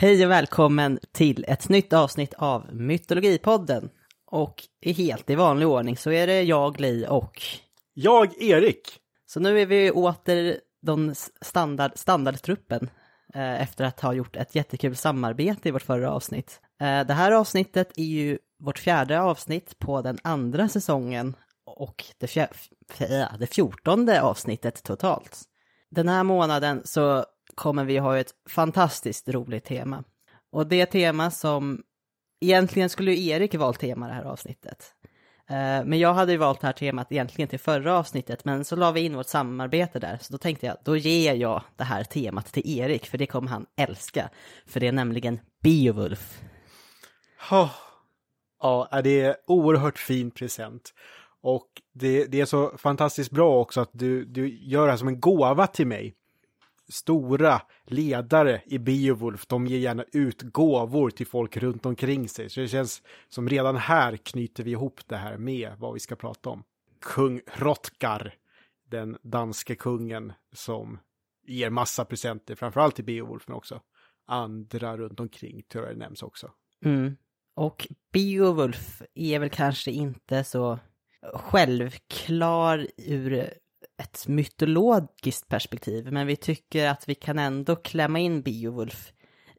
Hej och välkommen till ett nytt avsnitt av Mytologipodden. Och i helt i vanlig ordning så är det jag, Li och... Jag, Erik. Så nu är vi åter den standard, standardtruppen eh, efter att ha gjort ett jättekul samarbete i vårt förra avsnitt. Eh, det här avsnittet är ju vårt fjärde avsnitt på den andra säsongen och det, fjär, det fjortonde avsnittet totalt. Den här månaden så kommer vi ha ett fantastiskt roligt tema. Och det tema som, egentligen skulle ju Erik valt tema det här avsnittet. Eh, men jag hade ju valt det här temat egentligen till förra avsnittet, men så la vi in vårt samarbete där, så då tänkte jag, då ger jag det här temat till Erik, för det kommer han älska. För det är nämligen Beowulf. Oh. Ja, det är oerhört fin present. Och det, det, är så fantastiskt bra också att du, du gör det här som en gåva till mig stora ledare i Beowulf, de ger gärna ut gåvor till folk runt omkring sig. Så det känns som redan här knyter vi ihop det här med vad vi ska prata om. Kung Hrothgar, den danske kungen som ger massa presenter, framförallt till Beowulf, men också andra runt omkring, tror jag det nämns också. Mm. Och Beowulf är väl kanske inte så självklar ur ett mytologiskt perspektiv, men vi tycker att vi kan ändå klämma in Beowulf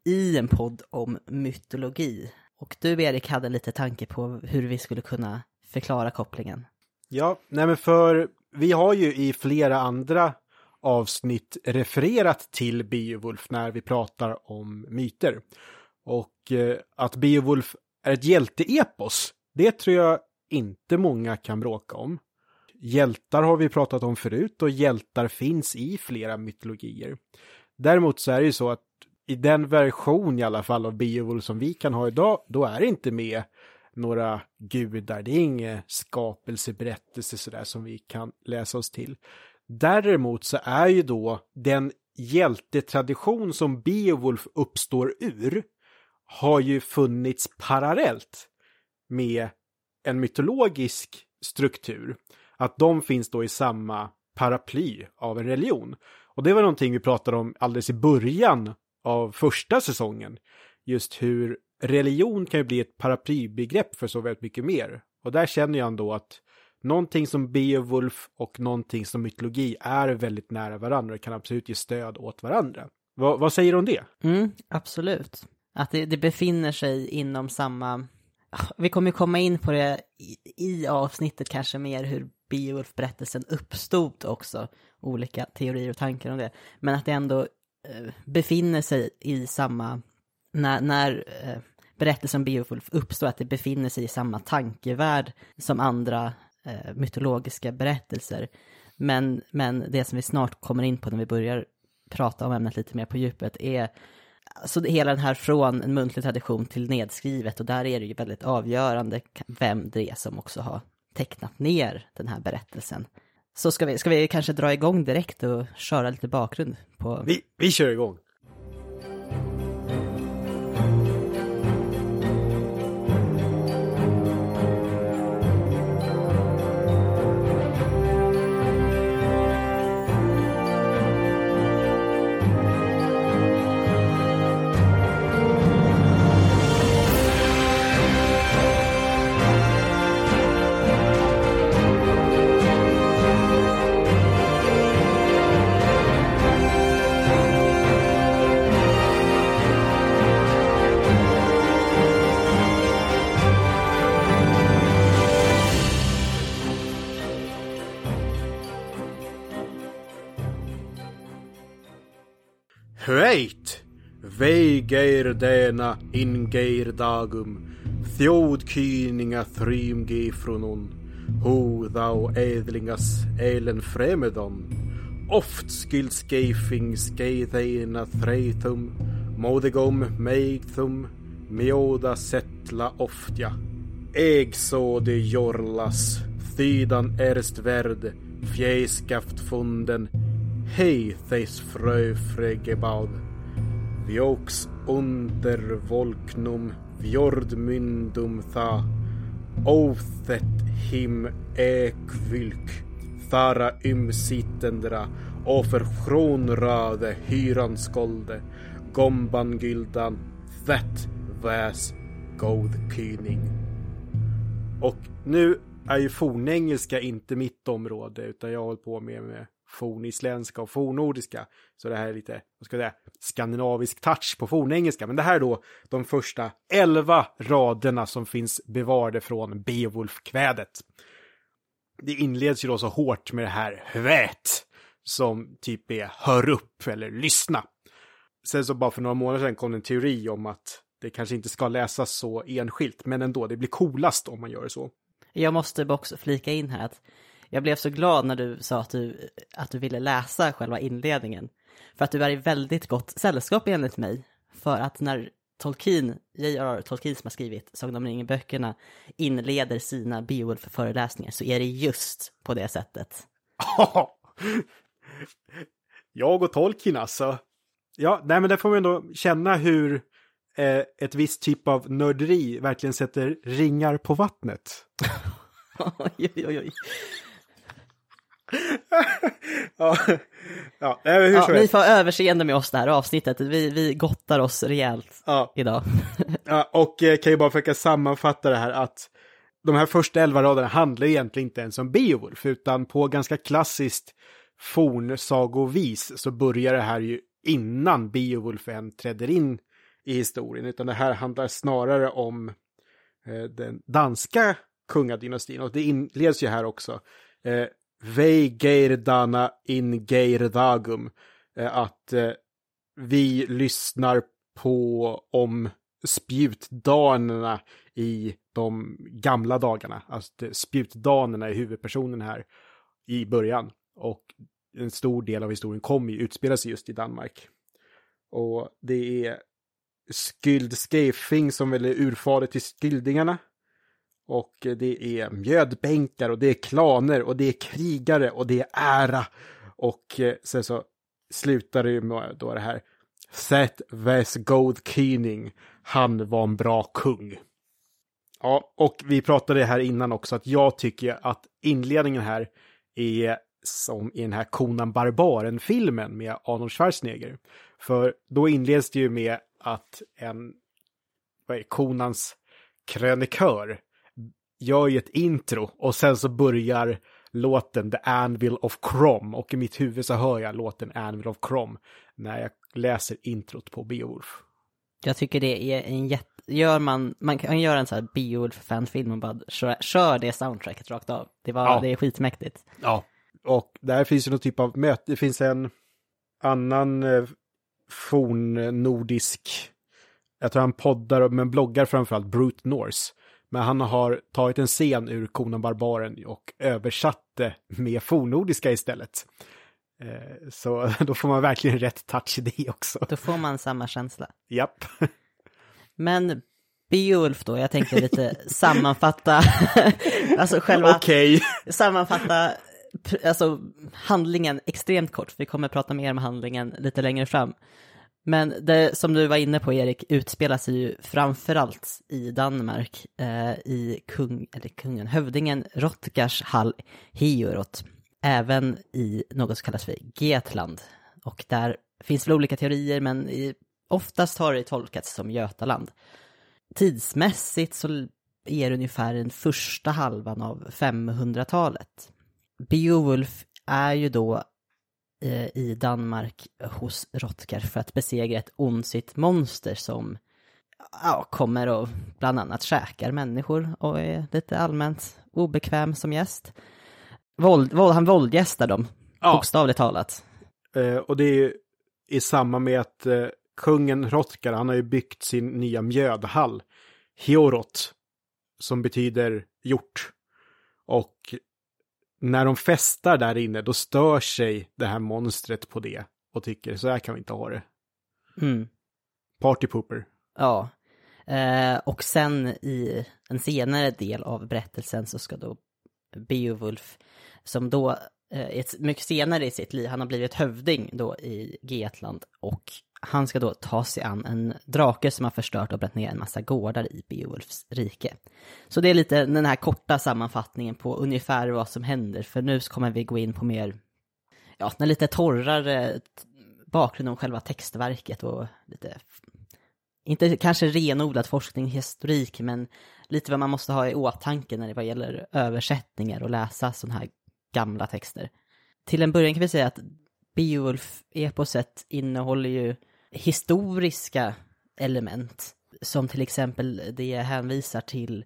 i en podd om mytologi. Och du, Erik, hade lite tanke på hur vi skulle kunna förklara kopplingen. Ja, nej men för vi har ju i flera andra avsnitt refererat till Beowulf när vi pratar om myter. Och eh, att Beowulf är ett hjälteepos, det tror jag inte många kan bråka om. Hjältar har vi pratat om förut och hjältar finns i flera mytologier. Däremot så är det ju så att i den version i alla fall av Beowulf som vi kan ha idag, då är det inte med några gudar. Det är ingen skapelseberättelse sådär som vi kan läsa oss till. Däremot så är ju då den hjältetradition som Beowulf uppstår ur har ju funnits parallellt med en mytologisk struktur att de finns då i samma paraply av en religion. Och det var någonting vi pratade om alldeles i början av första säsongen. Just hur religion kan ju bli ett paraplybegrepp för så väldigt mycket mer. Och där känner jag ändå att någonting som Beowulf och någonting som mytologi är väldigt nära varandra och kan absolut ge stöd åt varandra. Va, vad säger du om det? Mm, absolut. Att det, det befinner sig inom samma... Vi kommer komma in på det i, i avsnittet kanske mer hur Beowulf-berättelsen uppstod också, olika teorier och tankar om det, men att det ändå eh, befinner sig i samma, när, när eh, berättelsen om Beowulf uppstår, att det befinner sig i samma tankevärld som andra eh, mytologiska berättelser. Men, men det som vi snart kommer in på när vi börjar prata om ämnet lite mer på djupet är alltså hela den här från en muntlig tradition till nedskrivet och där är det ju väldigt avgörande vem det är som också har tecknat ner den här berättelsen. Så ska vi, ska vi kanske dra igång direkt och köra lite bakgrund på... Vi, vi kör igång! Veit! veigeir dena ingeir dagum, þjóðkýninga þrýmgifrunun, hú þá eðlingas elen fremedon, oft skil skeiðeina þreytum, móðigum meigþum, mjóda settla oftja. Ägsåde jorlas, thydan erst värd, fjäskaft funden, Hej theis Vi Viox under volknum fjordmyndum tha. Othet him ekvylk. Thara ymsittendra och för frånrade hyranskolde. Gombangyldan That was Goldkyning. Och nu är ju fornengelska inte mitt område utan jag håller på med, med fornisländska och fornordiska. Så det här är lite, vad ska jag säga, skandinavisk touch på fornengelska. Men det här är då de första elva raderna som finns bevarade från Beowulf-kvädet. Det inleds ju då så hårt med det här hvät som typ är hör upp eller lyssna. Sen så bara för några månader sedan kom en teori om att det kanske inte ska läsas så enskilt, men ändå, det blir coolast om man gör det så. Jag måste också flika in här att jag blev så glad när du sa att du, att du ville läsa själva inledningen. För att du är i väldigt gott sällskap enligt mig. För att när Tolkien, J.R.R. Tolkien som har skrivit Sagan om ringen-böckerna, inleder sina Beowulf-föreläsningar så är det just på det sättet. jag och Tolkien alltså. Ja, nej men där får man ändå känna hur eh, ett visst typ av nörderi verkligen sätter ringar på vattnet. oj, oj, oj. Ja, ja, hur ja, ni får överseende med oss det här avsnittet. Vi, vi gottar oss rejält ja. idag. ja, och eh, kan ju bara försöka sammanfatta det här att de här första elva raderna handlar egentligen inte ens om Beowulf, utan på ganska klassiskt fornsagovis så börjar det här ju innan Beowulf än träder in i historien, utan det här handlar snarare om eh, den danska kungadynastin och det inleds ju här också. Vejgeirdana Veigeirdana in geirdagum. Eh, att eh, vi lyssnar på om spjutdanerna i de gamla dagarna. Alltså spjutdanerna är huvudpersonen här i början. Och en stor del av historien kommer ju utspela sig just i Danmark. Och det är Skyldskeifing som väl är urfader till Skyldingarna. Och det är mjödbänkar och det är klaner och det är krigare och det är ära. Och eh, sen så slutar det ju med då det här. Seth Wes Gold Keening, han var en bra kung. Ja, och vi pratade här innan också att jag tycker att inledningen här är som i den här Konan Barbaren-filmen med Arnold Schwarzenegger. För då inleds det ju med att en, vad är Konans krönikör gör ju ett intro och sen så börjar låten The Anvil of Crom och i mitt huvud så hör jag låten Anvil of Crom när jag läser introt på Beowulf. Jag tycker det är en jätte... Gör man, man kan göra en sån här Beowulf-fanfilm och bara kör, kör det soundtracket rakt av. Det, var, ja. det är skitmäktigt. Ja, och där finns ju någon typ av möte. Det finns en annan eh, fornnordisk, jag tror han poddar, men bloggar framförallt, Brute Norse. Men han har tagit en scen ur Konan Barbaren och översatt det med fornnordiska istället. Eh, så då får man verkligen rätt touch i det också. Då får man samma känsla. Japp. Men Beowulf då, jag tänkte lite sammanfatta, alltså själva, okay. sammanfatta alltså handlingen extremt kort. Vi kommer prata mer om handlingen lite längre fram. Men det som du var inne på Erik utspelar sig ju framförallt i Danmark eh, i kung, eller kungen, hövdingen Rotgars hall Hiorot. Även i något som kallas för Getland. Och där finns väl olika teorier men i, oftast har det tolkats som Götaland. Tidsmässigt så är det ungefär den första halvan av 500-talet. Beowulf är ju då i Danmark hos Rotgar för att besegra ett ondsigt monster som ja, kommer och bland annat käkar människor och är lite allmänt obekväm som gäst. Våld, våld, han våldgästar dem, ja. bokstavligt talat. Eh, och det är i samma med att eh, kungen Rotgar, han har ju byggt sin nya mjödhall, Hiorot, som betyder hjort. Och när de festar där inne, då stör sig det här monstret på det och tycker så här kan vi inte ha det. Mm. Party pooper. Ja. Eh, och sen i en senare del av berättelsen så ska då Beowulf, som då eh, mycket senare i sitt liv, han har blivit hövding då i Getland och han ska då ta sig an en drake som har förstört och bränt ner en massa gårdar i Beowulfs rike. Så det är lite den här korta sammanfattningen på ungefär vad som händer, för nu kommer vi gå in på mer, ja, den lite torrare bakgrund om själva textverket och lite, inte kanske renodlad forskning historik, men lite vad man måste ha i åtanke när det vad gäller översättningar och läsa sådana här gamla texter. Till en början kan vi säga att Beowulf-eposet innehåller ju historiska element, som till exempel det hänvisar till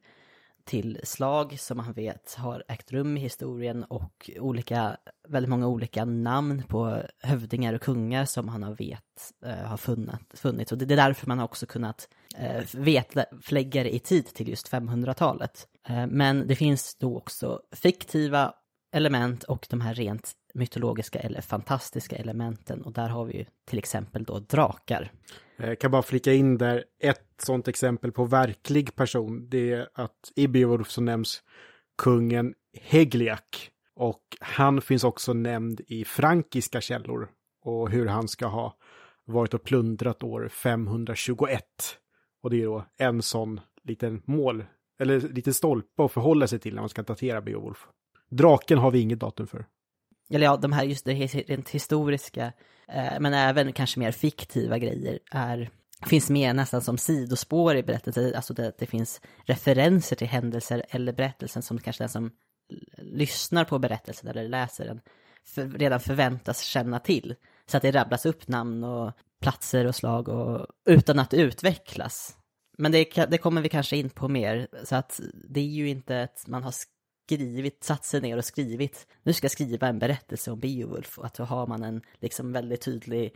till slag som man vet har ägt rum i historien och olika, väldigt många olika namn på hövdingar och kungar som han har vet eh, har funnit, funnits. Och det är därför man har också kunnat eh, veta, flägga i tid till just 500-talet. Eh, men det finns då också fiktiva element och de här rent mytologiska eller fantastiska elementen och där har vi ju till exempel då drakar. Jag kan bara flika in där, ett sånt exempel på verklig person, det är att i Beowulf så nämns kungen Hegliak. Och han finns också nämnd i frankiska källor och hur han ska ha varit och plundrat år 521. Och det är då en sån liten mål, eller liten stolpe att förhålla sig till när man ska datera Beowulf. Draken har vi inget datum för. Eller ja, de här just det rent historiska, eh, men även kanske mer fiktiva grejer är finns med nästan som sidospår i berättelsen, alltså det, det finns referenser till händelser eller berättelsen som kanske den som lyssnar på berättelsen eller läser den för, redan förväntas känna till. Så att det rabblas upp namn och platser och slag och, utan att utvecklas. Men det, det kommer vi kanske in på mer, så att det är ju inte att man har skrivit, satt sig ner och skrivit, nu ska jag skriva en berättelse om Beowulf och att då har man en liksom väldigt tydlig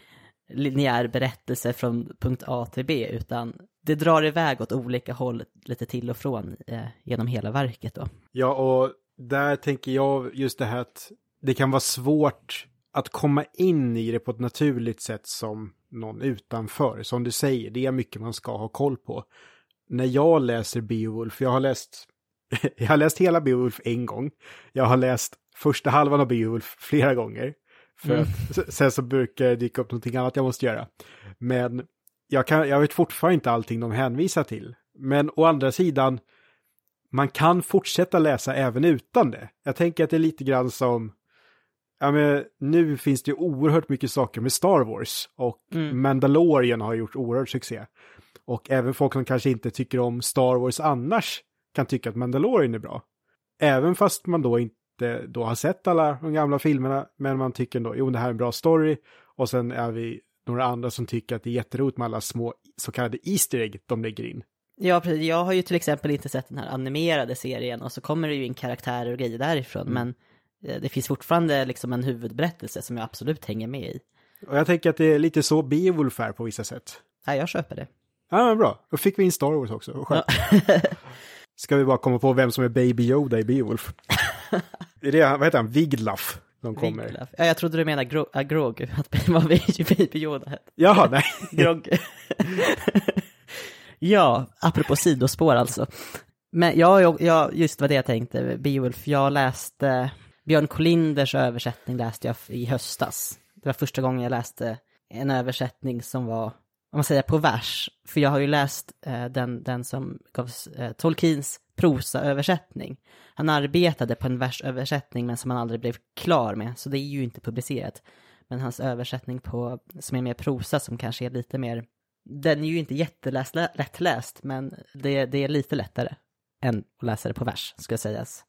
linjär berättelse från punkt A till B, utan det drar iväg åt olika håll lite till och från eh, genom hela verket då. Ja, och där tänker jag just det här att det kan vara svårt att komma in i det på ett naturligt sätt som någon utanför. Som du säger, det är mycket man ska ha koll på. När jag läser Beowulf, jag har läst, jag har läst hela Beowulf en gång. Jag har läst första halvan av Beowulf flera gånger. För mm. att, sen så brukar det dyka upp någonting annat jag måste göra. Men jag, kan, jag vet fortfarande inte allting de hänvisar till. Men å andra sidan, man kan fortsätta läsa även utan det. Jag tänker att det är lite grann som, ja men nu finns det ju oerhört mycket saker med Star Wars och mm. Mandalorian har gjort oerhört succé. Och även folk som kanske inte tycker om Star Wars annars kan tycka att Mandalorian är bra. Även fast man då inte då har sett alla de gamla filmerna, men man tycker ändå, jo det här är en bra story. Och sen är vi några andra som tycker att det är jätteroligt med alla små så kallade Easter egg de lägger in. Ja, precis. Jag har ju till exempel inte sett den här animerade serien och så kommer det ju in karaktärer och grejer därifrån, mm. men eh, det finns fortfarande liksom en huvudberättelse som jag absolut hänger med i. Och jag tänker att det är lite så Beowulf är på vissa sätt. Ja, jag köper det. Ja, men bra. Då fick vi in Star Wars också. Ja. Ska vi bara komma på vem som är Baby Yoda i Beowulf? är det, vad heter han, Wiglaf? De kommer. Wiglaf. Ja, jag trodde du menade Gro äh, Grog, att vad Baby Yoda hette. Jaha, nej. Grog. ja, apropå sidospår alltså. Men ja, jag, just vad det jag tänkte, Beowulf, jag läste Björn Kolinders översättning läste jag i höstas. Det var första gången jag läste en översättning som var, om man säger på vers, för jag har ju läst eh, den, den som gavs eh, Tolkiens prosaöversättning. Han arbetade på en versöversättning men som han aldrig blev klar med, så det är ju inte publicerat. Men hans översättning på, som är mer prosa, som kanske är lite mer, den är ju inte jättelättläst, men det, det är lite lättare än att läsa det på vers, ska sägas.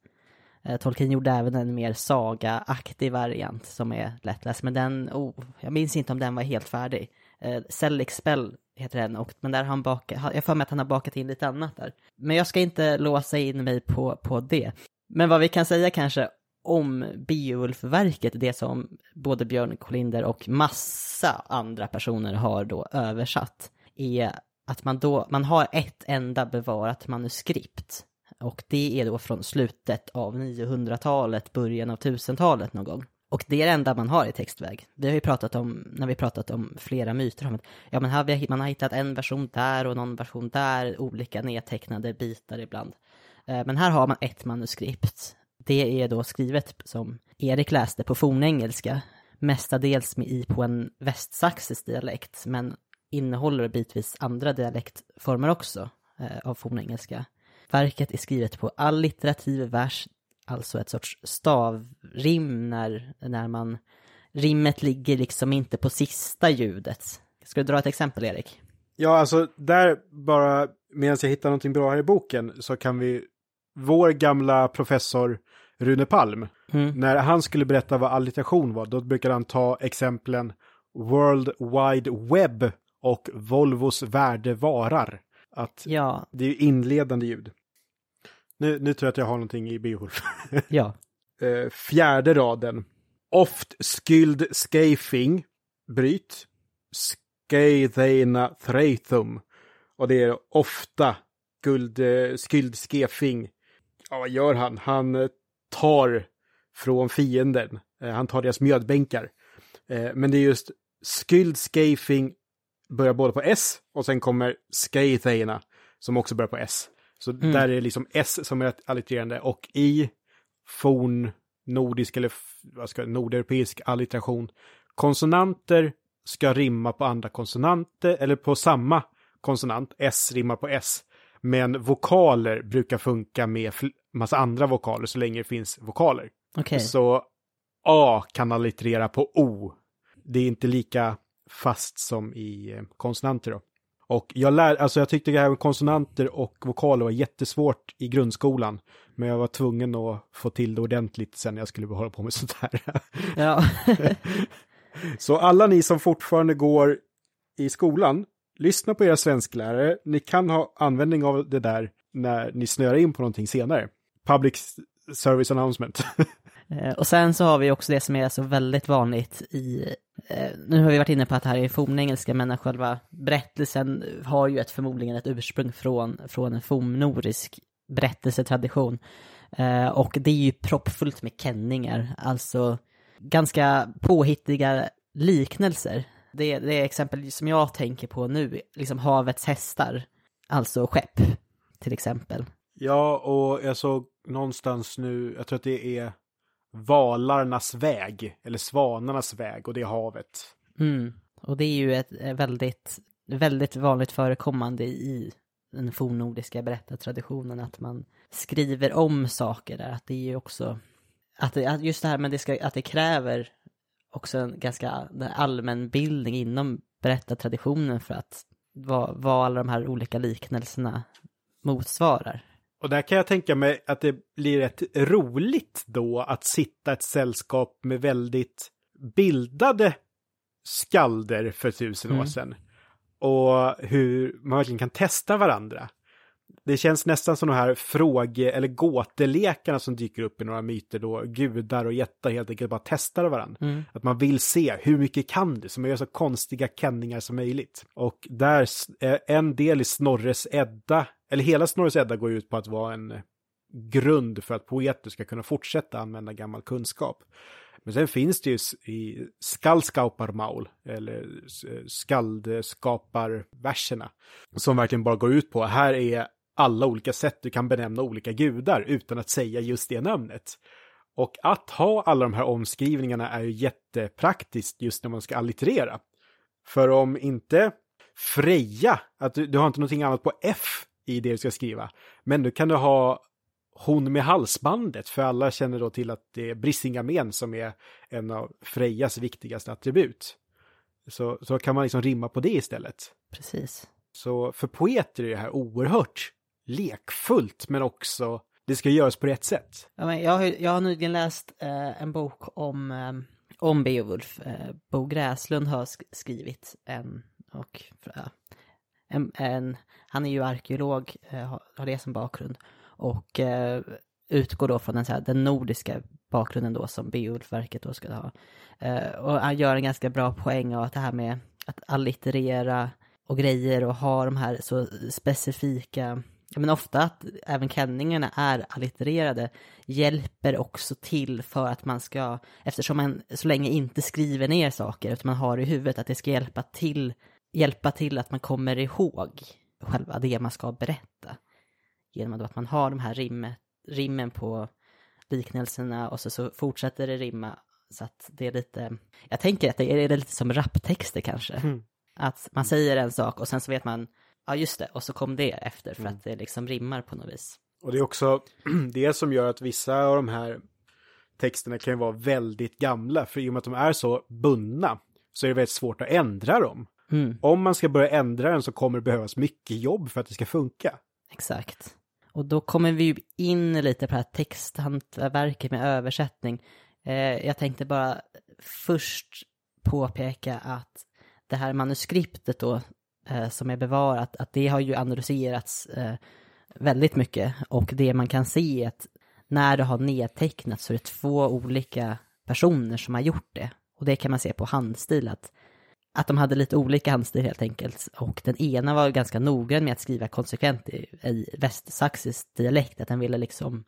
Eh, Tolkien gjorde även en mer saga-aktig variant som är lättläst, men den, oh, jag minns inte om den var helt färdig. Eh, Sellic Spell heter den, och, men där har han bakat, jag får med att han har bakat in lite annat där. Men jag ska inte låsa in mig på, på det. Men vad vi kan säga kanske om Beowulf-verket, det som både Björn Kolinder och massa andra personer har då översatt, är att man då, man har ett enda bevarat manuskript. Och det är då från slutet av 900-talet, början av 1000-talet någon gång. Och det är det enda man har i textväg. Vi har ju pratat om, när vi pratat om flera myter, om att ja, men här, man har hittat en version där och någon version där, olika nedtecknade bitar ibland. Eh, men här har man ett manuskript. Det är då skrivet som Erik läste på fornengelska, mestadels med i på en västsaxisk dialekt, men innehåller bitvis andra dialektformer också eh, av fornengelska. Verket är skrivet på allitterativ vers alltså ett sorts stavrim när, när man rimmet ligger liksom inte på sista ljudet. Ska du dra ett exempel, Erik? Ja, alltså där bara, medan jag hittar någonting bra här i boken, så kan vi, vår gamla professor Rune Palm, Mm. när han skulle berätta vad alliteration var, då brukade han ta exemplen World Wide Web och Volvos värde varar. Att Ja, det är ju inledande ljud. Nu, nu tror jag att jag har någonting i Beowulf. ja. Eh, fjärde raden. Oft skyld skafing, bryt, skeithena threithum. Och det är ofta skuld, eh, skyld skefing. Ja, vad gör han? Han eh, tar från fienden. Han tar deras mjödbänkar. Men det är just skyld skafing börjar både på S och sen kommer skeithena som också börjar på S. Så Mm. där är det liksom S som är ett allittererande och i forn nordisk eller vad ska nordeuropeisk allitteration konsonanter ska rimma på andra konsonanter eller på samma konsonant. S rimmar på S. Men vokaler brukar funka med massa andra vokaler så länge det finns vokaler. Okej. Så A kan allitterera på O. Det är inte lika fast som i eh, konsonanter då. Och jag lär, alltså jag tyckte det här med konsonanter och vokaler var jättesvårt i grundskolan. Men jag var tvungen att få till det ordentligt sen jag skulle hålla på med sånt här. Ja. Så alla ni som fortfarande går i skolan, lyssna på era svensklärare. Ni kan ha användning av det där när ni snöar in på någonting senare. Public service announcement. Eh, och sen så har vi också det som är så väldigt vanligt i, eh, nu har vi varit inne på att det här är fornengelska, men själva berättelsen har ju ett, förmodligen ett ursprung från, från en fornnorisk berättelsetradition. Eh, och det är ju proppfullt med kenningar, alltså ganska påhittiga liknelser. Det, det är exempel som jag tänker på nu, liksom havets hästar, alltså skepp, till exempel. Ja, och jag såg någonstans nu, jag tror att det är Valarnas väg, eller Svanarnas väg, och det är havet. Mm. Och det är ju ett eh, väldigt, väldigt vanligt förekommande i den fornnordiska berättartraditionen att man skriver om saker där. Att det är ju också, att, det, att just det här med det ska, att det kräver också en ganska allmänbildning inom berättartraditionen för att vad, vad alla de här olika liknelserna motsvarar. Och där kan jag tänka mig att det blir rätt roligt då att sitta ett sällskap med väldigt bildade skalder för tusen år Mm. sedan. Och hur man verkligen kan testa varandra. Det känns nästan som de här fråge eller gåtelekarna som dyker upp i några myter då gudar och jättar helt enkelt bara testar varandra. Mm. Att man vill se hur mycket kan du, så man gör så konstiga kenningar som möjligt. Och där, en del i Snorres Edda, eller hela Snorres Edda går ut på att vara en grund för att poeter ska kunna fortsätta använda gammal kunskap. Men sen finns det ju i skallskauparmaul, eller skaldskaparverserna, som verkligen bara går ut på, här är alla olika sätt du kan benämna olika gudar utan att säga just det namnet. Och att ha alla de här omskrivningarna är ju jättepraktiskt just när man ska allitterera. För om inte Freja, att du, du har inte någonting annat på F i det du ska skriva, men då kan du ha hon med halsbandet, för alla känner då till att det är Brisingamen som är en av Frejas viktigaste attribut. Så, så kan man liksom rimma på det istället. Precis. Så för poeter är det här oerhört lekfullt, men också det ska göras på rätt sätt. Ja, men jag, har, jag har nyligen läst eh, en bok om, eh, om Beowulf. Eh, Bo Gräslund har sk- skrivit en, och en, en, han är ju arkeolog, eh, har, det som bakgrund. Och eh, utgår då från den, så här, den nordiska bakgrunden då som Beowulfverket då skulle ha. Eh, och han gör en ganska bra poäng av att det här med att allitterera och grejer och ha de här så specifika Ja, men ofta att även kenningarna är allittererade hjälper också till för att man ska, eftersom man så länge inte skriver ner saker utan man har det i huvudet, att det ska hjälpa till, hjälpa till att man kommer ihåg själva det man ska berätta. Genom att man har de här rimmet, rimmen på liknelserna och så, så fortsätter det rimma så att det är lite, jag tänker att det är, det är lite som raptexter kanske. Mm. Att man säger en sak och sen så vet man, ja just det, och så kom det efter för Mm. att det liksom rimmar på något vis. Och det är också det som gör att vissa av de här texterna kan ju vara väldigt gamla, för i och med att de är så bundna så är det väldigt svårt att ändra dem. Mm, Om man ska börja ändra den så kommer det behövas mycket jobb för att det ska funka. exakt. Och då kommer vi ju in lite på det här texthantverket med översättning. Eh, jag tänkte bara först påpeka att det här manuskriptet då, eh, som är bevarat, att det har ju analyserats eh, väldigt mycket. Och det man kan se är att när det har nedtecknats så är det två olika personer som har gjort det. Och det kan man se på handstil, att, att de hade lite olika handstil helt enkelt. Och den ena var ganska noggrann med att skriva konsekvent i, i västsaxisk dialekt, att den ville liksom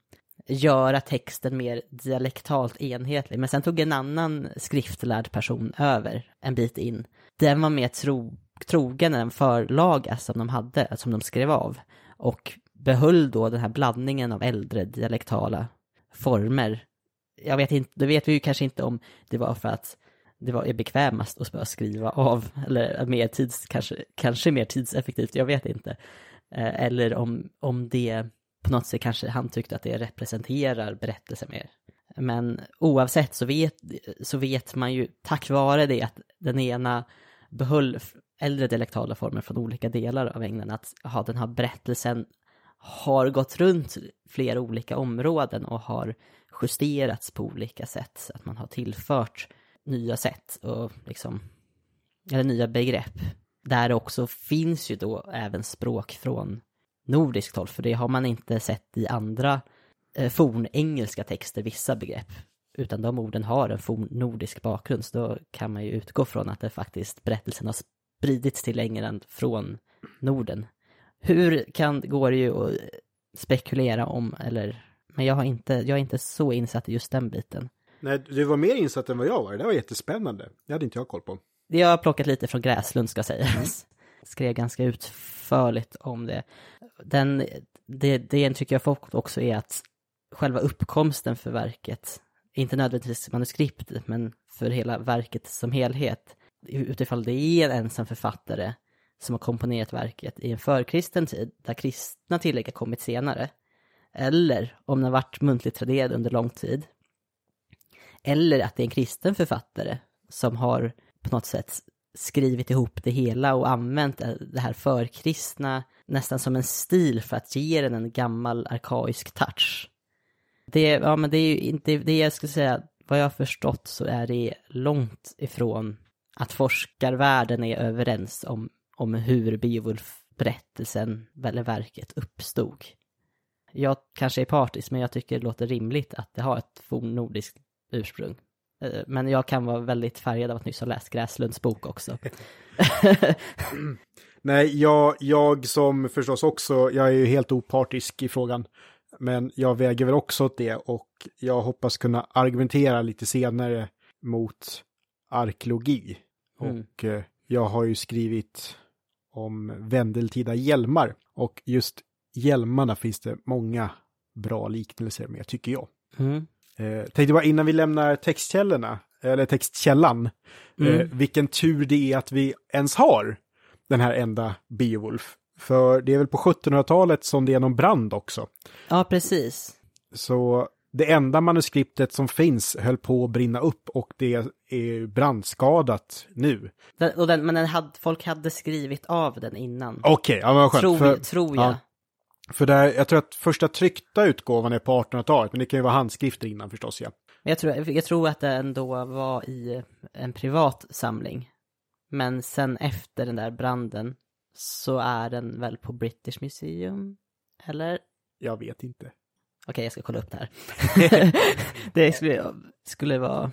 göra texten mer dialektalt enhetlig. Men sen tog en annan skriftlärd person över en bit in. Den var mer tro, trogen en förlaga som de hade, som de skrev av. Och behöll då den här blandningen av äldre dialektala former. Jag vet inte, det vet vi ju kanske inte om det var för att det var är bekvämast att bara skriva av, eller mer tids, kanske, kanske mer tidseffektivt, jag vet inte. Eh, Eller om, om det på något sätt kanske han tyckte att det representerar berättelsen mer. Men oavsett så vet, så vet man ju tack vare det att den ena behöll äldre dialektala former från olika delar av England, att ha den här berättelsen har gått runt flera olika områden och har justerats på olika sätt. Så att man har tillfört nya sätt och liksom, eller nya begrepp. Där det också finns ju då även språk från nordiskt håll, för det har man inte sett i andra eh, fornengelska texter, vissa begrepp. Utan de orden har en fornnordisk bakgrund, så då kan man ju utgå från att det faktiskt berättelsen har spridits till England från Norden. Hur kan, går det ju att spekulera om, eller, men jag har inte, jag är inte så insatt i just den biten. Nej, du var mer insatt än vad jag var. Det var jättespännande. Det hade inte jag koll på. Jag har plockat lite från Gräslund ska sägas. Skrev ganska utförligt om det. Den, det, det intryck jag fått också är att själva uppkomsten för verket, inte nödvändigtvis manuskriptet, men för hela verket som helhet, utifall det är en ensam författare som har komponerat verket i en förkristen tid, där kristna tillägg har kommit senare, eller om den har varit muntligt traderad under lång tid, eller att det är en kristen författare som har på något sätt skrivit ihop det hela och använt det här förkristna nästan som en stil för att ge den en gammal arkaisk touch. Det, ja, men det är ju inte, det jag skulle säga, vad jag har förstått så är det långt ifrån att forskarvärlden är överens om, om hur Beowulf-berättelsen, eller verket, uppstod. Jag kanske är partisk, men jag tycker det låter rimligt att det har ett fornnordiskt ursprung. Eh, Men jag kan vara väldigt färgad av att nyss ha läst Gräslunds bok också. Nej, jag, jag som förstås också, jag är ju helt opartisk i frågan. Men jag väger väl också åt det och jag hoppas kunna argumentera lite senare mot arkeologi. Mm. Och eh, jag har ju skrivit om vändeltida hjälmar. Och just hjälmarna finns det många bra liknelser med, tycker jag. Mm. Eh, tänkte bara innan vi lämnar textkällorna, eller textkällan, Mm. eh, vilken tur det är att vi ens har den här enda Beowulf. För det är väl på 1700-talet som det är någon brand också. Ja, precis. Så det enda manuskriptet som finns höll på att brinna upp och det är brandskadat nu. Den, den, men den hade, folk hade skrivit av den innan. Okej, ja men skönt. tror, för, tror jag. ja. För där, jag tror att första tryckta utgåvan är på 1800-talet, men det kan ju vara handskrifter innan förstås, ja. Jag tror, jag tror att det ändå var i en privat samling. Men sen efter den där branden så är den väl på British Museum? Eller? Jag vet inte. Okej, jag ska kolla upp det här. det skulle, skulle vara...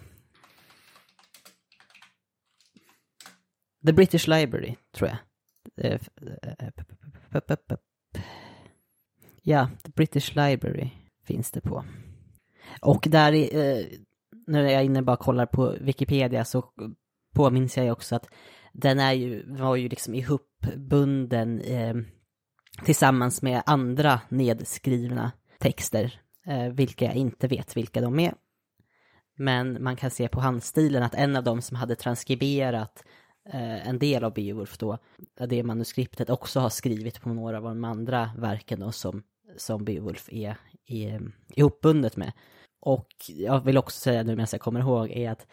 The British Library, tror jag. Ja, The British Library finns det på. Och där, i, eh, när jag är inne och bara kollar på Wikipedia så påminns jag ju också att den är ju, var ju liksom ihopbunden eh, tillsammans med andra nedskrivna texter, eh, vilka jag inte vet vilka de är. Men man kan se på handstilen att en av dem som hade transkriberat Eh, en del av Beowulf då, det manuskriptet också har skrivit på några av de andra verken då som, som Beowulf är, är ihopbundet med. Och jag vill också säga nu medan jag kommer ihåg är att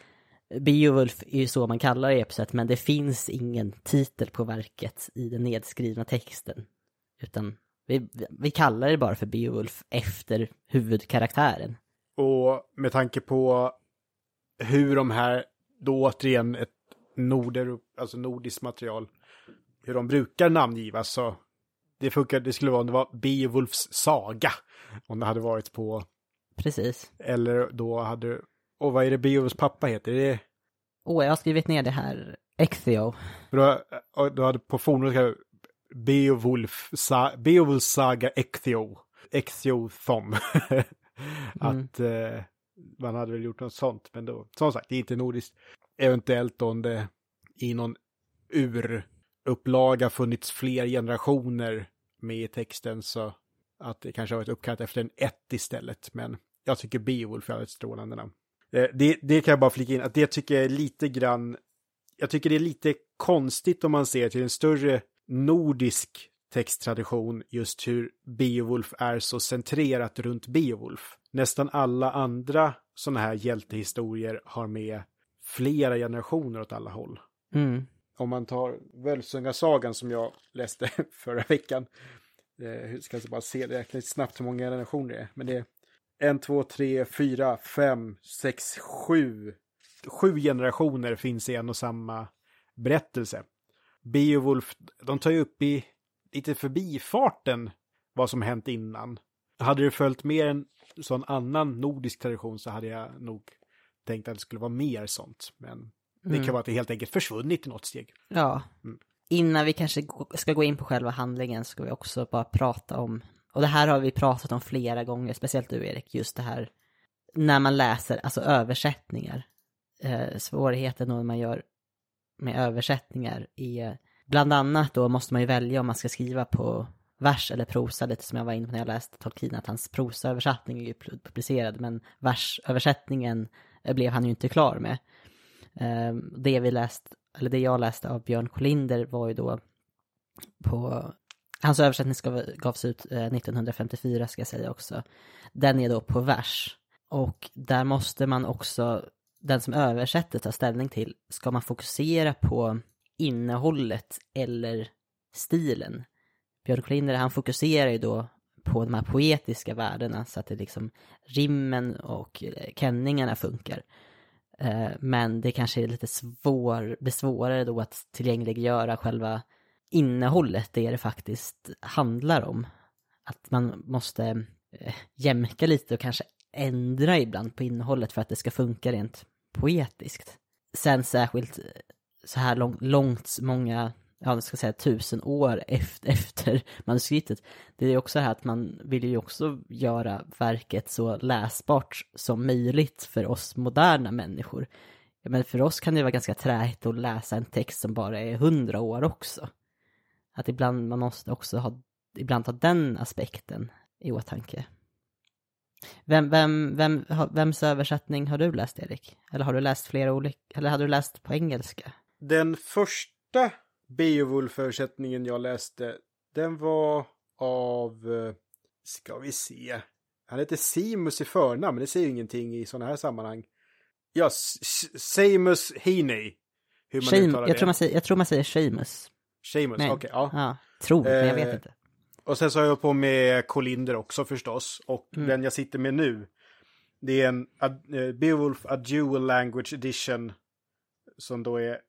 Beowulf är ju så man kallar eposet, men det finns ingen titel på verket i den nedskrivna texten. Utan vi, vi kallar det bara för Beowulf efter huvudkaraktären. Och med tanke på hur de här, då återigen ett norder, alltså nordiskt material, hur de brukar namngivas så det funkar, det skulle vara om det var Beowulfs saga. Om det hade varit på... Precis. Eller då hade... Och vad är det Beowulfs pappa heter? Det är... Åh, oh, jag har skrivit ner det här. Ecthio. Då, då hade på fornnordiska Beowulf, sa, Beowulfs saga Ecthio. Ecthiothom. att mm. eh, man hade väl gjort något sånt. Men då, som sagt, det är inte nordiskt. Eventuellt om det i någon urupplaga funnits fler generationer med i texten så att det kanske har varit uppkallat efter en ett istället. Men jag tycker Beowulf är ett strålande namn. Eh, det, det kan jag bara flika in, att det tycker jag är lite grann, jag tycker det är lite konstigt om man ser till en större nordisk texttradition just hur Beowulf är så centrerat runt Beowulf. Nästan alla andra sådana här hjältehistorier har med flera generationer åt alla håll. Mm. Om man tar Völsungasagan som jag läste förra veckan. Jag eh, ska bara se, det räkna lite snabbt hur många generationer det är. Men det är en, två, tre, fyra, fem, sex, sju. Sju generationer finns i en och samma berättelse. Beowulf, de tar ju upp i lite förbifarten vad som hänt innan. Hade det följt mer en sån annan nordisk tradition så hade jag nog tänkt att det skulle vara mer sånt. Men det mm. kan vara att det helt enkelt försvunnit i något steg. Ja. Mm. Innan vi kanske ska gå in på själva handlingen ska vi också bara prata om, och det här har vi pratat om flera gånger, speciellt du Erik, just det här när man läser, alltså översättningar. Eh, svårigheten när man gör med översättningar är bland annat då måste man ju välja om man ska skriva på vers eller prosa, lite som jag var inne på när jag läste Tolkien, att hans prosaöversättning är ju publicerad, men versöversättningen Eh, blev han ju inte klar med. Eh, det vi läst, eller det jag läste av Björn Kolinder var ju då på, hans översättning gavs ut eh, 1954 ska jag säga också. Den är då på vers. Och där måste man också, den som översätter ta ställning till, ska man fokusera på innehållet eller stilen? Björn Kolinder, han fokuserar ju då på de här poetiska värdena så att det liksom rimmen och eh, känningarna funkar. Eh, men det kanske är lite svår, blir svårare då att tillgängliggöra själva innehållet, det det faktiskt handlar om. Att man måste eh, jämka lite och kanske ändra ibland på innehållet för att det ska funka rent poetiskt. Sen särskilt så här lång, långt många ja, jag ska säga tusen år efter, efter manuskriptet. Det är också här att man vill ju också göra verket så läsbart som möjligt för oss moderna människor. Men för oss kan det vara ganska träigt att läsa en text som bara är hundra år också. Att ibland man måste också ha, ibland ha den aspekten i åtanke. Vem, vem, vem, vems översättning har du läst, Erik? Eller har du läst flera olika, eller hade du läst på engelska? Den första Beowulf-översättningen jag läste, den var av, eh, ska vi se, han heter Simus i förnamn, men det säger ju ingenting i sådana här sammanhang. Ja, Seamus Heaney. Hur man Shame, jag, det. Tror man säger, jag tror man säger Seamus. Seamus, okej, okay, ja. ja. Tror, men jag vet eh, inte. Och sen så har jag på med Kolinder också förstås. Och mm. den jag sitter med nu, det är en uh, Beowulf A Dual Language Edition. Som då är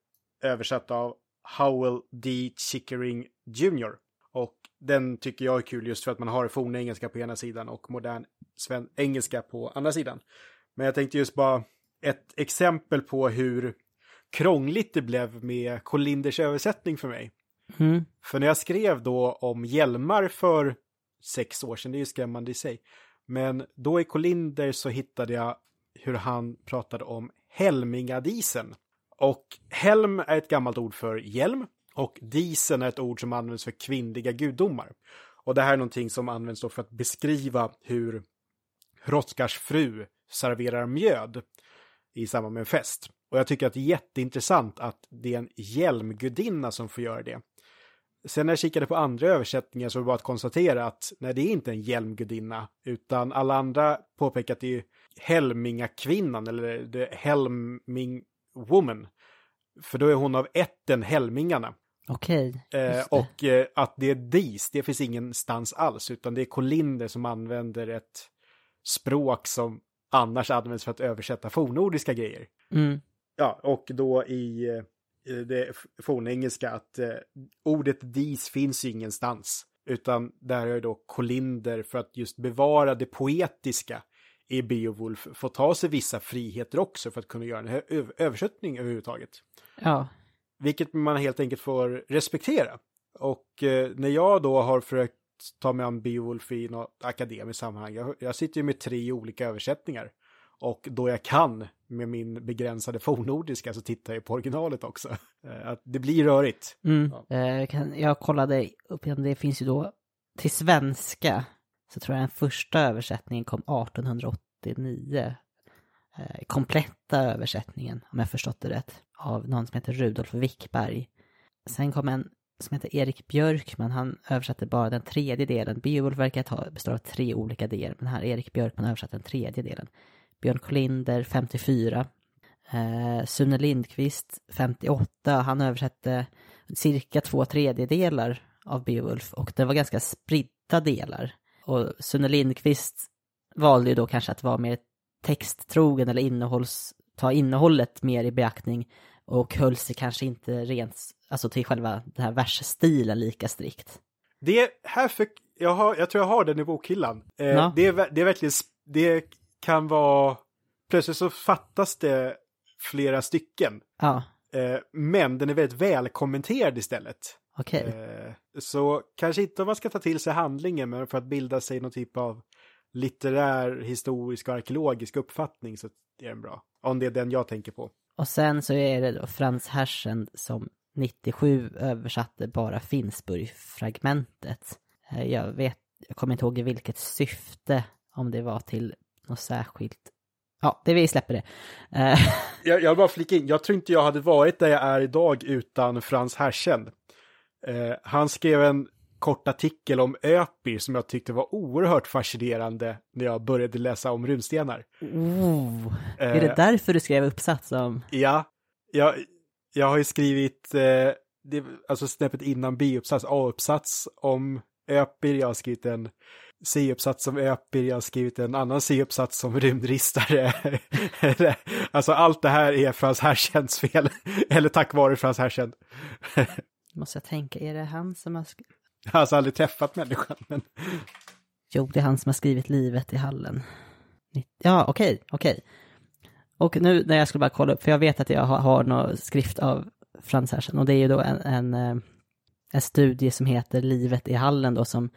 översatt av Howell D. Chickering Jr. Och den tycker jag är kul just för att man har forna engelska på ena sidan och modern engelska på andra sidan. Men jag tänkte just bara ett exempel på hur krångligt det blev med Colinders översättning för mig. Mm. För när jag skrev då om hjälmar för sex år sedan, det är ju skrämmande i sig. Men då i Colinder så hittade jag hur han pratade om Helmingadisen. Och helm är ett gammalt ord för hjälm och disen är ett ord som används för kvinnliga gudomar. Och det här är någonting som används då för att beskriva hur Hrothgars fru serverar mjöd i samband med en fest. Och jag tycker att det är jätteintressant att det är en hjälmgudinna som får göra det. Sen när jag kikade på andra översättningar så var det bara att konstatera att nej, det är inte en hjälmgudinna, utan alla andra påpekar att det är Helmingakvinnan, eller Helming Woman. För då är hon av ätten Helmingarna. Okej. Eh, och eh, att det är dis, det finns ingenstans alls, utan det är Kolinder som använder ett språk som annars används för att översätta fornnordiska grejer. Mm. Ja, och då i eh, det fornengelska att eh, ordet dis finns ju ingenstans. Utan där är då Kolinder för att just bevara det poetiska i Beowulf får ta sig vissa friheter också för att kunna göra en översättning överhuvudtaget. Ja. Vilket man helt enkelt får respektera. Och eh, när jag då har försökt ta mig an Beowulf i något akademiskt sammanhang, jag, jag sitter ju med tre olika översättningar. Och då jag kan med min begränsade fornnordiska så tittar jag på originalet också. Eh, att det blir rörigt. Mm. Ja. Eh, jag kollade upp det finns ju då till svenska, så tror jag den första översättningen kom 1889. Eh, kompletta översättningen, om jag förstått det rätt, av någon som heter Rudolf Wickberg. Sen kom en som heter Erik Björkman, han översatte bara den tredje delen. Beowulf verkar bestå består av tre olika delar, men här Erik Björkman översatte den tredje delen. Björn Kolinder 54. Eh, Sune Lindqvist 58, han översatte cirka två tredjedelar av Beowulf och det var ganska spridda delar. Och Sune Lindqvist valde ju då kanske att vara mer texttrogen eller innehålls, ta innehållet mer i beaktning och höll sig kanske inte rent, alltså till själva den här versstilen lika strikt. Det här för, jag, har, jag tror jag har den i bokhyllan. Eh, Ja. det, är, det är verkligen, det kan vara, plötsligt så fattas det flera stycken. Ja, Eh, men den är väldigt välkommenterad istället. okej. Eh, så kanske inte om man ska ta till sig handlingen, men för att bilda sig någon typ av litterär, historisk och arkeologisk uppfattning så är den bra. Om det är den jag tänker på. Och sen så är det då Frans Hersen som 97 översatte bara Finnsburg-fragmentet. Eh, Jag vet, jag kommer inte ihåg i vilket syfte, om det var till något särskilt. Ja, det vi släpper det. Eh, Jag, jag vill bara flika in, jag tror inte jag hade varit där jag är idag utan Frans Hersen. Eh, han skrev en kort artikel om Öpir som jag tyckte var oerhört fascinerande när jag började läsa om runstenar. oh, är Eh, det därför du skrev uppsats om? Ja, jag, jag har ju skrivit, eh, det, alltså snäppet innan B-uppsats, A-uppsats om Öpir, jag har skrivit en C-uppsats om Öpir, jag har skrivit en annan C-uppsats om rymdristare. alltså allt det här är Frans Herschens fel, eller tack vare Frans Herschen. Måste jag tänka, är det han som har? Jag har alltså aldrig träffat människan, men Jo, det är han som har skrivit Livet i hallen. Ja, okej, okej. Och nu när jag skulle bara kolla upp, för jag vet att jag har, har någon skrift av Frans Hersen och det är ju då en, en, eh, en studie som heter Livet i hallen då som,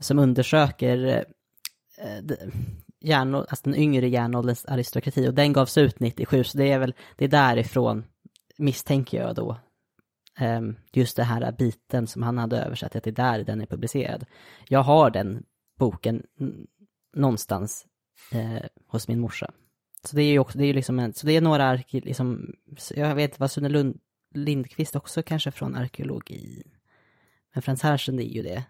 som undersöker eh, järnå, alltså den yngre järnålderns aristokrati och den gavs ut 97 så det är väl, det är därifrån misstänker jag då just det här biten som han hade översatt, att det är där den är publicerad. Jag har den boken någonstans eh, hos min morsa. Så det är ju också, det är ju liksom en, så det är några arke, liksom, jag vet vad Sune Lund, Lindqvist också kanske från arkeologi. Men Frans Hersen är ju det.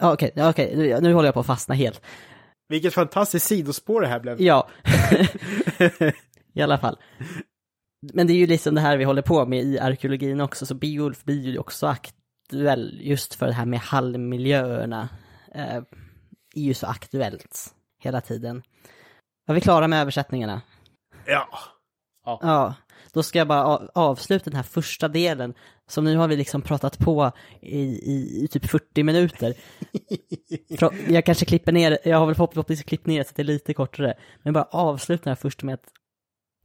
Ja, Okej, ja, okej, nu, nu håller jag på att fastna helt. vilket fantastiskt sidospår det här blev. Ja, i alla fall. Men det är ju liksom det här vi håller på med i arkeologin också, så Beowulf blir ju också aktuell just för det här med halvmiljöerna. Eh, är ju så aktuellt hela tiden. Var vi klara med översättningarna? Ja. Ja, då ska jag bara avsluta den här första delen. Som nu har vi liksom pratat på i, i, i typ 40 minuter. Jag kanske klipper ner, jag har väl förhoppningsvis klippt ner det så att det är lite kortare. Men bara avsluta den här först med att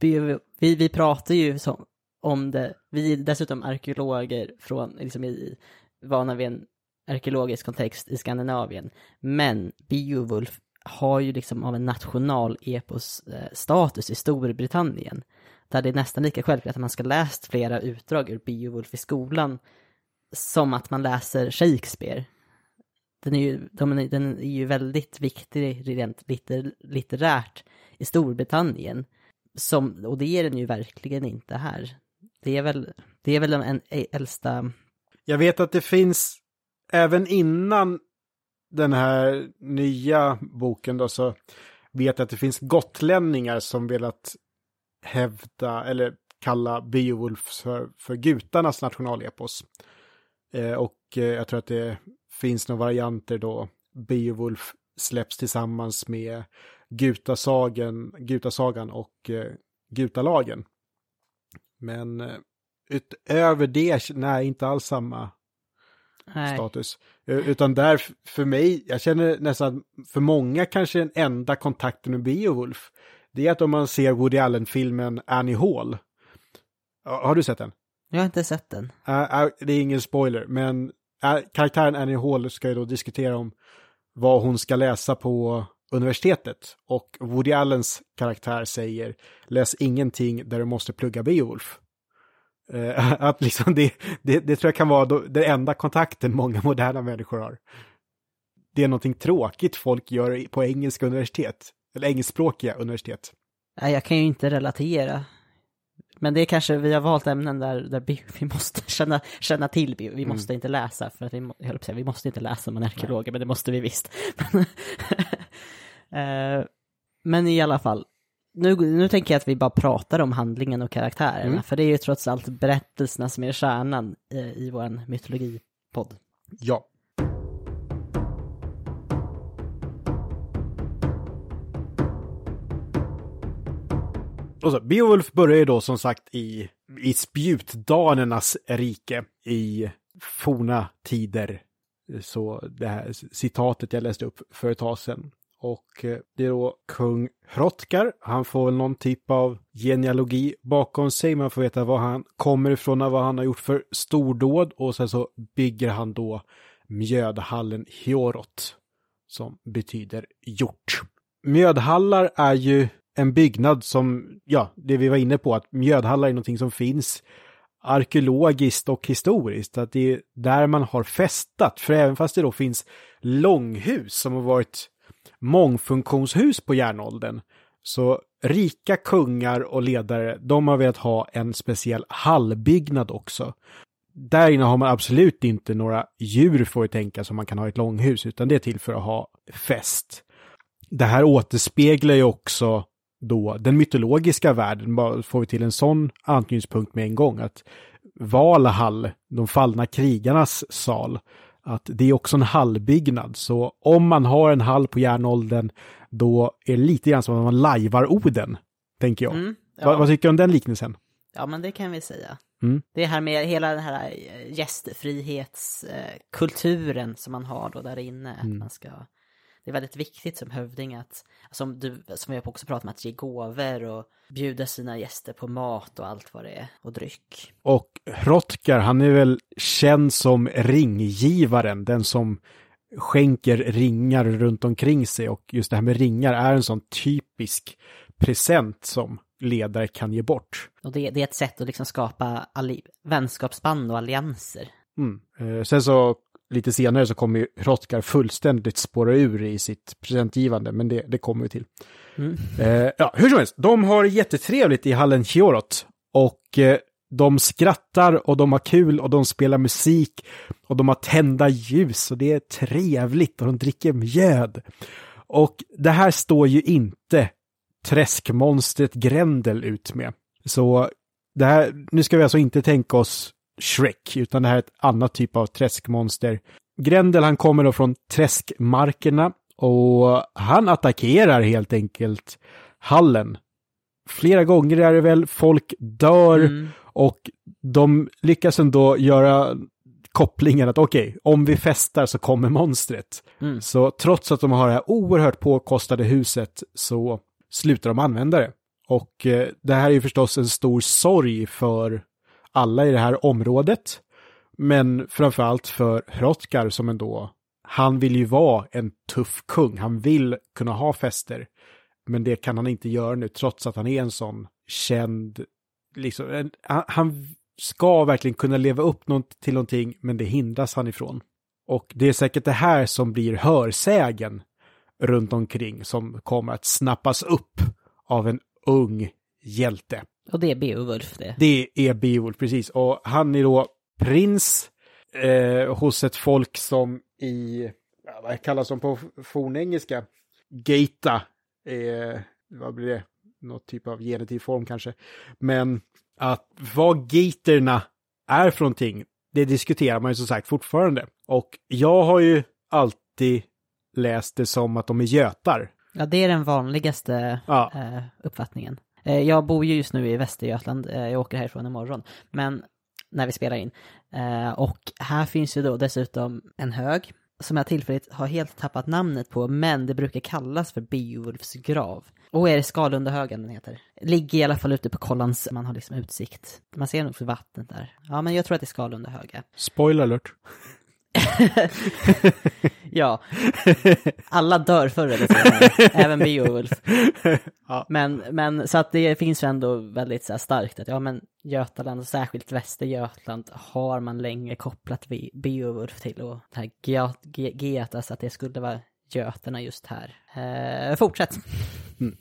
vi, vi, vi pratar ju som, om det, vi är dessutom arkeologer från, liksom i, vana vid en arkeologisk kontext i Skandinavien. Men Beowulf har ju liksom av en nationalepos eh, status i Storbritannien. Där det är nästan lika självklart att man ska läst flera utdrag ur Beowulf i skolan som att man läser Shakespeare. Den är ju, den är ju väldigt viktig rent litter, litterärt i Storbritannien. Som, och det är den ju verkligen inte här. Det är väl, det är väl den en, äldsta, Jag vet att det finns, även innan den här nya boken då, så vet jag att det finns gotlänningar som velat hävda, eller kalla Beowulf för, för gutarnas nationalepos. Eh, och eh, jag tror att det finns några varianter då Beowulf släpps tillsammans med Gutasagen, Gutasagan och eh, Gutalagen. Men eh, utöver det, nej, inte alls samma nej. status. Utan där, för mig, jag känner nästan, för många kanske den enda kontakten med Beowulf, det är att om man ser Woody Allen-filmen Annie Hall. Har du sett den? Jag har inte sett den. Uh, uh, det är ingen spoiler, men uh, karaktären Annie Hall ska ju då diskutera om vad hon ska läsa på universitetet. Och Woody Allens karaktär säger läs ingenting där du måste plugga Beowulf. Uh, att liksom det, det, det, tror jag kan vara den enda kontakten många moderna människor har. Det är någonting tråkigt folk gör på engelska universitet, eller engelskspråkiga universitet. Nej, jag kan ju inte relatera. Men det är kanske, vi har valt ämnen där, där vi måste känna, känna till, vi mm. måste mm. inte läsa, för att vi, jag höll säga, vi måste inte läsa man är arkeologer, men det måste vi visst. Eh, men i alla fall, nu, nu tänker jag att vi bara pratar om handlingen och karaktärerna, mm. för det är ju trots allt berättelserna som är kärnan i, i vår mytologipodd. Ja. Och så, Beowulf börjar ju då som sagt i, i spjutdanernas rike i forna tider. Så det här citatet jag läste upp för ett tag sedan. Och eh, det är då kung Hrotkar. Han får väl någon typ av genealogi bakom sig. Man får veta var han kommer ifrån och vad han har gjort för stordåd. Och sen så bygger han då mjödhallen Hjorot. Som betyder hjort. Mjödhallar är ju en byggnad som, ja, det vi var inne på, att mjödhallar är någonting som finns arkeologiskt och historiskt. Att det är där man har festat. För även fast det då finns långhus som har varit mångfunktionshus på järnåldern. Så rika kungar och ledare, de har velat ha en speciell hallbyggnad också. Där inne har man absolut inte några djur får jag tänka som man kan ha i ett långhus, utan det är till för att ha fest. Det här återspeglar ju också då den mytologiska världen, bara får vi till en sån anknytningspunkt med en gång, att Valhall, de fallna krigarnas sal, att det är också en hallbyggnad. Så om man har en hall på järnåldern, då är det lite grann som att man lajvar Oden, tänker jag. Mm, ja. vad, vad, tycker du om den liknelsen? Ja, men det kan vi säga. Mm. Det här med hela den här gästfrihetskulturen som man har då där inne, att mm. man ska det är väldigt viktigt som hövding att, som, du, som vi också pratat om, att ge gåvor och bjuda sina gäster på mat och allt vad det är, och dryck. Och Hrotkar, han är väl känd som ringgivaren, den som skänker ringar runt omkring sig och just det här med ringar är en sån typisk present som ledare kan ge bort. Och det, det är ett sätt att liksom skapa vänskapsband och allianser. Mm. Eh, sen så lite senare så kommer ju Hrotkar fullständigt spåra ur i sitt presentgivande, men det, det kommer vi till. Mm. Eh, ja, hur som helst, de har jättetrevligt i hallen Chiorot och eh, de skrattar och de har kul och de spelar musik och de har tända ljus och det är trevligt och de dricker mjöd. Och det här står ju inte träskmonstret Grendel ut med. Så det här, nu ska vi alltså inte tänka oss Shrek, utan det här är ett annat typ av träskmonster. Grendel han kommer då från träskmarkerna och han attackerar helt enkelt hallen. Flera gånger är det väl, folk dör mm. och de lyckas ändå göra kopplingen att okej, okay, om vi festar så kommer monstret. Mm. Så trots att de har det här oerhört påkostade huset så slutar de använda det. Och eh, det här är ju förstås en stor sorg för alla i det här området. Men framförallt för Hrotkar som ändå, han vill ju vara en tuff kung. Han vill kunna ha fester. Men det kan han inte göra nu trots att han är en sån känd, liksom, en, han ska verkligen kunna leva upp till någonting men det hindras han ifrån. Och det är säkert det här som blir hörsägen runt omkring som kommer att snappas upp av en ung hjälte. Och det är Beowulf det? Det är Beowulf, precis. Och han är då prins eh, hos ett folk som i, vad kallas de på fornengelska? Geita är, vad blir det, något typ av genitiv form kanske. Men att vad gaterna är för någonting, det diskuterar man ju som sagt fortfarande. Och jag har ju alltid läst det som att de är götar. Ja, det är den vanligaste Ja. eh, uppfattningen. Eh, jag bor ju just nu i Västergötland, eh, jag åker härifrån imorgon, men när vi spelar in. Eh, och här finns ju då dessutom en hög som jag tillfälligt har helt tappat namnet på, men det brukar kallas för Beowulfs grav. Och är det Skalundahögen den heter? Ligger i alla fall ute på Kollans, man har liksom utsikt. Man ser nog för vattnet där. Ja, men jag tror att det är Skalundahöga. Spoiler alert. Ja, alla dör förr eller senare, även Beowulf. Ja. Men, men så att det finns ju ändå väldigt så här starkt att ja men Götaland och särskilt Västergötland har man länge kopplat Be- Beowulf till och det här Ge- Ge- Getas att det skulle vara göterna just här. Eh, fortsätt.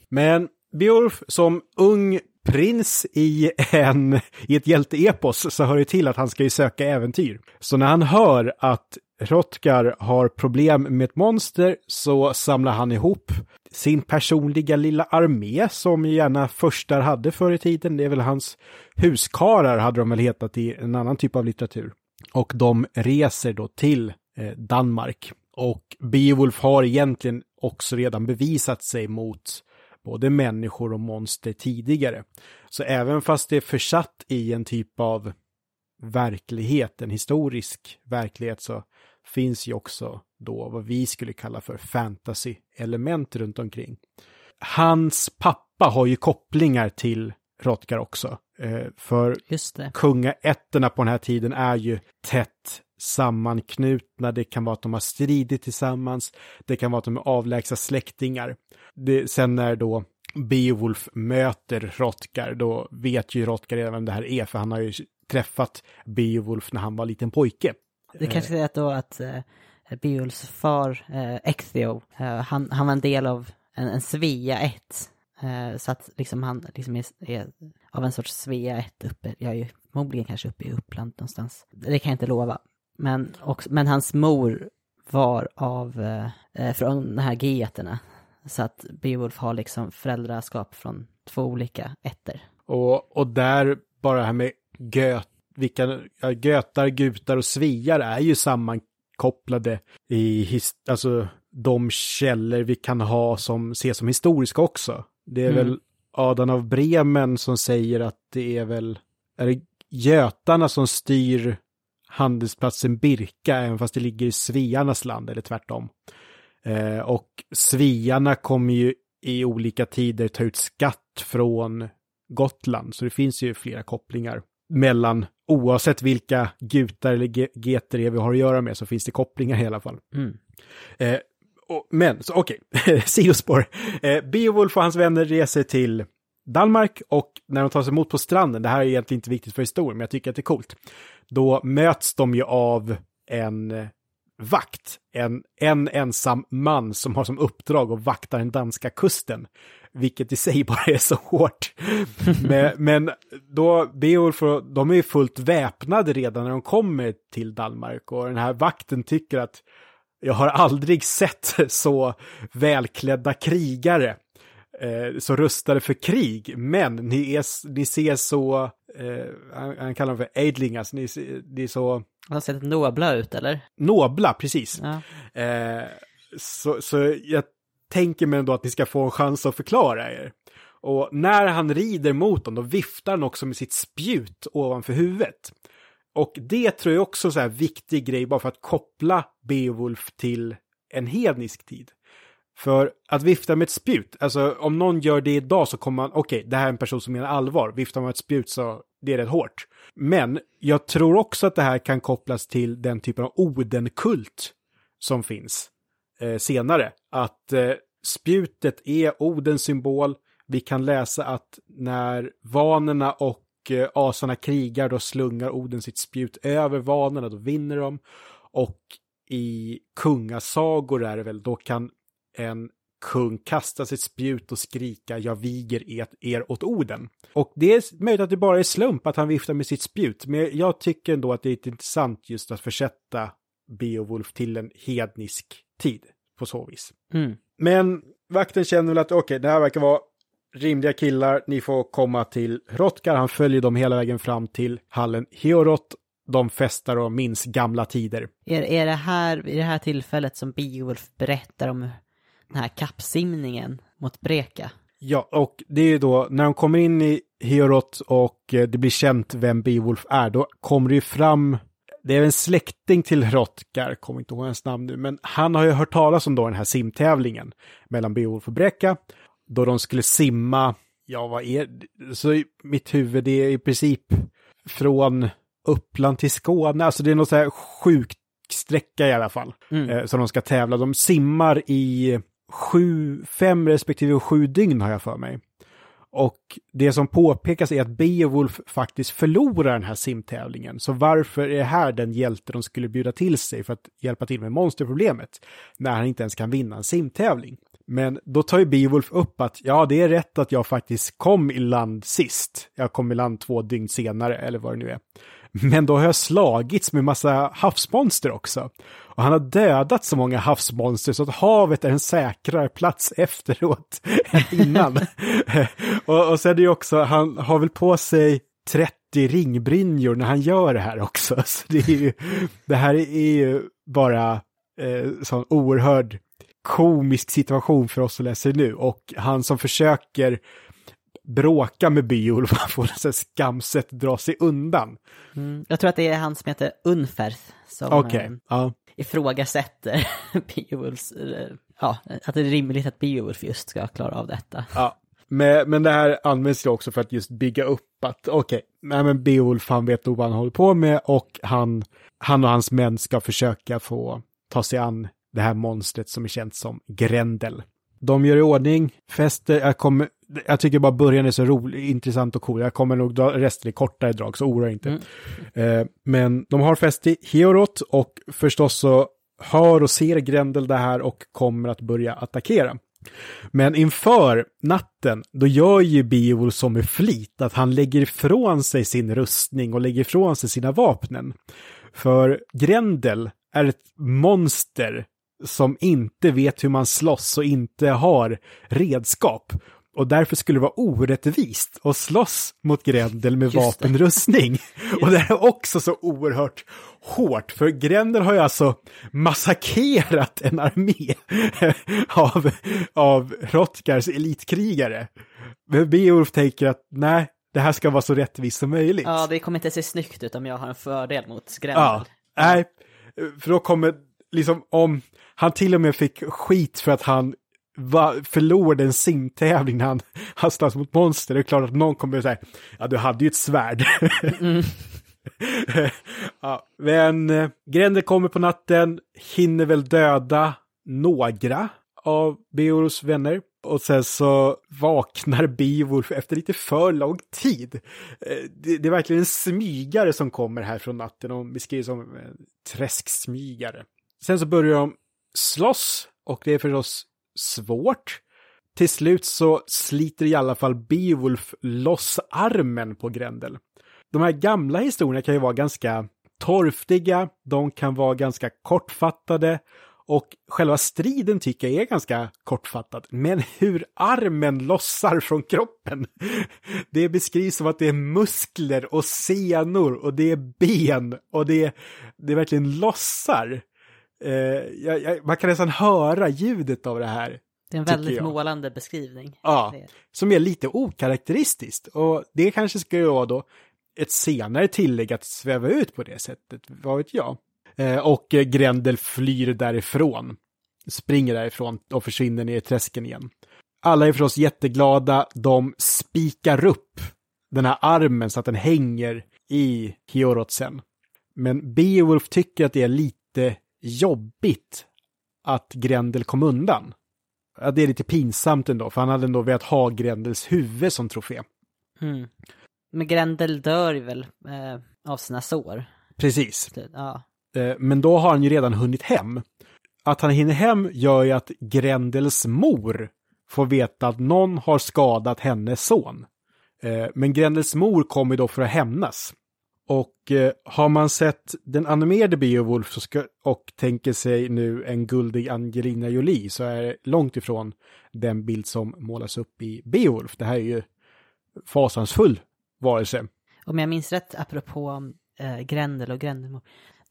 Men Beowulf som ung prins i, en, i ett hjälteepos så hör det till att han ska ju söka äventyr. Så när han hör att Hrothgar har problem med ett monster så samlar han ihop sin personliga lilla armé som gärna förstar hade förr i tiden. Det är väl hans huskarar hade de väl hetat i en annan typ av litteratur. Och de reser då till eh, Danmark. Och Beowulf har egentligen också redan bevisat sig mot både människor och monster tidigare. Så även fast det är försatt i en typ av verklighet, en historisk verklighet, så finns ju också då vad vi skulle kalla för fantasy-element runt omkring. Hans pappa har ju kopplingar till Hrothgar också. Eh, för kungaätterna på den här tiden är ju tätt sammanknutna. Det kan vara att de har stridit tillsammans. Det kan vara att de är avlägsna släktingar. Det, sen när då Beowulf möter Hrothgar, då vet ju Hrothgar redan vem det här är, för han har ju träffat Beowulf när han var liten pojke. Det kanske är att då att eh, Beowulfs far, eh, Ecthio, eh, han, han var en del av en, en Svea 1. Eh, så att liksom han liksom är, är av en sorts Svea 1 uppe, jag är ju förmodligen kanske uppe i Uppland någonstans. Det kan jag inte lova. Men, också, men hans mor var av, eh, eh, från de här geterna. Så att Beowulf har liksom föräldraskap från två olika ätter. Och, och där, bara det här med göt, vilka, ja, götar, gutar och sviar är ju sammankopplade i his, alltså, de källor vi kan ha som ses som historiska också. Det är Mm. väl Adam av Bremen som säger att det är väl, är det götarna som styr handelsplatsen Birka, även fast det ligger i Svearnas land, eller tvärtom. Eh, och Sviarna kommer ju i olika tider ta ut skatt från Gotland, så det finns ju flera kopplingar mellan, oavsett vilka gutar eller ge- geter vi har att göra med, så finns det kopplingar i alla fall. Mm. Eh, och, men, så okej, sidospår. Eh, Beowulf och hans vänner reser till Danmark och när de tas emot på stranden, det här är egentligen inte viktigt för historien, men jag tycker att det är coolt, då möts de ju av en eh, vakt, en, en ensam man som har som uppdrag att vakta den danska kusten. Vilket i sig bara är så hårt. men, men då, Beowulf, de är ju fullt väpnade redan när de kommer till Danmark och den här vakten tycker att jag har aldrig sett så välklädda krigare, eh, så rustade för krig, men ni, är, ni ser så, eh, han, han kallar dem för aidlingas, ni, ser- ni är så De sett nobla ut eller? nobla, precis. Ja. Eh, så, så jag tänker mig ändå att ni ska få en chans att förklara er. Och när han rider mot dem, då viftar han också med sitt spjut ovanför huvudet. Och det tror jag också är en viktig grej bara för att koppla Beowulf till en hednisk tid. För att vifta med ett spjut, alltså om någon gör det idag så kommer man, okej, det här är en person som menar allvar, viftar man med ett spjut så det är rätt hårt. Men jag tror också att det här kan kopplas till den typen av Odenkult som finns eh, senare. Att eh, spjutet är Odens symbol. Vi kan läsa att när vanerna och eh, asarna krigar då slungar Oden sitt spjut över vanerna, då vinner de. Och i kungasagor är det väl, då kan en kung kasta sitt spjut och skrika jag viger er, er åt Oden. Och det är möjligt att det bara är slump att han viftar med sitt spjut, men jag tycker ändå att det är intressant just att försätta Beowulf till en hednisk tid på så vis. Mm. Men vakten känner väl att okej, okay, det här verkar vara rimliga killar, ni får komma till Hrotkar. Han följer dem hela vägen fram till hallen Heorot. De festar och minns gamla tider. Är, är det här, i det här tillfället som Beowulf berättar om den här kappsimningen mot Breka? Ja, och det är ju då när de kommer in i Heorot och eh, det blir känt vem Beowulf är, då kommer det ju fram det är en släkting till Hrotkar, kommer inte ihåg hans namn nu, men han har ju hört talas om då den här simtävlingen mellan Beowulf och Brecka, då de skulle simma, ja vad är det, så i mitt huvud, det är i princip från Uppland till Skåne, alltså det är något så här sjukt sträcka i alla fall, mm. eh, som de ska tävla. De simmar i sju, fem respektive sju dygn har jag för mig. Och det som påpekas är att Beowulf faktiskt förlorar den här simtävlingen. Så varför är det här den hjälte de skulle bjuda till sig för att hjälpa till med monsterproblemet? När han inte ens kan vinna en simtävling. Men då tar ju Beowulf upp att ja, det är rätt att jag faktiskt kom i land sist. Jag kom i land två dygn senare, eller vad det nu är. Men då har jag slagits med massa havsmonster också. Och han har dödat så många havsmonster så att havet är en säkrare plats efteråt än innan. och, och sen är det ju också, han har väl på sig 30 ringbrynjor när han gör det här också. Så det, är ju, det här är ju bara eh, sån oerhörd komisk situation för oss att läsa nu. Och han som försöker bråka med Beowulf, han får så skamset dra sig undan. Mm. Jag tror att det är han som heter Unferth som okay. äh, ja. ifrågasätter Beowulfs, äh, ja, att det är rimligt att Beowulf just ska klara av detta. Ja. Men, men det här används ju också för att just bygga upp att okej, okay, men Beowulf han vet nog vad han håller på med och han, han och hans män ska försöka få ta sig an det här monstret som är känt som Grendel. De gör i ordning, fester, jag kommer, jag tycker bara början är så rolig, intressant och cool. Jag kommer nog dra resten i kortare drag, så oroa inte. Mm. Eh, men de har fest i Heorot och förstås så hör och ser Grendel det här och kommer att börja attackera. Men inför natten, då gör ju Beowulf som med flit, att han lägger ifrån sig sin rustning och lägger ifrån sig sina vapnen. För Grendel är ett monster som inte vet hur man slåss och inte har redskap. Och därför skulle det vara orättvist att slåss mot Grendel med vapenrustning. och det är också så oerhört hårt, för Grendel har ju alltså massakrerat en armé av, av Hrotkars elitkrigare. Men Beowulf tänker att nej, det här ska vara så rättvist som möjligt. Ja, det kommer inte se snyggt ut om jag har en fördel mot Grendel. Ja, nej, för då kommer liksom om han till och med fick skit för att han va, förlorade en simtävling när han, han slogs mot monster. Det är klart att någon kommer att säga, ja du hade ju ett svärd. Mm. ja, men eh, Grendel kommer på natten, hinner väl döda några av Beorus vänner. Och sen så vaknar Beowulf efter lite för lång tid. Eh, det, det, är verkligen en smygare som kommer här från natten och beskrivs som en träsksmygare. Sen så börjar de slåss och det är förstås svårt. Till slut så sliter i alla fall Beowulf loss armen på Grendel. De här gamla historierna kan ju vara ganska torftiga, de kan vara ganska kortfattade och själva striden tycker jag är ganska kortfattad. Men hur armen lossar från kroppen, det beskrivs som att det är muskler och senor och det är ben och det, det verkligen lossar. Eh, jag, jag, man kan nästan höra ljudet av det här. Det är en väldigt målande beskrivning. Ja, som är lite okaraktäristiskt. Och det kanske ska vara då ett senare tillägg att sväva ut på det sättet, vad vet jag. Eh, och Grendel flyr därifrån. Springer därifrån och försvinner ner i träsken igen. Alla är förstås jätteglada. De spikar upp den här armen så att den hänger i Hiorotsen. Men Beowulf tycker att det är lite jobbigt att Grendel kom undan. Ja, det är lite pinsamt ändå, för han hade ändå velat ha Grendels huvud som trofé. Mm. Men Grendel dör väl eh, av sina sår? Precis. Ja. Eh, men då har han ju redan hunnit hem. Att han hinner hem gör ju att Grendels mor får veta att någon har skadat hennes son. Eh, men Grendels mor kommer då för att hämnas. Och eh, har man sett den animerade Beowulf ska, och tänker sig nu en guldig Angelina Jolie så är det långt ifrån den bild som målas upp i Beowulf. Det här är ju fasansfull varelse. Om jag minns rätt, apropå eh, Grendel och Grendelmor,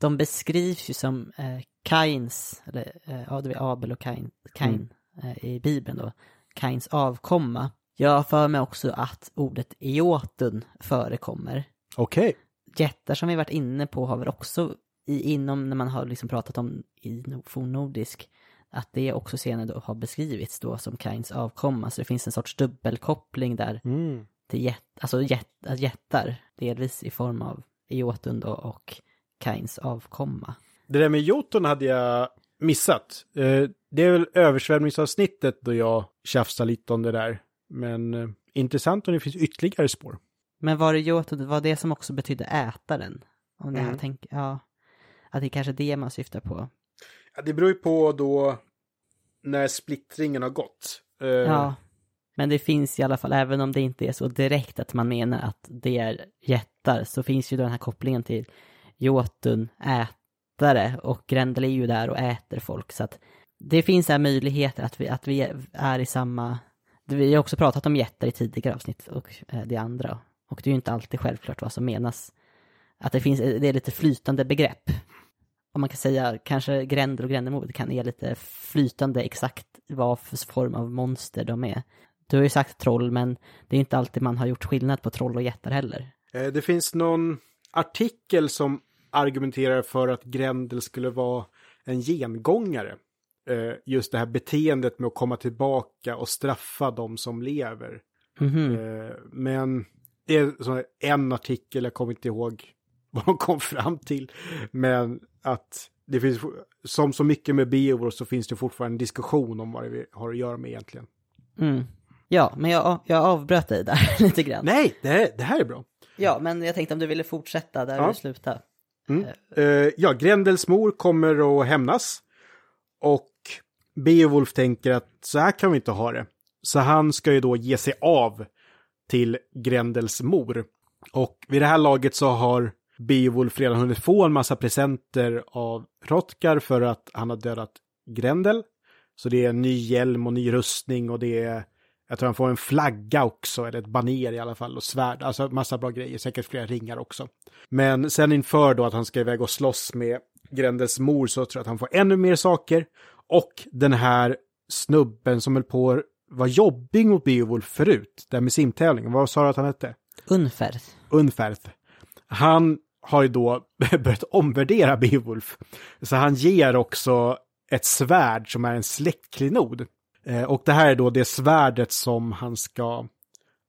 de beskrivs ju som eh, Kains, eller eh, ja, det är Abel och Kain, Kain Mm. eh, i Bibeln då, Kains avkomma. Jag har för mig också att ordet Eotun förekommer. Okej. Jättar som vi varit inne på har väl också i, inom när man har liksom pratat om i no- fornnordisk att det också senare då har beskrivits då som Kains avkomma. Så det finns en sorts dubbelkoppling där Mm. till jät, alltså jät, att jättar, delvis i form av Eotun då och Kains avkomma. Det där med Jotun hade jag missat. Eh, det är väl översvämningsavsnittet då jag tjafsar lite om det där. Men eh, intressant om det finns ytterligare spår. Men var det Jotun, var det som också betydde ätaren? Om Mm. här tänk, ja. Att det är kanske är det man syftar på. Ja, det beror ju på då när splittringen har gått. Eh, Ja. Men det finns i alla fall, även om det inte är så direkt att man menar att det är jättar, så finns ju då den här kopplingen till Jotun, ätare, och Grendel är ju där och äter folk. Så att det finns här möjligheter att vi, att vi är i samma... Vi har också pratat om jättar i tidigare avsnitt och eh, det andra. Och det är ju inte alltid självklart vad som menas. Att det finns, det är lite flytande begrepp. Om man kan säga kanske Grendel och Grendelmod kan är lite flytande exakt vad för form av monster de är. Du har ju sagt troll, men det är inte alltid man har gjort skillnad på troll och jättar heller. Eh, Det finns någon artikel som argumenterar för att Grendel skulle vara en gengångare. Eh, Just det här beteendet med att komma tillbaka och straffa de som lever. Mhm. Eh, Men det är en artikel, jag kommer inte ihåg vad de kom fram till. Men att det finns, som så mycket med Beowulf så finns det fortfarande en diskussion om vad det har att göra med egentligen. Mm. Ja, men jag, jag avbröt dig där lite grann. Nej, det här, det här är bra. Ja, men jag tänkte om du ville fortsätta där Ja. du slutade. Eh, ja, Grendels mor kommer att hämnas. Och Beowulf tänker att så här kan vi inte ha det. Så han ska ju då ge sig av till Grendels mor. Och vid det här laget så har Beowulf redan hunnit få en massa presenter av Hrothgar för att han har dödat Grendel. Så det är en ny hjälm och ny rustning och det är, jag tror han får en flagga också, eller ett baner i alla fall, och svärd, alltså massa bra grejer, säkert flera ringar också. Men sen inför då att han ska iväg och slåss med Grendels mor så tror jag att han får ännu mer saker. Och den här snubben som höll på vara jobbig mot Beowulf förut, där med simtävlingen, vad sa du att han hette? Ungefär. Unferth. Han har ju då börjat omvärdera Beowulf. Så han ger också ett svärd som är en släktklenod. Eh, och det här är då det svärdet som han ska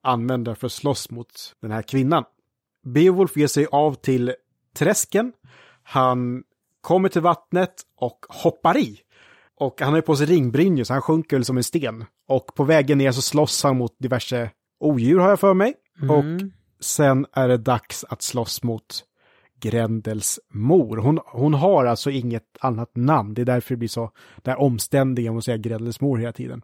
använda för att slåss mot den här kvinnan. Beowulf ger sig av till träsken. Han kommer till vattnet och hoppar i. Och han har ju på sig ringbrynjor så han sjunker väl som en sten. Och på vägen ner så slåss han mot diverse odjur har jag för mig. Och Mm. sen är det dags att slåss mot Grendels mor. Hon, hon har alltså inget annat namn. Det är därför det blir så där omständiga om att säga Grendels mor hela tiden.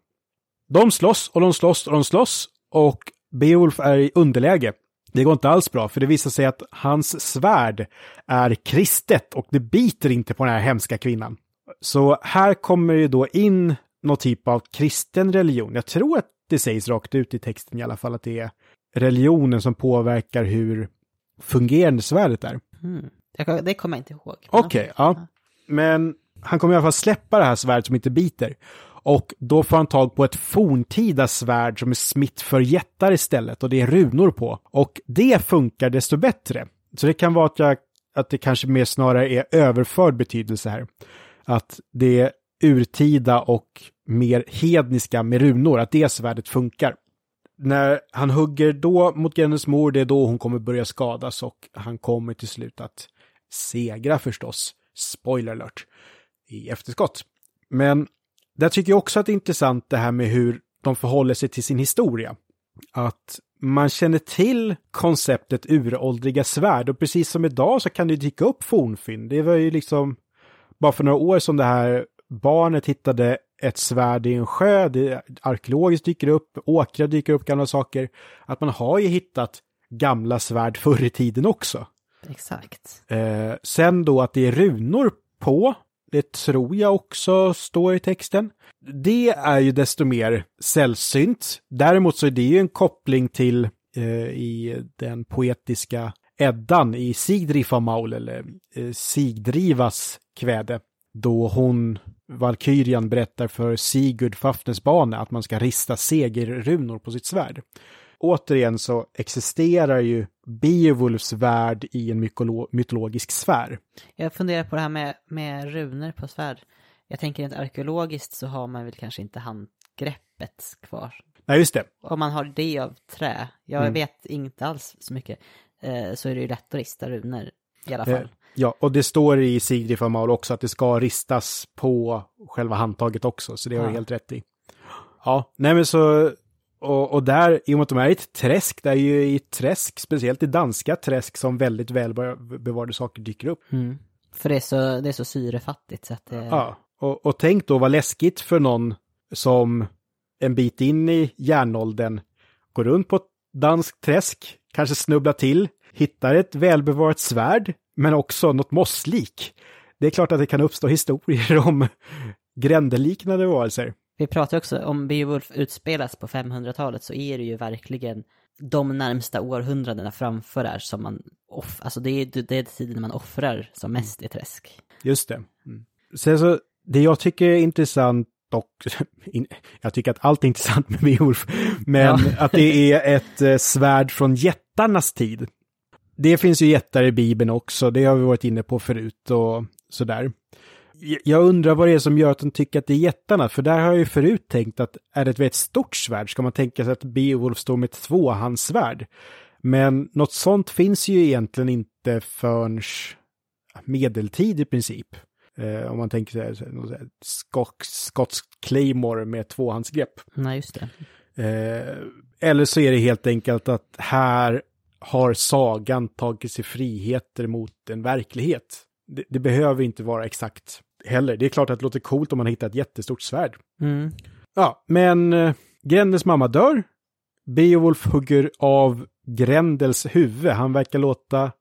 De slåss och de slåss och de slåss och Beowulf är i underläge. Det går inte alls bra, för det visar sig att hans svärd är kristet och det biter inte på den här hemska kvinnan. Så här kommer ju då in någon typ av kristen religion. Jag tror att det sägs rakt ut i texten i alla fall att det är religionen som påverkar hur fungerande svärdet är. Mm. Det kommer jag inte ihåg. Okej, ja. Men han kommer i alla fall släppa det här svärdet som inte biter. Och då får han tag på ett forntida svärd som är smitt för jättar istället och det är runor på. Och det funkar desto bättre. Så det kan vara att, jag, att det kanske mer snarare är överförd betydelse här. Att det urtida och mer hedniska med runor, att det svärdet funkar. När han hugger då mot Grennes mor, det är då hon kommer börja skadas och han kommer till slut att segra förstås. Spoiler alert. I efterskott. Men där tycker jag också att det är intressant det här med hur de förhåller sig till sin historia. Att man känner till konceptet uråldriga svärd och precis som idag så kan det dyka upp fornfynd. Det var ju liksom bara för några år som det här barnet hittade ett svärd i en sjö, det arkeologiskt dyker upp, åkrar dyker upp gamla saker. Att man har ju hittat gamla svärd förr i tiden också. Exakt. Eh, sen då att det är runor på, det tror jag också står i texten. Det är ju desto mer sällsynt. Däremot så är det ju en koppling till eh, i den poetiska Eddan i Sigdrifa eller eh, Sigdrivas kväde. Då hon, Valkyrian, berättar för Sigurd Fafnesbane att man ska rista segerrunor på sitt svärd. Återigen så existerar ju Beowulfs värld i en mytologisk sfär. Jag funderar på det här med, med runor på svärd. Jag tänker att arkeologiskt så har man väl kanske inte handgreppet kvar. Nej, just det. Om man har det av trä, jag Mm. vet inte alls så mycket, så är det ju lätt att rista runor i alla Eh, fall. Ja, och det står i Sigdrifa Maul också att det ska ristas på själva handtaget också, så det har du Ja. helt rätt i. Ja, nej men så, och, och där, i och med att de är i ett träsk, det är ju i ett träsk, speciellt i danska träsk, som väldigt välbevarade saker dyker upp. Mm. För det är, så, det är så syrefattigt så att det... Ja, och, och tänk då vad läskigt för någon som en bit in i järnåldern går runt på ett danskt träsk, kanske snubblar till, hittar ett välbevarat svärd, men också något mosslik. Det är klart att det kan uppstå historier om grändeliknande varelser. Vi pratar också om Beowulf utspelas på 500-talet så är det ju verkligen de närmsta århundradena framför där som man off, alltså det är, det är tiden man offrar som mest i träsk. Just det. Mm. Sen så, det jag tycker är intressant in- jag tycker att allt är intressant med Beowulf, men Ja. att det är ett eh, svärd från jättarnas tid. Det finns ju jättar i Bibeln också, det har vi varit inne på förut och sådär. Jag undrar vad det är som gör att de tycker att det är jättarna, för där har jag ju förut tänkt att är det ett väldigt stort svärd ska man tänka sig att Beowulf står med ett tvåhandssvärd. Men något sånt finns ju egentligen inte förrän medeltid i princip. Eh, om man tänker sig så så skock, skotsk claymore med tvåhandsgrepp. Nej, just det. Eh, eller så är det helt enkelt att här har sagan tagit sig friheter mot en verklighet. Det, det behöver inte vara exakt heller. Det är klart att det låter coolt om man hittar ett jättestort svärd. Mm. Ja, men eh, Grendels mamma dör. Beowulf hugger av Grendels huvud. Han verkar låta...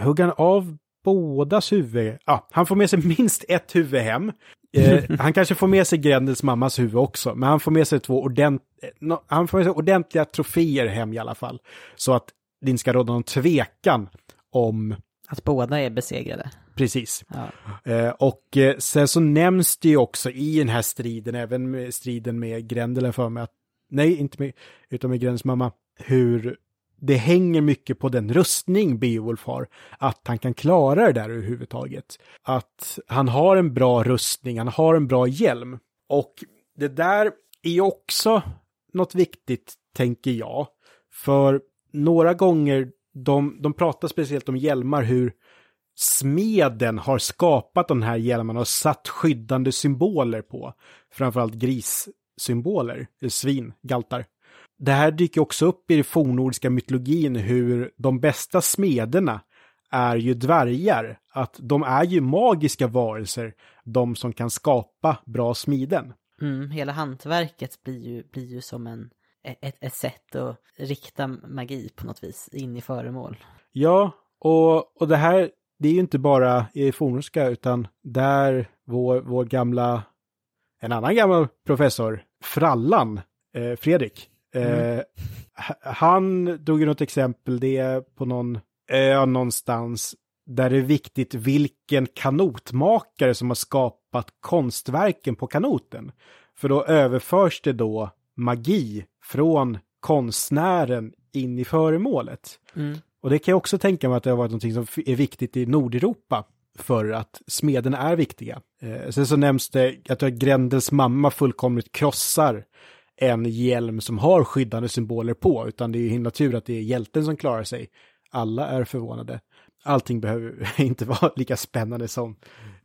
Hugger han av bådas huvud? Ja, han får med sig minst ett huvud hem. Eh, han kanske får med sig Grendels mammas huvud också, men han får med sig två ordent... eh, no, han får med sig ordentliga troféer hem i alla fall. Så att det inte ska råda någon tvekan om... Att båda är besegrade. Precis. Ja. Eh, och eh, sen så nämns det ju också i den här striden, även med striden med Grendel för mig, att, nej, inte med, utan med Grendels mamma, hur det hänger mycket på den rustning Beowulf har, att han kan klara det där överhuvudtaget. Att han har en bra rustning, han har en bra hjälm. Och det där är ju också något viktigt, tänker jag. För några gånger, de, de pratar speciellt om hjälmar, hur smeden har skapat de här hjälmarna och satt skyddande symboler på. Framförallt grissymboler, svin, galtar. Det här dyker också upp i den fornnordiska mytologin hur de bästa smederna är ju dvärgar. Att de är ju magiska varelser, de som kan skapa bra smiden. Mm, hela hantverket blir ju, blir ju som en, ett, ett sätt att rikta magi på något vis in i föremål. Ja, och, och det här, det är ju inte bara i fornnordiska utan där vår, vår gamla, en annan gammal professor, Frallan, eh, Fredrik, eh, h- han drog ju något exempel, det är på någon ö någonstans där det är viktigt vilken kanotmakare som har skapat konstverken på kanoten. För då överförs det då magi från konstnären in i föremålet. Mm. Och det kan jag också tänka mig att det har varit något som är viktigt i Nordeuropa för att smederna är viktiga. Eh, sen så nämns det, jag tror att Grendels mamma fullkomligt krossar en hjälm som har skyddande symboler på, utan det är ju himla tur att det är hjälten som klarar sig. Alla är förvånade. Allting behöver inte vara lika spännande som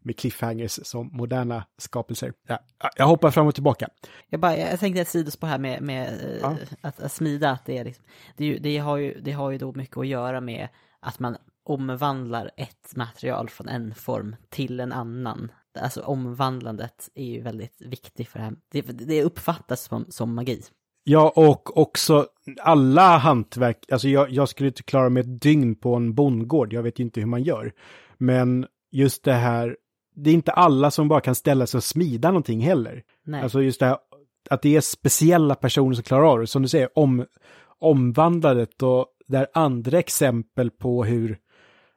med cliffhangers som moderna skapelser. Ja, jag hoppar fram och tillbaka. Jag, bara, jag tänkte ett sidospår här med, med eh, Ja. att, att smida, att det, är liksom, det, är ju, det, har ju, det har ju då mycket att göra med att man omvandlar ett material från en form till en annan. Alltså omvandlandet är ju väldigt viktigt för det här. Det, det uppfattas som, som magi. Ja, och också alla hantverk, alltså jag, jag skulle inte klara mig ett dygn på en bondgård, jag vet ju inte hur man gör. Men just det här, det är inte alla som bara kan ställa sig och smida någonting heller. Nej. Alltså just det här, att det är speciella personer som klarar av det, som du säger, om, omvandlandet och där andra exempel på hur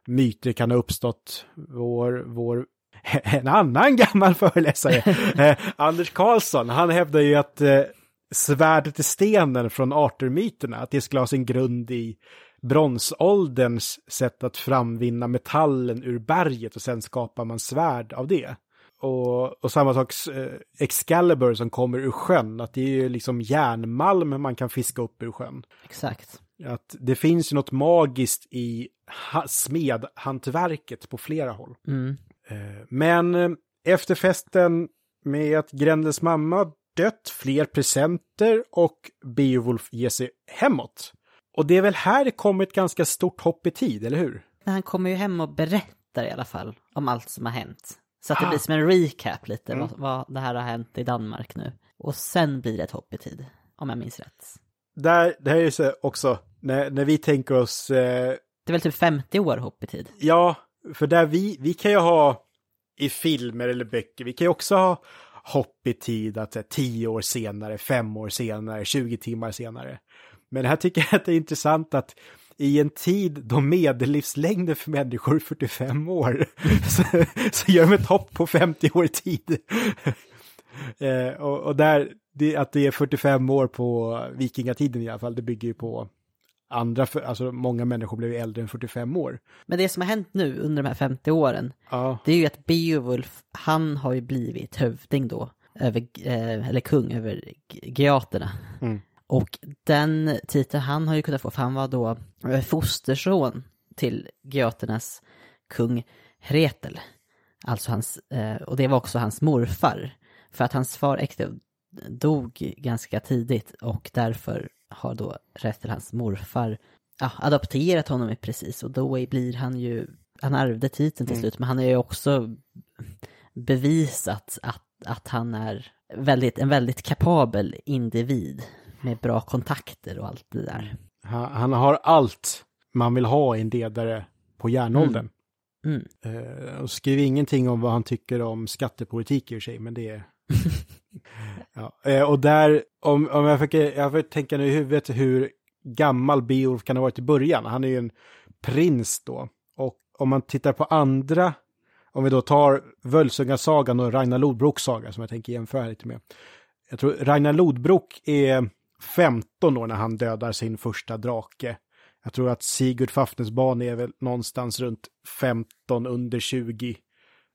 myter kan ha uppstått. Vår, vår en annan gammal föreläsare, eh, Anders Karlsson, han hävdar ju att eh, svärdet i stenen från Arthur-myterna, att det skulle ha sin grund i bronsålderns sätt att framvinna metallen ur berget och sen skapar man svärd av det. Och, och samma sak eh, Excalibur som kommer ur sjön, att det är ju liksom järnmalm man kan fiska upp ur sjön. Exakt. Att det finns ju något magiskt i ha- smedhantverket på flera håll. Mm. Eh, Men eh, efter festen med att Grendels mamma dött, fler presenter och Beowulf ger sig hemåt. Och det är väl här det kommer ett ganska stort hopp i tid, eller hur? Men han kommer ju hem och berättar i alla fall om allt som har hänt. Så att det Ah. blir som en recap lite, Mm. vad, vad det här har hänt i Danmark nu. Och sen blir det ett hopp i tid, om jag minns rätt. Där, det här är ju så också, när, när vi tänker oss, eh, Det är väl typ 50 år hopp i tid? ja, för där vi, vi kan ju ha i filmer eller böcker, vi kan ju också ha hopp i tid, att här, tio år senare, fem år senare, 20 timmar senare. Men här tycker jag att det är intressant att i en tid då medellivslängden för människor är 45 år så, så gör de ett hopp på 50 år i tid. eh, och, och där, det, att det är 45 år på vikingatiden i alla fall, det bygger ju på andra, för, alltså många människor blev äldre än 45 år. Men det som har hänt nu under de här 50 åren, Ja, det är ju att Beowulf, han har ju blivit hövding då, över, eh, eller kung över Geaterna. Mm. Och den titeln han har ju kunnat få, för han var då eh, fosterson till Geaternas kung Hretel. Alltså hans, eh, och det var också hans morfar. För att hans far Ektev dog ganska tidigt och därför har då Hretel, hans morfar, ja, adopterat honom i precis och då blir han ju, han ärvde titeln till slut men han har ju också bevisat att, att han är väldigt, en väldigt kapabel individ med bra kontakter och allt det där. han, har allt man vill ha i en ledare på järnåldern. Mm. Eh, och skriver ingenting om vad han tycker om skattepolitik i och för sig, men det är... ja. eh, och där, om, om jag fick, jag fick tänka nu i huvudet hur gammal Beowulf kan ha varit i början. Han är ju en prins då. Och om man tittar på andra, om vi då tar Völsungasagan och Ragnar Lodbroks saga som jag tänker jämföra lite med. Jag tror Ragnar Lodbrok är 15 år när han dödar sin första drake. Jag tror att Sigurd Fafnesban är väl någonstans runt 15 under 20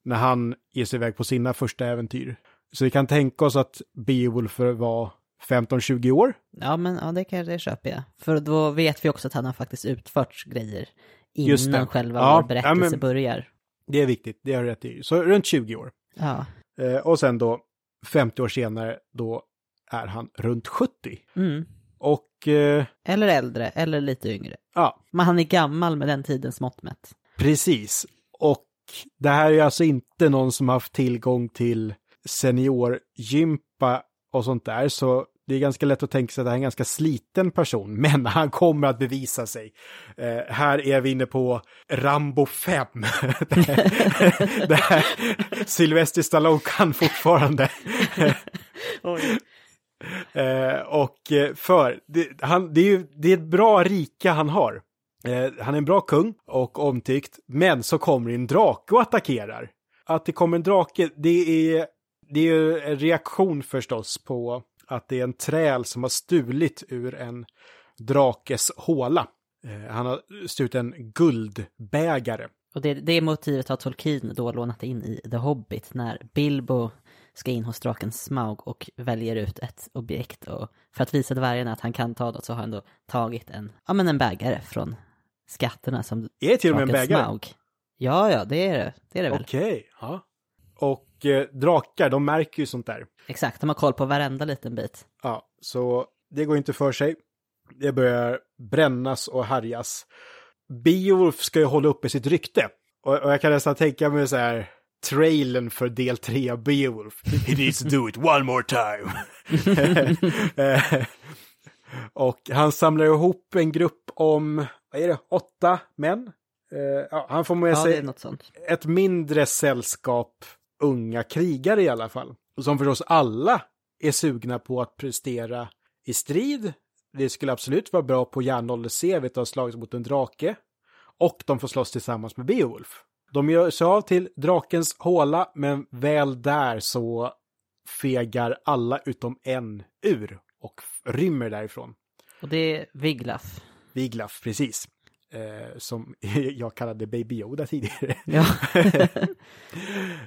när han ger sig iväg på sina första äventyr. Så vi kan tänka oss att Beowulf var 15-20 år. Ja men ja, det kan det köper jag. För då vet vi också att han har faktiskt utfört grejer innan själva Ja, vår berättelse ja, men- börjar. Det är viktigt, det har rätt i. Så runt 20 år. Ja. Eh, och sen då 50 år senare, då är han runt 70. Mm. Och eh, Eller äldre, eller lite yngre. ja, Men han är gammal med den tidens mått mätt. Precis. Och det här är alltså inte någon som haft tillgång till seniorgympa och sånt där, så det är ganska lätt att tänka sig att det här är en ganska sliten person, men han kommer att bevisa sig. Eh, här är vi inne på Rambo 5. det här, det här, Sylvester Stallone kan fortfarande. Eh, och eh, för, det, han, det, är ju, det är ett bra rika han har. Eh, han är en bra kung och omtyckt, men så kommer en drake och attackerar. Att det kommer en drake, det är, det är ju en reaktion förstås på att det är en träl som har stulit ur en drakes håla. Eh, han har stulit en guldbägare. Och det, det motivet har Tolkien då lånat in i The Hobbit när Bilbo ska in hos draken Smaug och väljer ut ett objekt och för att visa dvärgarna att han kan ta det så har han då tagit en, ja men en bägare från skatterna som Är det till och med en bägare? Smaug. Ja, ja, det är det. Det är det väl. Okej, ja. Och eh, drakar, de märker ju sånt där. Exakt, de har koll på varenda liten bit. Ja, så det går inte för sig. Det börjar brännas och härjas. Beowulf ska ju hålla uppe sitt rykte. Och, och jag kan nästan tänka mig så här trailern för del 3 av Beowulf. He needs to do it one more time. Eh, Och han samlar ihop en grupp om, vad är det, åtta män? Eh, ja, han får med Ja, sig ett mindre sällskap unga krigare i alla fall. Och som förstås alla är sugna på att prestera i strid. Det skulle absolut vara bra på järnålder-CVt att ha slagits mot en drake. Och de får slåss tillsammans med Beowulf. De gör sig av till drakens håla, men väl där så fegar alla utom en ur och rymmer därifrån. Och det är Wiglaf. Viglaf, precis. Eh, som jag kallade Baby Yoda tidigare. Ja.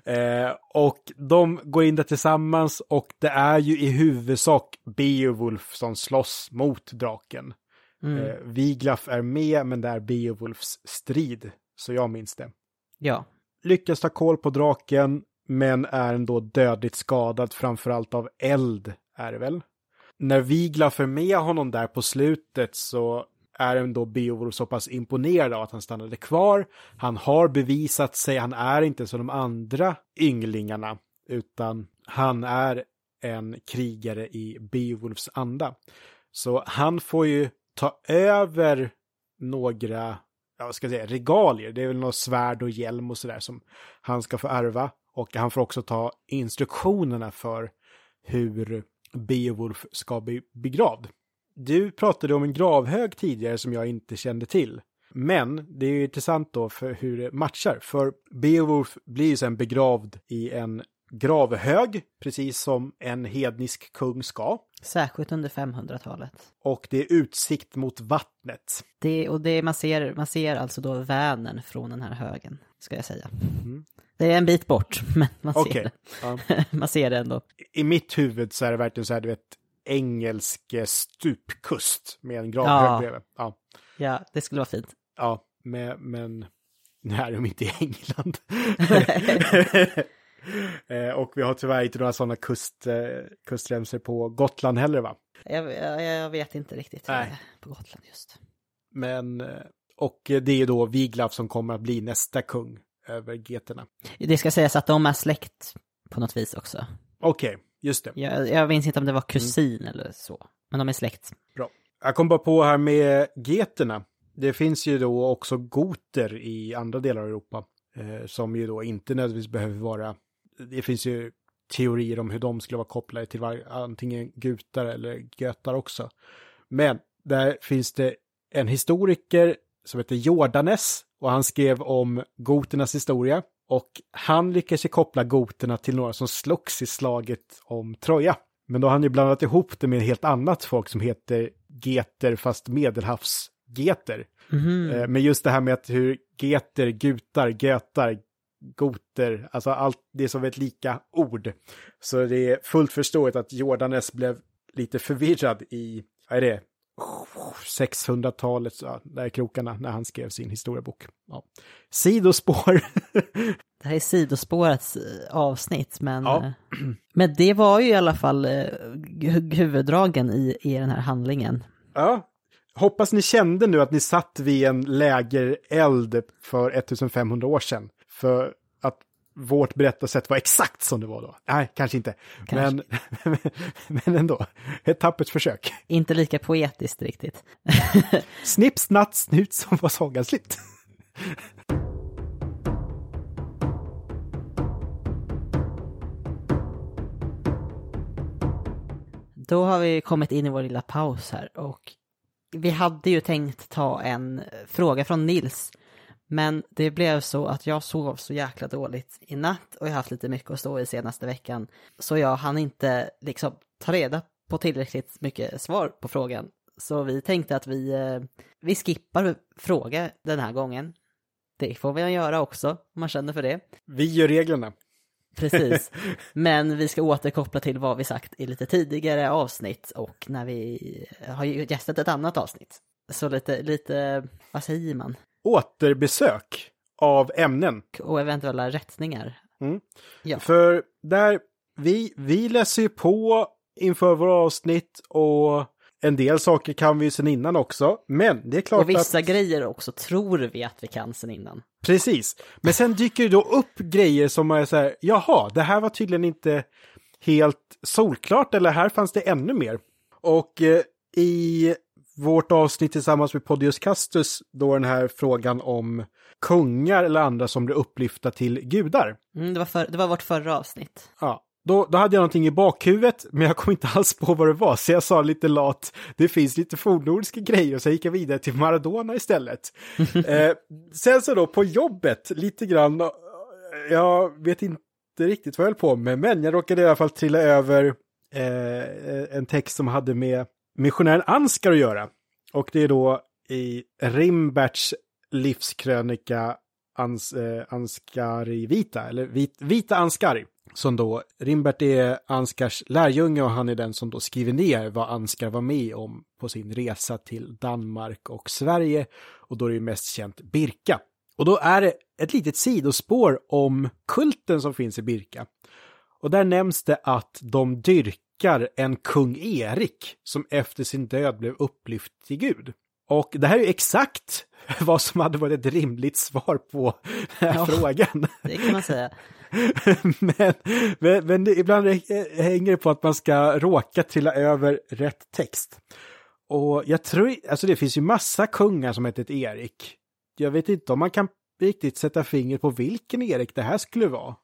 Eh, och de går in där tillsammans och det är ju i huvudsak Beowulf som slåss mot draken. Mm. Eh, Viglaf är med, men det är Beowulfs strid, så jag minns det. ja. Lyckas ta koll på draken, men är ändå dödligt skadad, framförallt av eld, är det väl. När Viglaf är med honom där på slutet så är ändå Beowulf så pass imponerad av att han stannade kvar. Han har bevisat sig, han är inte som de andra ynglingarna, utan han är en krigare i Beowulfs anda. Så han får ju ta över några, ja, vad ska jag säga, regalier. Det är väl något svärd och hjälm och sådär som han ska få ärva. Och han får också ta instruktionerna för hur Beowulf ska bli begravd. Du pratade om en gravhög tidigare som jag inte kände till. Men det är ju intressant då för hur det matchar. För Beowulf blir ju sen begravd i en gravhög, precis som en hednisk kung ska. Särskilt under 500-talet. Och det är utsikt mot vattnet. Det, och det, man, ser, man ser alltså då Vänern från den här högen, ska jag säga. Det är en bit bort, men man ser Okej. det. Ja. man ser det ändå. I mitt huvud så är det verkligen så här, du vet, engelsk stupkust med en gravhög Ja. bredvid. Ja. Ja, det skulle vara fint. Ja, men, men nu är de inte i England. Eh, och vi har tyvärr inte några sådana kust, eh, kustremsor på Gotland heller va? Jag, jag, jag vet inte riktigt hur det Nej. är på Gotland just. Men, eh, och det är då Viglaf som kommer att bli nästa kung över geterna. Det ska sägas att de är släkt på något vis också. Okej, just det. Jag, jag minns inte om det var kusin Mm. eller så. Men de är släkt. Bra. Jag kom bara på här med geterna. Det finns ju då också goter i andra delar av Europa. Eh, som ju då inte nödvändigtvis behöver vara... Det finns ju teorier om hur de skulle vara kopplade till var, antingen gutar eller götar också. Men där finns det en historiker som heter Jordanes och han skrev om goternas historia. Och han lyckas ju koppla goterna till några som slogs i slaget om Troja. Men då har han ju blandat ihop det med helt annat folk som heter geter fast medelhavsgeter. Eh, Men just det här med att hur geter, gutar, götar, goter, alltså allt det är som ett lika ord. Så det är fullt förståeligt att Jordanes blev lite förvirrad i, vad är det, 600-talet, ja, där krokarna, när han skrev sin historiebok. Ja. Sidospår. Det här är sidospårets eh, avsnitt, men, Ja. eh, men det var ju i alla fall eh, hu- huvuddragen i, i den här handlingen. ja. Hoppas ni kände nu att ni satt vid en lägereld för 1500 år sedan. För vårt berättarsätt var exakt som det var då. Nej, kanske inte. Kanske. Men, men ändå, ett tappert försök. Inte lika poetiskt riktigt. Snipp, snatt, snut som var sagan slut. Då har vi kommit in i vår lilla paus här och vi hade ju tänkt ta en fråga från Nils. Men det blev så att jag sov så jäkla dåligt i natt och jag har haft lite mycket att stå i senaste veckan. Så jag hann inte liksom ta reda på tillräckligt mycket svar på frågan. Så vi tänkte att vi, eh, vi skippar fråga den här gången. Det får vi göra också om man känner för det. Vi gör reglerna. Precis. Men vi ska återkoppla till vad vi sagt i lite tidigare avsnitt och när vi har gästat ett annat avsnitt. Så lite, lite, vad säger man? Återbesök av ämnen. Och eventuella rättningar. Mm. Ja. För där, vi, vi läser ju på inför våra avsnitt och en del saker kan vi ju sen innan också. Men det är klart Och vissa att... grejer också tror vi att vi kan sen innan. Precis. Men sen dyker det då upp grejer som är så här, jaha, det här var tydligen inte helt solklart eller här fanns det ännu mer. Och eh, i vårt avsnitt tillsammans med Podius Castus då den här frågan om kungar eller andra som blir upplyfta till gudar. Mm, det, var för, det var vårt förra avsnitt. Ja, då, då hade jag någonting i bakhuvudet, men jag kom inte alls på vad det var, så jag sa lite lat, det finns lite fornnordiska grejer, och så gick jag vidare till Maradona istället. eh, sen så då på jobbet, lite grann, jag vet inte riktigt vad jag höll på med, men jag råkade i alla fall trilla över eh, en text som hade med missionären Anskar att göra. Och det är då i Rimberts livskrönika Ans, eh, Anskari Vita, eller Vit, Vita Anskari. Som då, Rimbert är Anskars lärjunge och han är den som då skriver ner vad Anskar var med om på sin resa till Danmark och Sverige. Och då är det ju mest känt Birka. Och då är det ett litet sidospår om kulten som finns i Birka. Och där nämns det att de dyrkar en kung Erik som efter sin död blev upplyft till Gud. Och det här är ju exakt vad som hade varit ett rimligt svar på den här ja, frågan. Det kan man säga. men, men, men det, ibland hänger det på att man ska råka trilla över rätt text. Och jag tror, alltså det finns ju massa kungar som heter Erik. Jag vet inte om man kan riktigt sätta finger på vilken Erik det här skulle vara.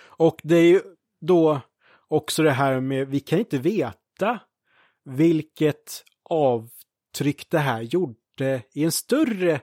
Och det är ju då också det här med, vi kan inte veta vilket avtryck det här gjorde i en större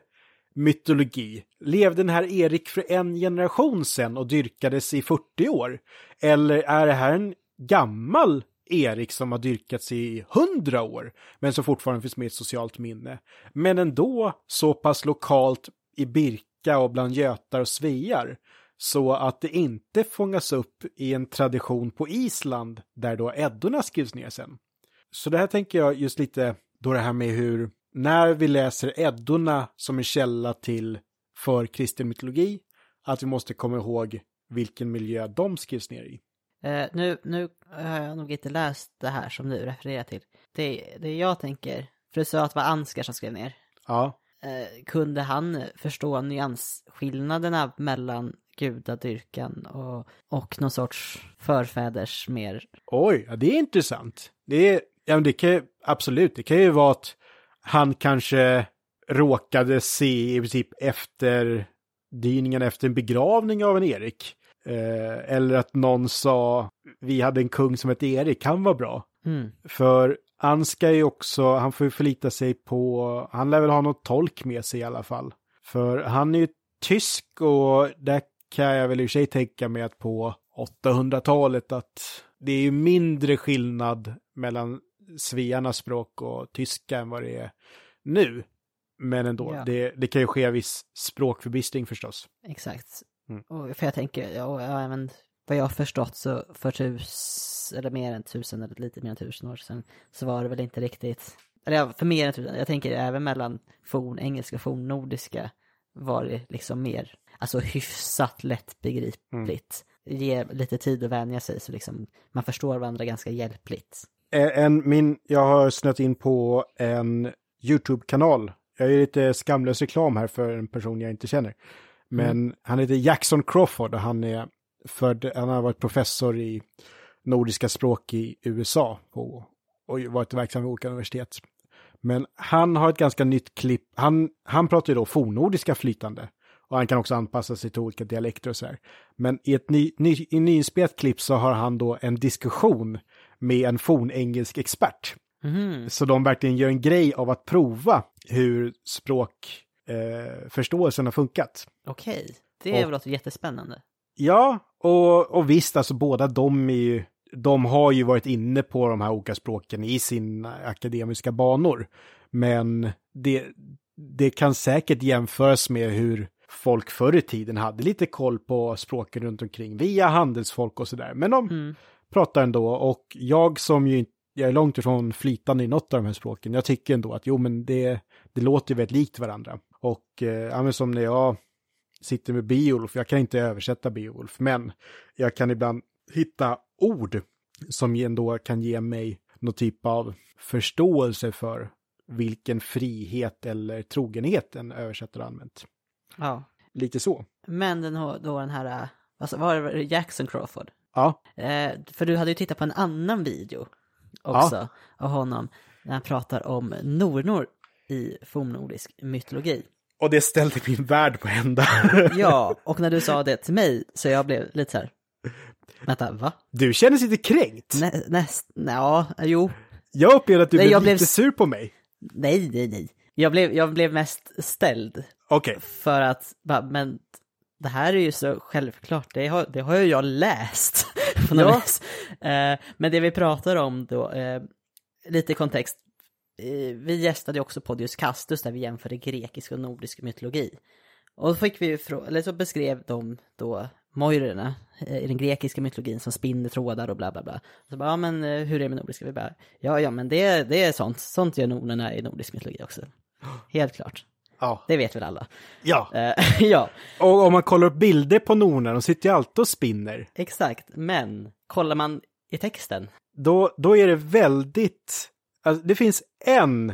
mytologi. Levde den här Erik för en generation sedan och dyrkades i 40 år? Eller är det här en gammal Erik som har dyrkats i 100 år, men som fortfarande finns med i ett socialt minne? Men ändå så pass lokalt i Birka och bland götar och svear så att det inte fångas upp i en tradition på Island där då Eddorna skrivs ner sen. Så det här tänker jag just lite då det här med hur när vi läser Eddorna som en källa till för kristen mytologi, att vi måste komma ihåg vilken miljö de skrivs ner i. Uh, nu, nu har jag nog inte läst det här som du refererar till. Det, det jag tänker, för du sa att det var Ansgar som skrev ner. Ja. Uh, kunde han förstå nyansskillnaderna mellan gudadyrkan och, och någon sorts förfäders mer... Oj, ja, det är intressant. Det är, ja, det kan absolut, det kan ju vara att han kanske råkade se i princip efter dyningen efter en begravning av en Erik. Eh, eller att någon sa, vi hade en kung som hette Erik, han var bra. Mm. För Anska är ju också, han får ju förlita sig på, han lär väl ha något tolk med sig i alla fall. För han är ju tysk och där kan jag väl i och för sig tänka mig att på 800-talet att det är ju mindre skillnad mellan svearnas språk och tyska än vad det är nu. Men ändå, ja. det, det kan ju ske viss språkförbistring förstås. Exakt. Mm. Och för jag tänker, ja, ja, men vad jag har förstått så för tusen, eller mer än tusen, eller lite mer än tusen år sedan, så var det väl inte riktigt, eller ja, för mer än tusen, jag tänker även mellan fornengelska och fornnordiska var det liksom mer, alltså hyfsat lättbegripligt. Mm. Ge lite tid att vänja sig så liksom man förstår varandra ganska hjälpligt. En, min, jag har snött in på en YouTube-kanal. Jag är lite skamlös reklam här för en person jag inte känner. Men mm. han heter Jackson Crawford och han är född, han har varit professor i nordiska språk i USA och, och varit verksam vid olika universitet. Men han har ett ganska nytt klipp, han, han pratar ju då fornnordiska flytande. Och han kan också anpassa sig till olika dialekter och så här. Men i ett ny, ny, i nyinspelat klipp så har han då en diskussion med en fornengelsk expert. Mm. Så de verkligen gör en grej av att prova hur språkförståelsen eh, har funkat. Okej, det och, låter jättespännande. Ja, och, och visst, alltså båda de är ju, de har ju varit inne på de här olika språken i sina akademiska banor. Men det, det kan säkert jämföras med hur folk förr i tiden hade lite koll på språken runt omkring via handelsfolk och sådär. Men de mm. pratar ändå och jag som ju inte jag är långt ifrån flytande i något av de här språken. Jag tycker ändå att jo, men det, det låter ju väldigt likt varandra. Och eh, ja, men som när jag sitter med Beowulf, jag kan inte översätta Beowulf, men jag kan ibland hitta ord som ändå kan ge mig någon typ av förståelse för vilken frihet eller trogenhet en översättare använt. Ja. Lite så. Men den, då den här, alltså, var det Jackson Crawford? Ja. Eh, för du hade ju tittat på en annan video också ja. av honom. när han pratar om nornor i fornnordisk mytologi. Och det ställde min värld på ända. Ja, och när du sa det till mig så jag blev lite så här, vänta, va? Du kändes lite kränkt. Nä, näst, ja, jo, Jag upplevde att du Nej, blev jag lite blev- sur på mig. nej, nej, nej. Jag blev, jag blev mest ställd Okej, för att, men det här är ju så självklart, det har, det har ju jag läst på något Ja. vis. Eh, men det vi pratar om då, eh, lite kontext, eh, vi gästade också Podius Castus där vi jämförde grekisk och nordisk mytologi. Och då fick vi eller så beskrev de då moirerna eh, i den grekiska mytologin som spinner trådar och bla bla bla. Så bara, ja men eh, hur är det med nordiska? Vi bara, ja ja men det, det är sånt, sånt gör nornerna i nordisk mytologi också. Helt klart, ja. det vet väl alla. ja. Eh, ja, Och om man kollar upp bilder på nornar, de sitter ju alltid och spinner. exakt. Men kollar man i texten, Då, då är det väldigt... Alltså, det finns en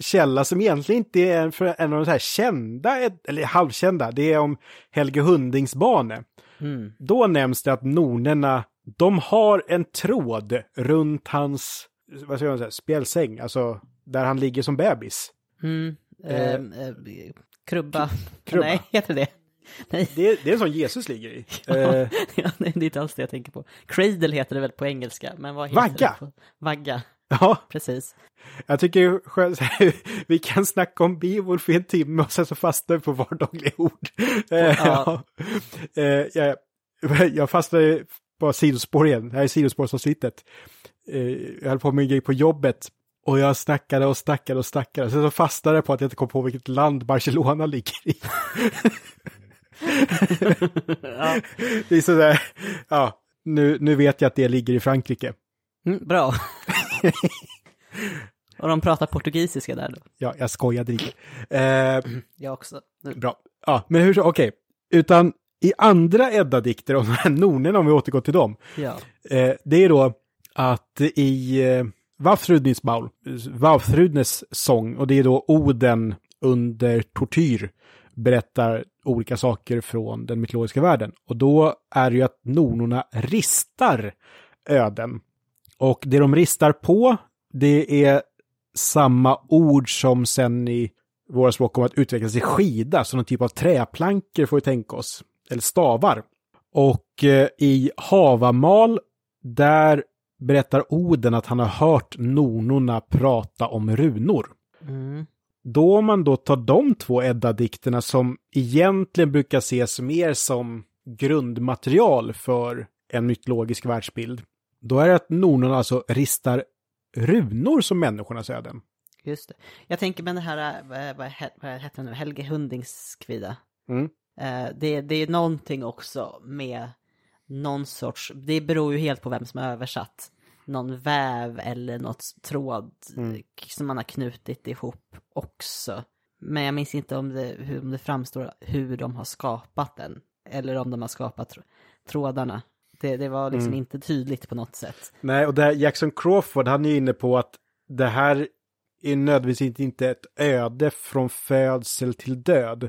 källa som egentligen inte är en av de här kända, eller halvkända, det är om Helge Hundingsbane. Mm, Då nämns det att nornerna, de har en tråd runt hans, vad ska man säga, spjälsäng, alltså där han ligger som bebis. mm, eh, eh, krubba. krubba. Nej, heter det? Nej, Det, det är en sån Jesus ligger i. ja, Eh, det är inte alls det jag tänker på. Cradle heter det väl på engelska, men vad heter Vagga. det? På? Vagga, ja, precis. jag tycker själv, vi kan snacka om Beowulf i en timme och sen så fastnar vi på vardagliga ord. Eh, ja. Eh, jag, jag fastnade på sidospår igen, det här är sidospårsavsnittet. Eh, jag höll på med en grej på jobbet och jag snackade och snackade och snackade. Sen så fastnade jag på att jag inte kom på vilket land Barcelona ligger i. ja. Det är sådär, ja, nu, nu vet jag att det ligger i Frankrike. mm, bra. Och de pratar portugisiska där då. Ja, jag skojade lite. Eh, Jag också. Nu. Bra. Ja, men hur så, okej. Utan i andra Edda-dikter om nornerna, om vi återgår till dem, Ja. eh, det är då att i eh, Vafthrudnis baul, Vafthrudnes sång, och det är då Oden under tortyr, berättar olika saker från den mytologiska världen. Och då är det ju att nornorna ristar öden. Och det de ristar på, det är samma ord som sen i våra språk kommer att utvecklas i skida, så någon typ av träplankor får vi tänka oss, eller stavar. Och eh, i Havamal, där berättar Oden att han har hört nornorna prata om runor. Mm. Då man då tar de två Edda-dikterna som egentligen brukar ses mer som grundmaterial för en mytologisk världsbild, då är det att nornorna alltså ristar runor som människornas öden. Just det. Jag tänker med det här, eh, vad, vad, vad heter det nu, Helge Hundingskvida. Mm. Eh, det, det är någonting också med någon sorts, det beror ju helt på vem som har översatt. Någon väv eller något tråd Mm. som man har knutit ihop också. Men jag minns inte om det, hur, om det framstår hur de har skapat den. Eller om de har skapat tr- trådarna. Det, det var liksom Mm. inte tydligt på något sätt. Nej, och där Jackson Crawford, han är inne på att det här är nödvändigtvis inte ett öde från födsel till död,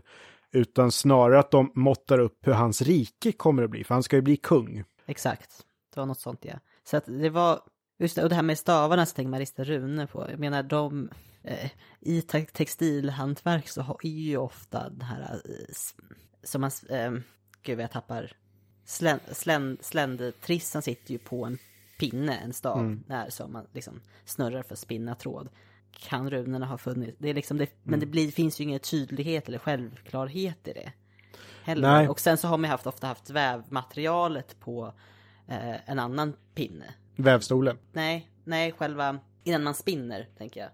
utan snarare att de måttar upp hur hans rike kommer att bli, för han ska ju bli kung. Exakt. Det var något sånt ja. Så att det var, just det, och det här med stavarna så tänker man rista runor på. Jag menar de, eh, i te- textilhantverk så har ju ofta den här, eh, som man, eh, gud jag tappar, slän, sländtrissan sitter ju på en pinne, en stav, där som man liksom snurrar för att spinna tråd. Kan runorna ha funnits? Det är liksom det, men det blir, finns ju ingen tydlighet eller självklarhet i det. Heller. Nej. Och sen så har man haft, ofta haft vävmaterialet på eh, en annan pinne. Vävstolen. Nej, nej, själva innan man spinner, tänker jag.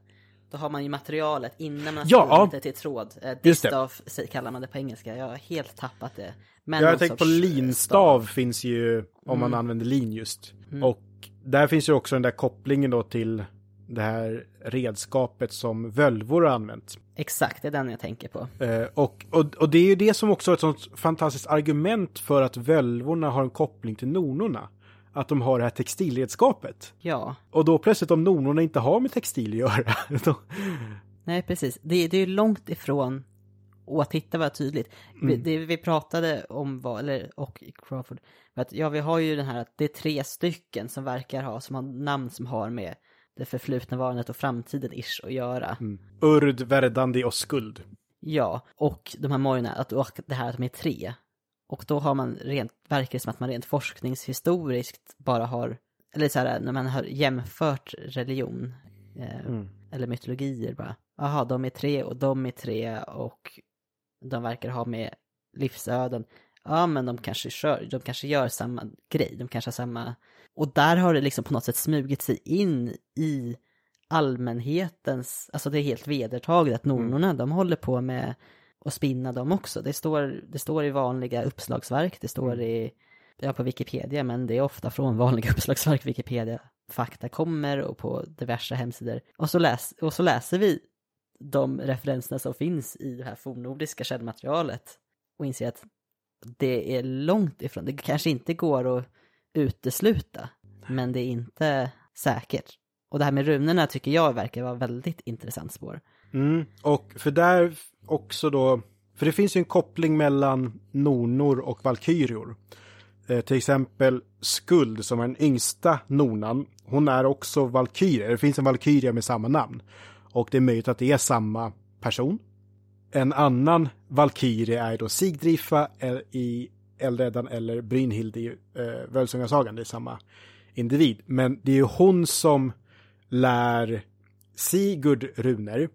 Då har man ju materialet innan man har Ja, det till tråd. Eh, distaff kallar man det på engelska. Jag har helt tappat det. Men Jag har tänkt på eh, linstav finns ju om man använder lin just. Och där finns ju också den där kopplingen då till det här redskapet som völvor har använt. Exakt, det är den jag tänker på. Eh, och, och, och det är ju det som också är ett sånt fantastiskt argument för att völvorna har en koppling till nornorna. Att de har det här textilredskapet. Ja, Och då plötsligt om nornorna inte har med textil att göra. Då, nej precis. Det, det är ju långt ifrån och titta vad tydligt. Vi, det vi pratade om var, eller, och Crawford, var att ja vi har ju den här att det är tre stycken som verkar ha, som har namn som har med det förflutna varandet och framtiden ish att göra. Mm. Urd, Verdandi och skuld. Ja, och de här mojorna, att och det här att de är tre. Och då har man rent, verkar det som att man rent forskningshistoriskt bara har, eller så här när man har jämfört religion, eh, Mm. eller mytologier bara. Jaha, de är tre och de är tre och de verkar ha med livsöden. Ja, men de kanske kör, de kanske gör samma grej, de kanske har samma... Och där har det liksom på något sätt smugit sig in i allmänhetens, alltså det är helt vedertaget att nornorna, de håller på med att spinna dem också. Det står, det står i vanliga uppslagsverk, det står i, ja på Wikipedia, men det är ofta från vanliga uppslagsverk Wikipedia fakta kommer och på diverse hemsidor. Och så, läs, och så läser vi de referenserna som finns i det här fornnordiska källmaterialet och inser att det är långt ifrån, det kanske inte går att utesluta, men det är inte säkert. Och det här med runorna tycker jag verkar vara väldigt intressant spår. Mm. Och för där också då, för det finns ju en koppling mellan nornor och valkyrior. Eh, till exempel Skuld som är den yngsta nonan, hon är också valkyrie. Det finns en valkyria med samma namn. Och det är möjligt att det är samma person. En annan valkyrie är då Sigdrifa i Eldräddan eller Brynhild i eh, Völsungasagan. Det är samma individ. Men det är ju hon som lär Sigurd runor.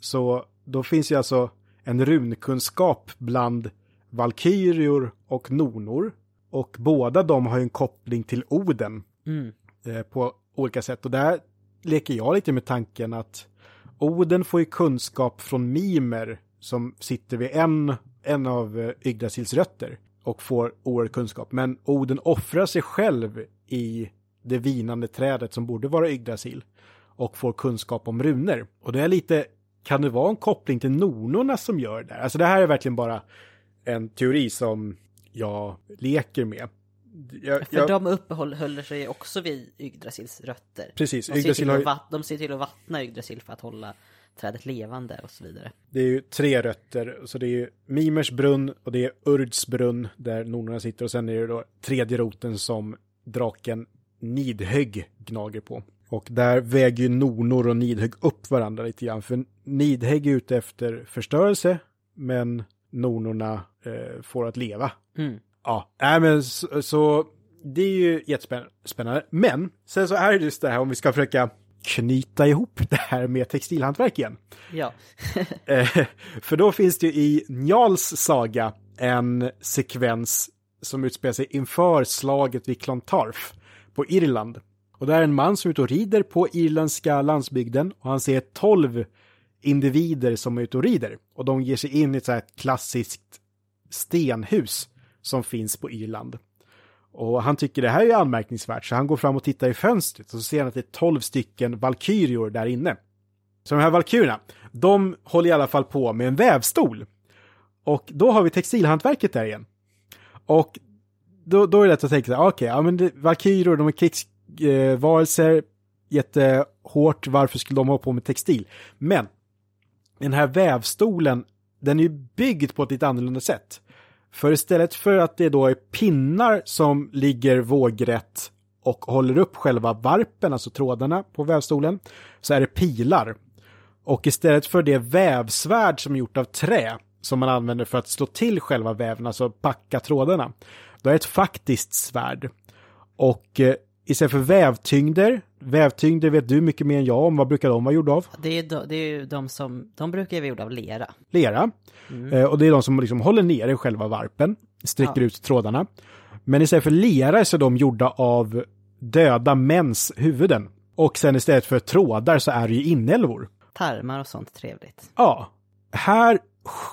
Så då finns ju alltså en runkunskap bland valkyrior och nonor. Och båda de har ju en koppling till Oden Mm. eh, på olika sätt. Och där leker jag lite med tanken att Oden får ju kunskap från Mimer som sitter vid en, en av eh, Yggdrasils rötter och får oerhörd kunskap. Men Oden offrar sig själv i det vinande trädet som borde vara Yggdrasil och får kunskap om runor. Och det är lite, kan det vara en koppling till nornorna som gör det? Alltså det här är verkligen bara en teori som jag leker med. Jag, För jag, de uppehåller sig också vid Yggdrasils rötter. precis, De ser, Yggdrasil till har vatt, de ser till att vattna Yggdrasil för att hålla trädet levande och så vidare. det är ju tre rötter, så det är ju Mimers brunn och det är Urds brunn där nornorna sitter och sen är det då tredje roten som draken Nidhögg gnager på. Och där väger ju Nornor och Nidhögg upp varandra lite grann, för Nidhögg är ute efter förstörelse, men Nornorna eh, får att leva. Mm. Ja, nej men så, så det är ju jättespännande. Men sen så är det just det här om vi ska försöka knyta ihop det här med textilhantverk igen. Ja, Eh, för då finns det ju i Njals saga en sekvens som utspelar sig inför slaget vid Clontarf på Irland. Och det är en man som är ute och rider på irländska landsbygden och han ser tolv individer som är ute och rider. Och de ger sig in i ett så här klassiskt stenhus som finns på Irland. Och han tycker det här är anmärkningsvärt så han går fram och tittar i fönstret och så ser han att det är tolv stycken valkyrior där inne. Så de här valkyrierna, de håller i alla fall på med en vävstol. Och då har vi textilhantverket där igen. Och då, då är det lätt att tänka så här, okej, ja men det- valkyrior, de är krigsvarelser, jättehårt, varför skulle de hålla på med textil? Men den här vävstolen, den är ju byggd på ett lite annorlunda sätt. För istället för att det då är pinnar som ligger vågrätt och håller upp själva varpen, alltså trådarna på vävstolen, så är det pilar. Och istället för det vävsvärd som är gjort av trä, som man använder för att slå till själva väven, alltså packa trådarna, då är det ett faktiskt svärd. Och eh, istället för vävtyngder, vävtyngder vet du mycket mer än jag om, vad brukar de vara gjorda av? det är, de, det är ju de som, de brukar vara gjorda av lera. lera. Eh, och det är de som liksom håller nere själva varpen, sträcker Ja. ut trådarna. Men istället för lera så är de gjorda av döda mäns huvuden. Och sen istället för trådar så är det ju inälvor. Tarmar och sånt trevligt. Ja, här,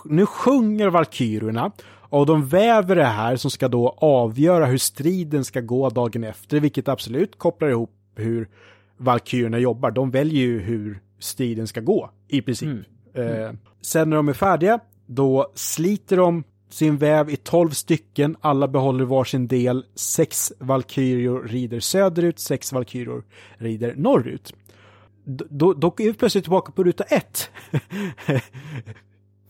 nu sjunger valkyrierna och de väver det här som ska då avgöra hur striden ska gå dagen efter, vilket absolut kopplar ihop hur valkyrierna jobbar. De väljer ju hur striden ska gå, i princip. Eh, sen när de är färdiga, då sliter de sin väv i tolv stycken, alla behåller varsin del, sex valkyrior rider söderut, sex valkyrior rider norrut. D- Då, då är vi plötsligt tillbaka på ruta ett.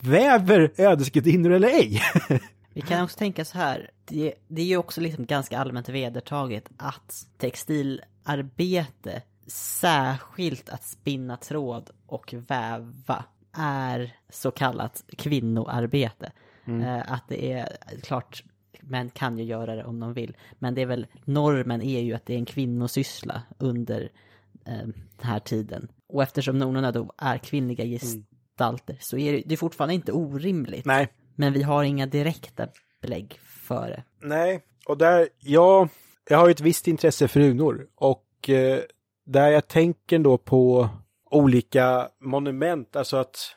Väver ödesgudinnor eller ej? Vi kan också tänka så här, det, det är ju också liksom ganska allmänt vedertaget att textilarbete särskilt att spinna tråd och väva är så kallat kvinnoarbete. Eh, att det är klart, män kan ju göra det om de vill. Men det är väl, normen är ju att det är en kvinnosyssla under eh, den här tiden. Och eftersom nornorna då är kvinnliga gestalter så är det, det är fortfarande inte orimligt. Nej, Men vi har inga direkta belägg för det. Nej, och där, ja, jag har ju ett visst intresse för runor och eh, där jag tänker då på olika monument, alltså att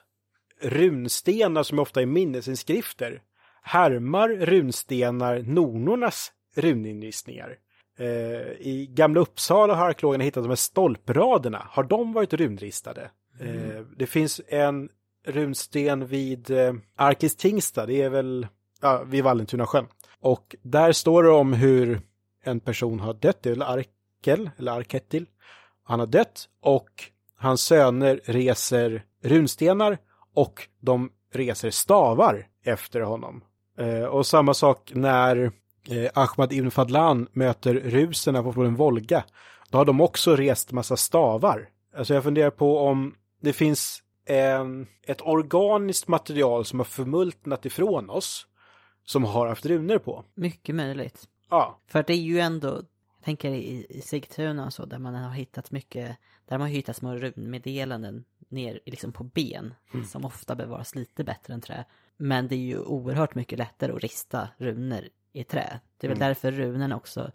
runstenar som ofta är minnesinskrifter härmar runstenar nornornas runinristningar. Eh, I Gamla Uppsala har arkeologerna hittat de här stolpraderna. Har de varit runristade? Mm. Eh, det finns en runsten vid eh, Arkis tingsta, det är väl ja, vid Vallentuna sjön. Och där står det om hur en person har dött, det är väl Arkel, eller Arkettil. Han har dött och hans söner reser runstenar och de reser stavar efter honom. Eh, och samma sak när eh, Ahmad ibn Fadlan möter ruserna på floden Volga. Då har de också rest massa stavar. Alltså jag funderar på om det finns en, ett organiskt material som har förmultnat ifrån oss som har haft runor på. Mycket möjligt. Ja, För det är ju ändå, jag tänker i, i Sigtuna och så, där man har hittat mycket, där man har hittat små runmeddelanden ner liksom på ben, som ofta bevaras lite bättre än trä. Men det är ju oerhört mycket lättare att rista runor i trä. Det är väl därför runorna också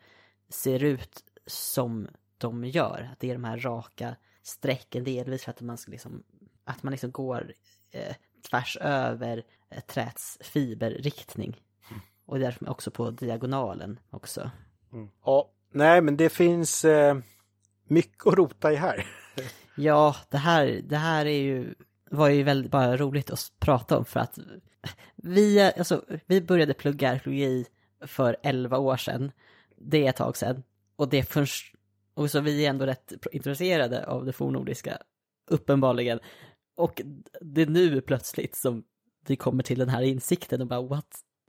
ser ut som de gör. Att det är de här raka strecken, delvis för att man ska liksom, att man liksom går eh, tvärs över eh, träts fiberriktning. Och därför också på diagonalen också. ja. nej men det finns eh, mycket att rota i här. Ja, det här, det här är ju, var ju väldigt bara roligt att prata om för att vi, alltså, vi började plugga arkeologi för 11 år sedan. Det är ett tag sedan. Och det är först, och så vi är ändå rätt intresserade av det fornnordiska, uppenbarligen. Och det är nu plötsligt som vi kommer till den här insikten och bara what?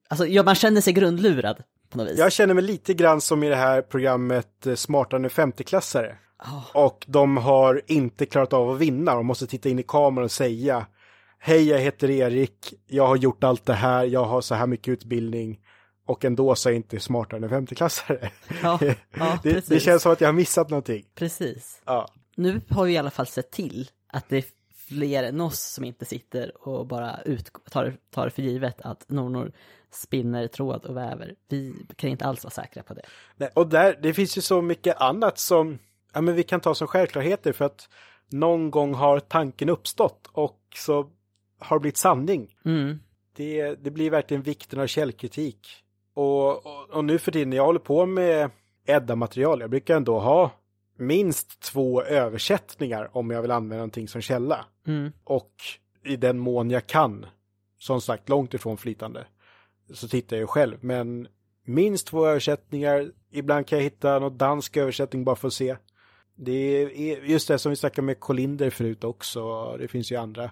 Alltså, ja, man känner sig grundlurad på något vis. Jag känner mig lite grann som i det här programmet eh, Smartare än 50-klassare. Ja. Och de har inte klarat av att vinna. De måste titta in i kameran och säga Hej, jag heter Erik. Jag har gjort allt det här. Jag har så här mycket utbildning. Och ändå så är jag inte smartare än 50-klassare. Ja, ja det, det känns som att jag har missat någonting. Precis. Ja, nu har vi i alla fall sett till att det är fler än oss som inte sitter och bara ut, tar, tar för givet att nornor spinner tråd och väver. Vi kan inte alls vara säkra på det. Nej, och där, det finns ju så mycket annat som ja, men vi kan ta som självklarheter för att någon gång har tanken uppstått och så har det blivit sanning. Mm. Det, det blir verkligen vikten av källkritik. Och, och, och nu för tiden, när jag håller på med Edda-material, jag brukar ändå ha minst två översättningar om jag vill använda någonting som källa. Mm. Och i den mån jag kan, som sagt långt ifrån flytande, så tittar jag själv. Men minst två översättningar, ibland kan jag hitta någon dansk översättning bara för att se. Det är just det som vi snackade med Kolinder förut också, det finns ju andra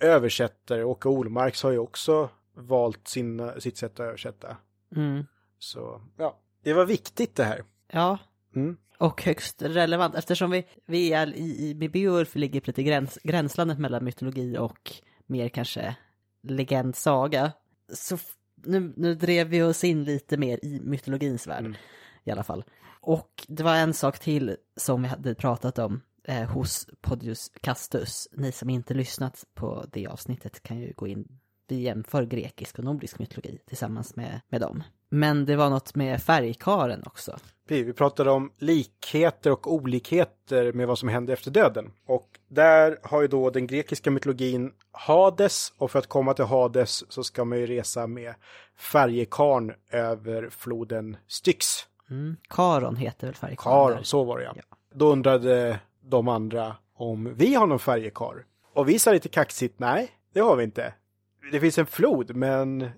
översättare. Åke Olmarks har ju också valt sin, sitt sätt att översätta. Mm. Så ja, det var viktigt det här. Ja, Mm. och högst relevant eftersom vi, vi är i, i Beowulf ligger lite gräns, gränslandet mellan mytologi och mer kanske legend, saga. Så nu, nu drev vi oss in lite mer i mytologins värld Mm. i alla fall. Och det var en sak till som vi hade pratat om eh, hos Podius Castus. Ni som inte lyssnat på det avsnittet kan ju gå in vi jämför grekisk och nordisk mytologi tillsammans med, med dem. Men det var något med färgkaren också. Vi pratade om likheter och olikheter med vad som hände efter döden. Och där har ju då den grekiska mytologin Hades och för att komma till Hades så ska man ju resa med färjekarn över floden Styx. Mm. Karon heter väl färgkaren? Karon, så var det ja. Då undrade de andra om vi har någon färjekar. Och vi sa lite kaxigt, nej, det har vi inte. Det finns en flod, men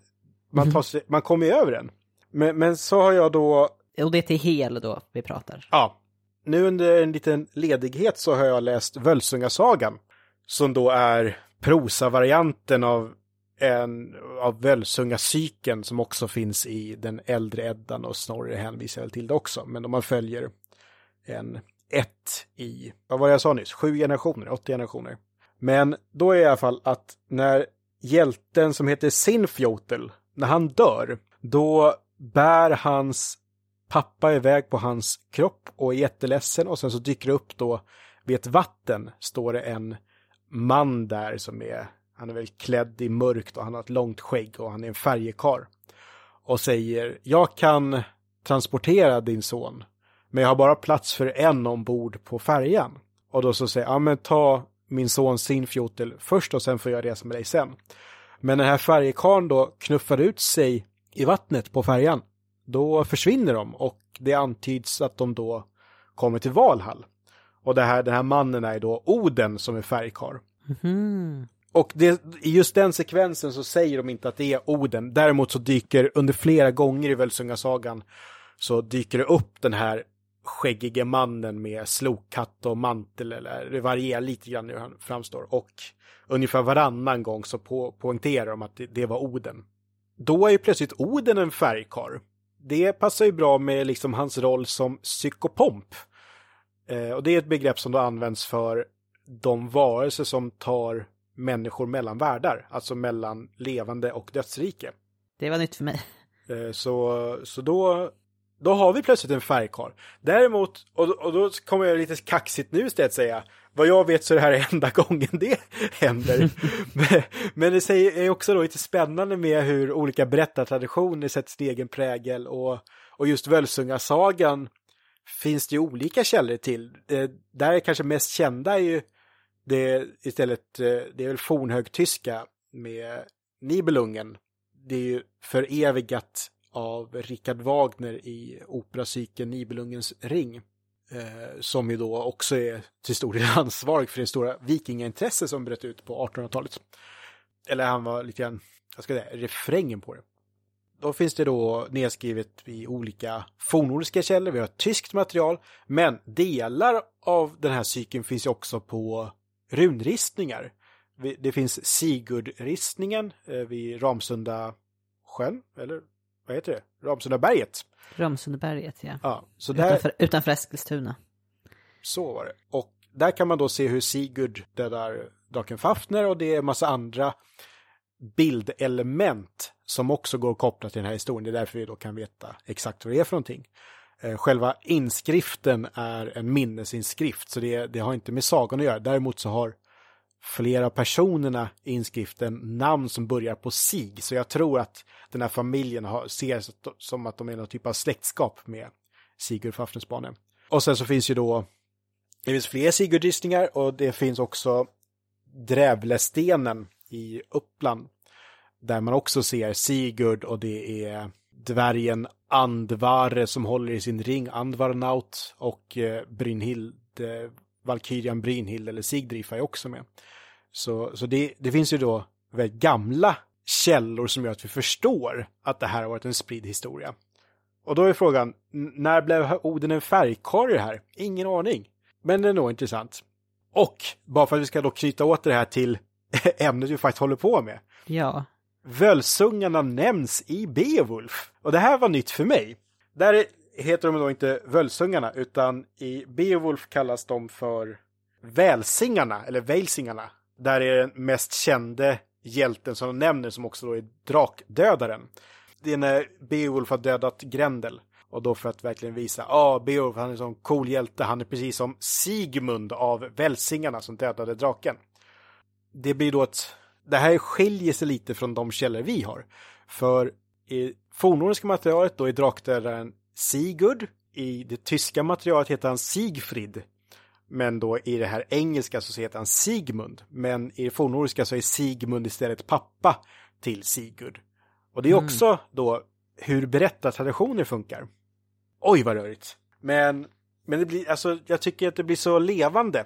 man, tar sig, man kommer ju över den. Men, men så har jag då Och det är till hel då vi pratar. Ja. Nu under en liten ledighet så har jag läst Völsungasagan. Som då är prosavarianten av en av Völsungacykeln som också finns i den äldre Eddan och Snorre hänvisar väl till det också. Men om man följer en ett i, vad var det jag sa nyss, sju generationer, åtta generationer. Men då är i alla fall att när hjälten som heter Sinfjotel, när han dör, då bär hans pappa iväg på hans kropp och är jätteledsen och sen så dyker det upp då vid ett vatten står det en man där som är, han är väl klädd i mörkt och han har ett långt skägg och han är en färjekar. Och säger, jag kan transportera din son, men jag har bara plats för en ombord på färjan. Och då så säger, ja men ta min son Sinfjotel först och sen får jag resa med dig sen. Men den här färjekarn då knuffar ut sig i vattnet på färjan. Då försvinner de och det antyds att de då kommer till Valhall. Och det här, den här mannen är då Oden som är färgkar. Mm. Och det, i just den sekvensen så säger de inte att det är Oden. Däremot så dyker under flera gånger i Völsungasagan så dyker det upp den här skäggige mannen med slokhatt och mantel eller det varierar lite grann hur han framstår. Och ungefär varannan gång så på, poängterar de att det, det var Oden. Då är ju plötsligt Oden en färgkar. Det passar ju bra med liksom hans roll som psykopomp. Eh, och det är ett begrepp som då används för de varelser som tar människor mellan världar, alltså mellan levande och dödsrike. Det var nytt för mig. Eh, så, så då, då har vi plötsligt en färgkarl. Däremot, och, och då kommer jag lite kaxigt nu istället säga, vad jag vet så är det här enda gången det händer. men, men det säger, är också då lite spännande med hur olika berättartraditioner sätter sin egen prägel och, och just Völsungasagan finns det ju olika källor till. Det, där är kanske mest kända är ju det istället, eh, det är väl fornhögtyska med Nibelungen. Det är ju förevigat av Richard Wagner i operacykeln Nibelungens ring. Eh, som ju då också är till stor del ansvarig för det stora vikingaintresse som bröt ut på 1800-talet. Eller han var lite grann, jag ska säga, refrängen på det. Då finns det då nedskrivet i olika fornnordiska källor, vi har tyskt material, men delar av den här cykeln finns ju också på runristningar. Det finns Sigurdristningen eh, vid Ramsunda sjön, eller vad heter det? Ramsundaberget. Ramsundaberget, ja. ja så där... utanför, utanför Eskilstuna. Så var det. Och där kan man då se hur Sigurd dödar draken Fafner och det är en massa andra bildelement som också går kopplat till den här historien. Det är därför vi då kan veta exakt vad det är för någonting. Eh, själva inskriften är en minnesinskrift, så det, det har inte med sagan att göra. Däremot så har flera av personerna i inskriften namn som börjar på sig. Så jag tror att den här familjen har, ser som att de är någon typ av släktskap med Sigurd Fafnersbane. Och sen så finns ju då, det finns fler Sigurdristningar och det finns också Drävlestenen i Uppland. Där man också ser Sigurd och det är dvärgen Andvare som håller i sin ring, Andvarnaut och eh, Brynhild, Valkyrian Brynhild eller Sigdrifa är också med. Så, så det, det finns ju då väldigt gamla källor som gör att vi förstår att det här har varit en spridd historia. Och då är frågan, när blev Oden en färgkarl i det här? Ingen aning. Men det är nog intressant. Och, bara för att vi ska då knyta åt det här till ämnet vi faktiskt håller på med. Ja. Völsungarna nämns i Beowulf. Och det här var nytt för mig. Där heter de då inte Völsungarna, utan i Beowulf kallas de för Välsingarna, eller Välsingarna. Där är den mest kände hjälten som de nämner, som också då är Drakdödaren. Det är när Beowulf har dödat Grendel. Och då för att verkligen visa, ja, ah, Beowulf han är en sån cool hjälte, han är precis som Sigmund av Välsingarna som dödade draken. Det blir då att det här skiljer sig lite från de källor vi har. För i fornnordiska materialet då är drakdödaren Sigurd. I det tyska materialet heter han Sigfrid. Men då i det här engelska så heter han Sigmund. Men i det fornnordiska så är Sigmund istället pappa till Sigurd. Och det är mm. också mm. då hur berättartraditioner funkar. Oj vad rörigt. Men, men det blir, alltså jag tycker att det blir så levande.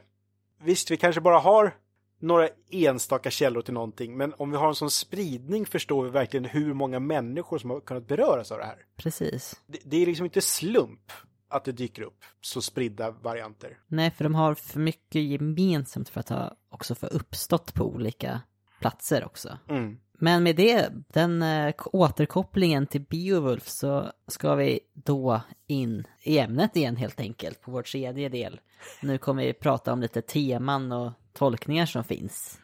Visst, vi kanske bara har några enstaka källor till någonting, men om vi har en sån spridning förstår vi verkligen hur många människor som har kunnat beröras av det här. Precis. Det, det är liksom inte slump att det dyker upp så spridda varianter. Nej, för de har för mycket gemensamt för att ha också för uppstått på olika platser också. Mm. Men med det, den äh, återkopplingen till Beowulf så ska vi då in i ämnet igen helt enkelt på vår tredje del Nu kommer vi prata om lite teman och tolkningar som finns.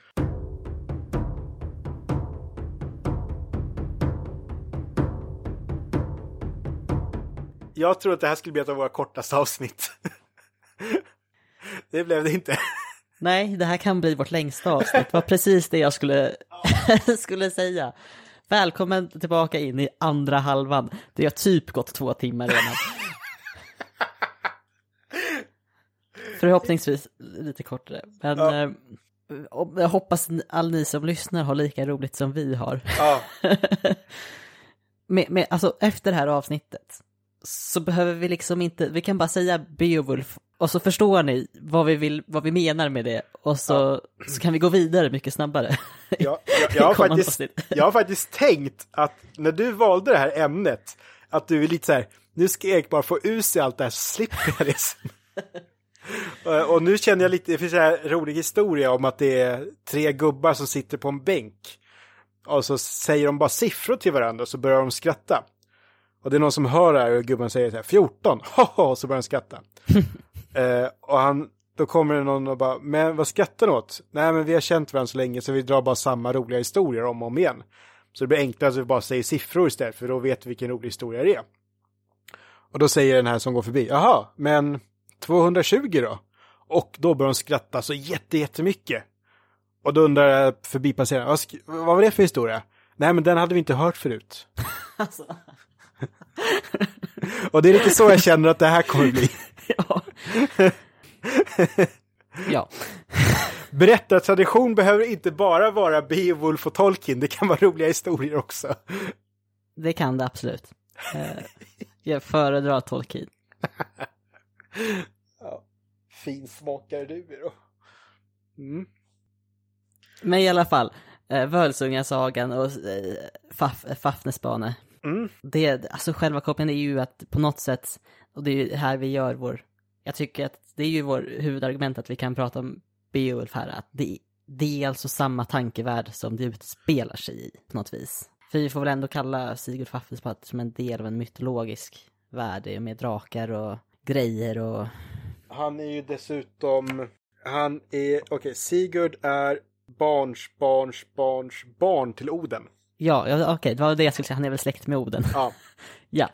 Jag tror att det här skulle bli ett av våra kortaste avsnitt. det blev det inte. Nej, det här kan bli vårt längsta avsnitt. Det var precis det jag skulle, skulle säga. Välkommen tillbaka in i andra halvan. Det har typ gått två timmar redan. Förhoppningsvis lite kortare. Men Ja. eh, jag hoppas all ni som lyssnar har lika roligt som vi har. Ja, med, med, alltså efter det här avsnittet så behöver vi liksom inte, vi kan bara säga Beowulf och så förstår ni vad vi, vill, vad vi menar med det och så, så kan vi gå vidare mycket snabbare. jag, jag, jag, har faktiskt, jag har faktiskt tänkt att när du valde det här ämnet, att du är lite så här, nu ska Erik bara få ur sig allt det här så slipper jag det. Och- Och nu känner jag lite, det finns en rolig historia om att det är tre gubbar som sitter på en bänk. Och så säger de bara siffror till varandra och så börjar de skratta. Och det är någon som hör det här och gubben säger så här 14, haha, och så börjar de skratta. eh, och han, då kommer det någon och bara, men vad skrattar ni åt? Nej men vi har känt varandra så länge så vi drar bara samma roliga historier om och om igen. Så det blir enklare att vi bara säger siffror istället för då vet vi vilken rolig historia det är. Och då säger den här som går förbi, jaha, men 220 då? Och då börjar de skratta så jätte, jättemycket. Och då undrar förbipasserande, vad, var det för historia? Nej men den hade vi inte hört förut. Alltså, Och det är lite så jag känner att det här kommer bli. ja. ja, Berättartradition behöver inte bara vara Beowulf och Tolkien, det kan vara roliga historier också. det kan det absolut. Eh, Jag föredrar Tolkien. Ja, finsmakare du är då. Mm. Men i alla fall, eh, Völsungasagan och eh, Faf, Fafnesbane. Mm. Det, alltså själva kopplingen är ju att på något sätt, och det är ju här vi gör vår, jag tycker att det är ju vår huvudargument att vi kan prata om Beowulf här, att det, det är alltså samma tankevärld som det utspelar sig i på något vis. För vi får väl ändå kalla Sigurd Fafnesbane som en del av en mytologisk värld, med drakar och grejer och Han är ju dessutom, han är, okej, Sigurd är barns, barns, barns barn till Oden. Ja, ja okej, det var det jag skulle säga, han är väl släkt med Oden. Ja. ja,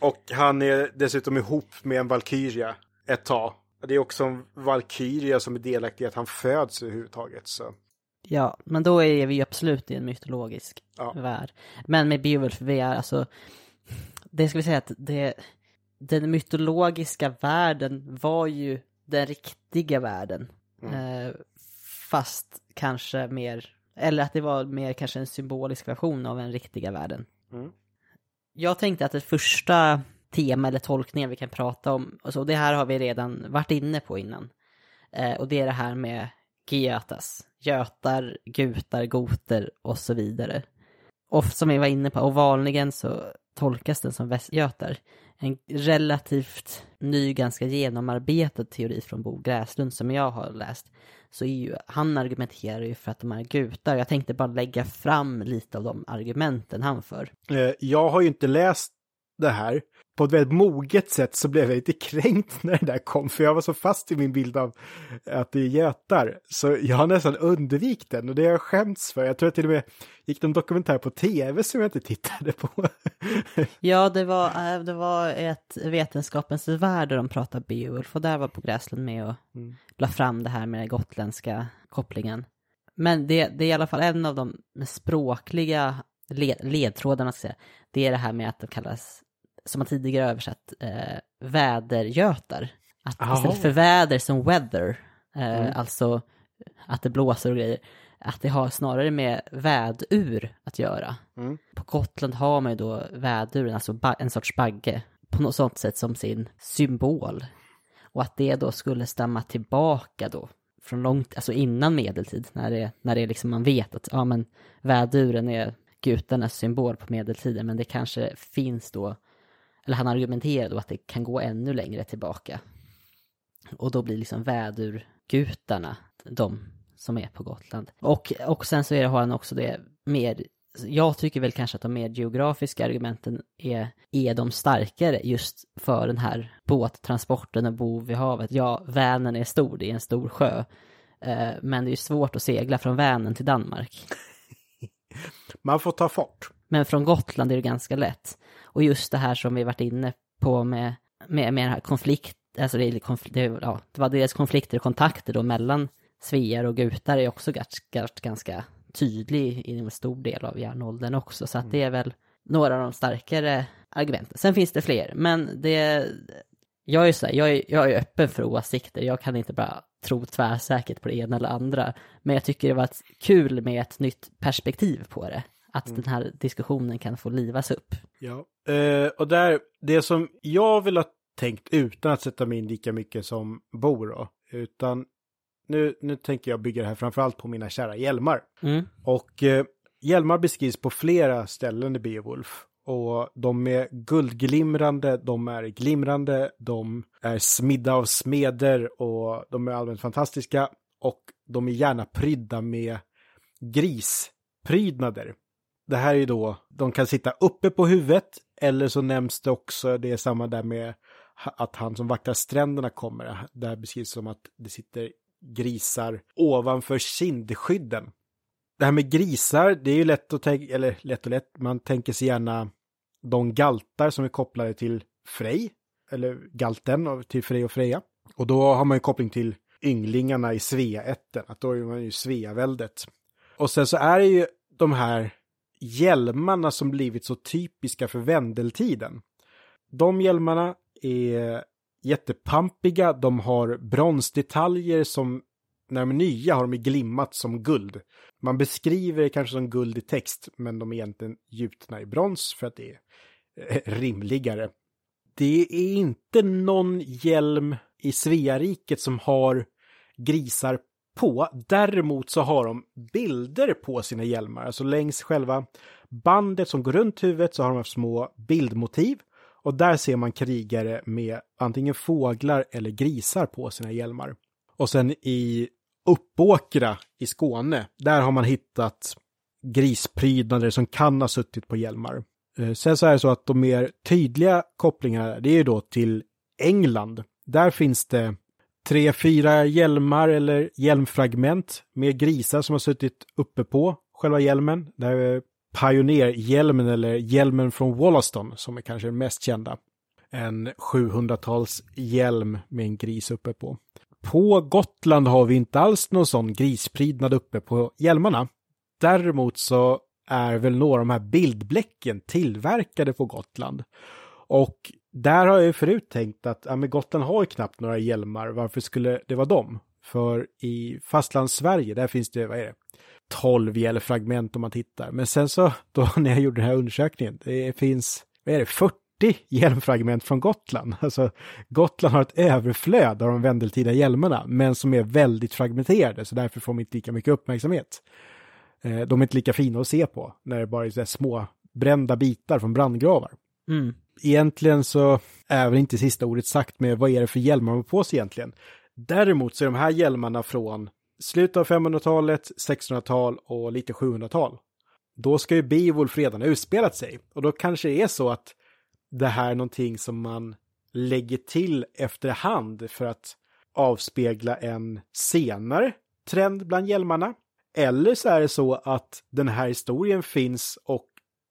Och han är dessutom ihop med en Valkyria ett tag. Det är också en Valkyria som är delaktig i att han föds överhuvudtaget. Så. Ja, men då är vi ju absolut i en mytologisk Ja. värld. Men med Beowulf, vi är alltså, det ska vi säga att det, den mytologiska världen var ju den riktiga världen. Eh, fast kanske mer, eller att det var mer kanske en symbolisk version av den riktiga världen. Mm. Jag tänkte att det första tema eller tolkningen vi kan prata om, och så, det här har vi redan varit inne på innan. Eh, och det är det här med Geatas, götar, gutar, goter och så vidare. Och som vi var inne på, och vanligen så tolkas den som västgötar. En relativt ny, ganska genomarbetad teori från Bo Gräslund som jag har läst. Så är ju, han argumenterar ju för att de är gutar. Jag tänkte bara lägga fram lite av de argumenten han för. Eh, jag har ju inte läst det här. På ett väldigt moget sätt så blev jag lite kränkt när det där kom, för jag var så fast i min bild av att det är götar. Så jag har nästan undvikit den och det har jag skämts för. Jag tror att till och med gick det en dokumentär på tv som jag inte tittade på. Ja, det var, äh, det var ett vetenskapens värld där de pratade Beowulf och där var Bo Gräslund med och la fram det här med den gotländska kopplingen. Men det, det är i alla fall en av de språkliga led, ledtrådarna, ska jag säga. det är det här med att de kallas, som man tidigare översatt, eh, vädergötar. Att Jaha. istället för väder som weather, eh, alltså att det blåser och grejer, att det har snarare med vädur att göra. Mm. På Gotland har man ju då väduren, alltså en sorts bagge, på något sånt sätt som sin symbol. Och att det då skulle stamma tillbaka då från långt, alltså innan medeltid, när det, när det liksom man vet att ja men väduren är gudarnas symbol på medeltiden, men det kanske finns då, eller han argumenterar då att det kan gå ännu längre tillbaka. Och då blir liksom vädurgutarna de som är på Gotland. Och, och sen så är det, har han också det mer jag tycker väl kanske att de mer geografiska argumenten är, är de starkare just för den här båttransporten och bo vid havet. Ja, Vänern är stor, det är en stor sjö. Eh, men det är svårt att segla från Vänern till Danmark. Man får ta fart. Men från Gotland är det ganska lätt. Och just det här som vi varit inne på med, med, med den här konflikt, alltså det, konfl det, ja, det var dels konflikter och kontakter då mellan svear och gutar är också ganska, ganska tydlig i en stor del av järnåldern också. Så att det är väl några av de starkare argumenten. Sen finns det fler, men det... Jag är, så här, jag, är, jag är öppen för åsikter, jag kan inte bara tro tvärsäkert på det ena eller andra. Men jag tycker det var kul med ett nytt perspektiv på det. Att mm. den här diskussionen kan få livas upp. Ja, eh, och där, det som jag vill ha tänkt utan att sätta mig in lika mycket som Bo då, utan nu, nu tänker jag bygga det här framförallt på mina kära hjälmar. Mm. Och eh, hjälmar beskrivs på flera ställen i Beowulf. Och de är guldglimrande, de är glimrande, de är smidda av smeder och de är allmänt fantastiska. Och de är gärna prydda med grisprydnader. Det här är ju då, de kan sitta uppe på huvudet eller så nämns det också, det är samma där med att han som vaktar stränderna kommer. Där beskrivs som att det sitter grisar ovanför kindskydden. Det här med grisar, det är ju lätt att tänka, eller lätt och lätt, man tänker sig gärna de galtar som är kopplade till Frej, eller galten till Frej och Freja. Och då har man ju koppling till ynglingarna i Sveaätten, att då är man ju Sveaväldet. Och sen så är det ju de här hjälmarna som blivit så typiska för vändeltiden. De hjälmarna är jättepampiga, de har bronsdetaljer som när de är nya har de glimmat som guld. Man beskriver det kanske som guld i text, men de är egentligen gjutna i brons för att det är eh, rimligare. Det är inte någon hjälm i Sveariket som har grisar på. Däremot så har de bilder på sina hjälmar, alltså längs själva bandet som går runt huvudet så har de små bildmotiv och där ser man krigare med antingen fåglar eller grisar på sina hjälmar. Och sen i Uppåkra i Skåne, där har man hittat grisprydnader som kan ha suttit på hjälmar. Eh, sen så är det så att de mer tydliga kopplingarna, det är ju då till England. Där finns det tre, fyra hjälmar eller hjälmfragment med grisar som har suttit uppe på själva hjälmen. Det här är Pioneer-hjälmen eller hjälmen från Wollaston som är kanske den mest kända. En 700-tals hjälm med en gris uppe på. På Gotland har vi inte alls någon sån grisprydnad uppe på hjälmarna. Däremot så är väl några av de här bildbläcken tillverkade på Gotland. Och där har jag ju förut tänkt att ja, men Gotland har ju knappt några hjälmar, varför skulle det vara dem? För i fastlandssverige, där finns det, vad är det, 12 hjälmfragment om man tittar. Men sen så, då när jag gjorde den här undersökningen, det finns, vad är det, 40 hjälmfragment från Gotland. Alltså, Gotland har ett överflöd av de vändeltida hjälmarna, men som är väldigt fragmenterade, så därför får de inte lika mycket uppmärksamhet. Eh, de är inte lika fina att se på, när det bara är så små brända bitar från brandgravar. Mm. Egentligen så är väl inte sista ordet sagt med vad är det för hjälmar man har på sig egentligen. Däremot så är de här hjälmarna från slutet av 500-talet, 1600-tal och lite 700-tal. Då ska ju Beowulf redan ha utspelat sig. Och då kanske det är så att det här är någonting som man lägger till efterhand för att avspegla en senare trend bland hjälmarna. Eller så är det så att den här historien finns och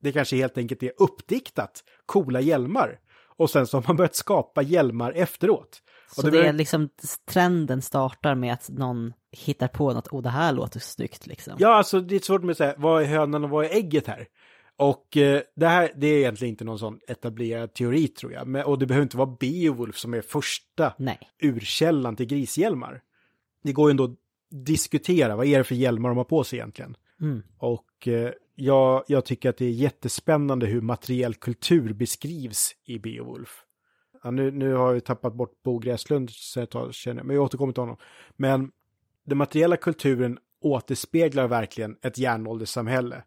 det kanske helt enkelt är uppdiktat coola hjälmar. Och sen så har man börjat skapa hjälmar efteråt. Så det, det är liksom trenden startar med att någon hittar på något, och det här låter snyggt liksom. Ja, alltså det är svårt med att säga, vad är hönan och vad är ägget här? Och eh, det här, det är egentligen inte någon sån etablerad teori tror jag. Men, och det behöver inte vara Beowulf som är första Nej. urkällan till grishjälmar. Det går ju ändå att diskutera, vad är det för hjälmar de har på sig egentligen? Mm. Och eh, jag, jag tycker att det är jättespännande hur materiell kultur beskrivs i Beowulf. Ja, nu, nu har jag tappat bort Bo Gräslund, så känner men jag återkommer till honom. Men den materiella kulturen återspeglar verkligen ett järnålderssamhälle.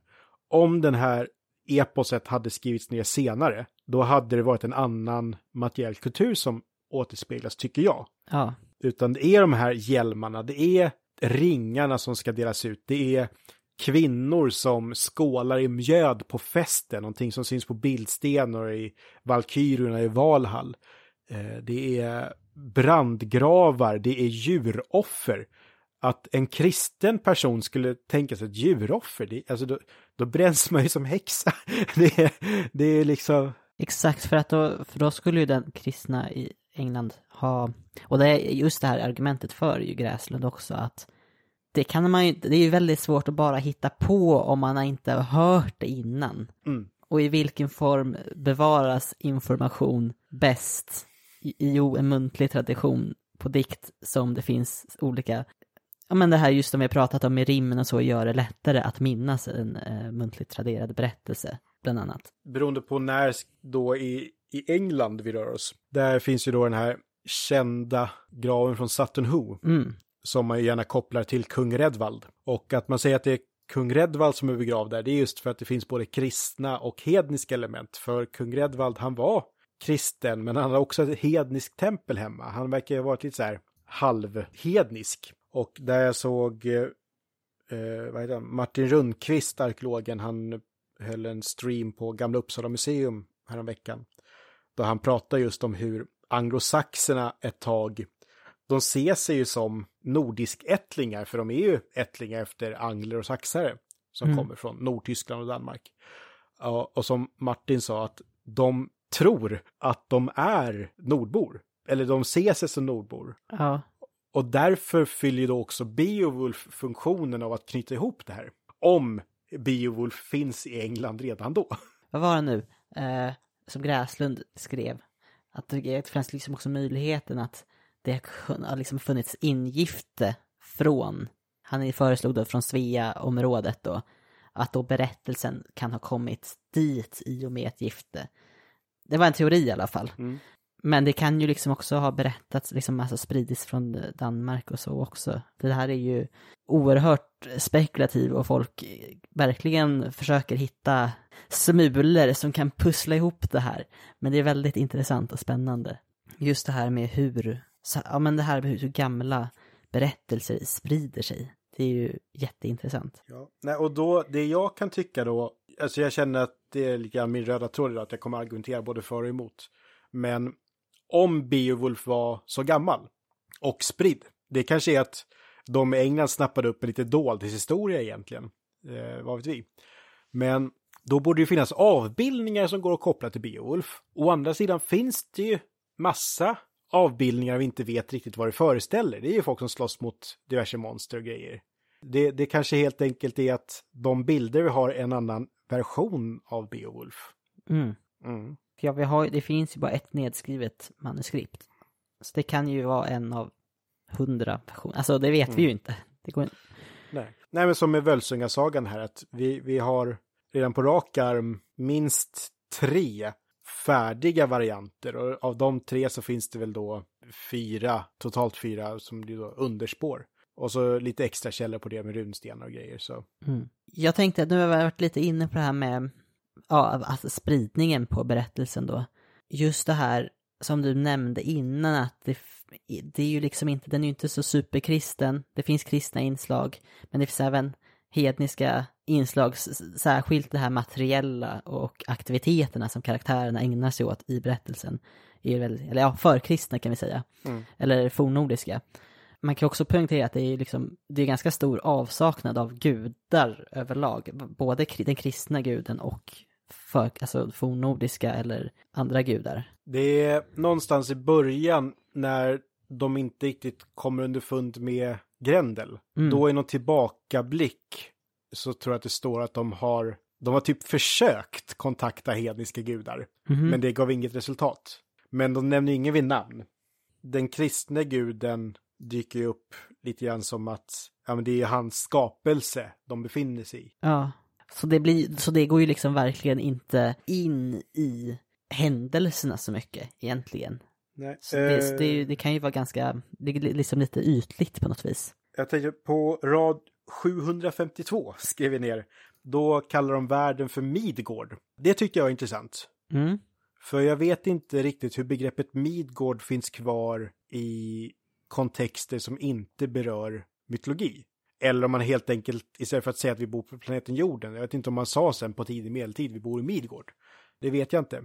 Om den här eposet hade skrivits ner senare, då hade det varit en annan materiell kultur som återspeglas, tycker jag. Ja. Utan det är de här hjälmarna, det är ringarna som ska delas ut, det är kvinnor som skålar i mjöd på festen, någonting som syns på bildstenar i Valkyrierna i Valhall. Eh, det är brandgravar, det är djuroffer. Att en kristen person skulle tänka sig ett djuroffer, det, alltså då, då bränns man ju som häxa. Det är, det är liksom... Exakt, för att då, för då skulle ju den kristna i England ha, och det är just det här argumentet för ju Gräslund också, att det kan man ju det är ju väldigt svårt att bara hitta på om man inte har hört det innan. Mm. Och i vilken form bevaras information bäst? I, i en muntlig tradition på dikt som det finns olika Ja men det här just som vi har pratat om med rimmen och så gör det lättare att minnas en eh, muntligt traderad berättelse, bland annat. Beroende på när då i, i England vi rör oss. Där finns ju då den här kända graven från Sutton Hoo. Mm. Som man gärna kopplar till kung Redvald. Och att man säger att det är kung Redvald som är begravd där, det är just för att det finns både kristna och hedniska element. För kung Redvald, han var kristen, men han hade också ett hedniskt tempel hemma. Han verkar ha varit lite så här halvhednisk. Och där jag såg eh, eh vad heter? Martin Rundqvist, arkeologen, han höll en stream på Gamla Uppsala museum häromveckan. Då han pratar just om hur anglosaxerna ett tag, de ser sig ju som nordisk-ättlingar, för de är ju ättlingar efter angler och saxare som mm. kommer från Nordtyskland och Danmark. Ja, och som Martin sa, att de tror att de är nordbor, eller de ser sig som nordbor. Ja. Och därför fyller ju då också Beowulf funktionen av att knyta ihop det här. Om Beowulf finns i England redan då. Vad var det nu? Eh, som Gräslund skrev. Att det fanns liksom också möjligheten att det har liksom funnits ingifte från, han föreslog då från Svea-området då, att då berättelsen kan ha kommit dit i och med ett gifte. Det var en teori i alla fall. Mm. Men det kan ju liksom också ha berättats, liksom alltså spridits från Danmark och så också. Det här är ju oerhört spekulativ och folk verkligen försöker hitta smulor som kan pussla ihop det här. Men det är väldigt intressant och spännande. Just det här med hur, ja men det här med hur gamla berättelser sprider sig. Det är ju jätteintressant. Ja, nej och då, det jag kan tycka då, alltså jag känner att det är lite min röda tråd idag, att jag kommer argumentera både för och emot. Men om Beowulf var så gammal och spridd. Det kanske är att de i England snappade upp en lite dold historia egentligen. Eh, vad vet vi. Men då borde det finnas avbildningar som går att koppla till Beowulf. Å andra sidan finns det ju massa avbildningar vi inte vet riktigt vad det föreställer. Det är ju folk som slåss mot diverse monster och grejer. Det, det kanske helt enkelt är att de bilder vi har är en annan version av Beowulf. Mm. Mm. Ja, vi har, det finns ju bara ett nedskrivet manuskript. Så det kan ju vara en av hundra versioner. Alltså det vet mm. vi ju inte. Det går... Nej. Nej, men som med Völsungasagan här, att vi, vi har redan på rak arm minst tre färdiga varianter och av de tre så finns det väl då fyra, totalt fyra som blir då underspår. Och så lite extra källor på det med runstenar och grejer så. Mm. Jag tänkte att nu har vi varit lite inne på det här med ja, alltså spridningen på berättelsen då. Just det här som du nämnde innan att det, det är ju liksom inte, den är ju inte så superkristen. Det finns kristna inslag, men det finns även hedniska inslag, särskilt det här materiella och aktiviteterna som karaktärerna ägnar sig åt i berättelsen. Är väl, eller ja, förkristna kan vi säga. Mm. Eller fornnordiska. Man kan också poängtera att det är liksom, det är ganska stor avsaknad av gudar överlag. Både den kristna guden och för, alltså fornnordiska eller andra gudar. Det är någonstans i början när de inte riktigt kommer underfund med Grendel. Mm. Då är någon tillbakablick så tror jag att det står att de har, de har typ försökt kontakta hedniska gudar. Mm. Men det gav inget resultat. Men de nämner ingen vid namn. Den kristne guden dyker ju upp lite grann som att ja, men det är hans skapelse de befinner sig i. Ja. Så det, blir, så det går ju liksom verkligen inte in i händelserna så mycket egentligen. Nej. Så det, eh, det, det, kan ju vara ganska, det är liksom lite ytligt på något vis. Jag tänker på rad 752 skrev vi ner. Då kallar de världen för Midgård. Det tyckte jag var intressant. Mm. För jag vet inte riktigt hur begreppet Midgård finns kvar i kontexter som inte berör mytologi. Eller om man helt enkelt, istället för att säga att vi bor på planeten jorden, jag vet inte om man sa sen på tidig medeltid, vi bor i Midgård. Det vet jag inte.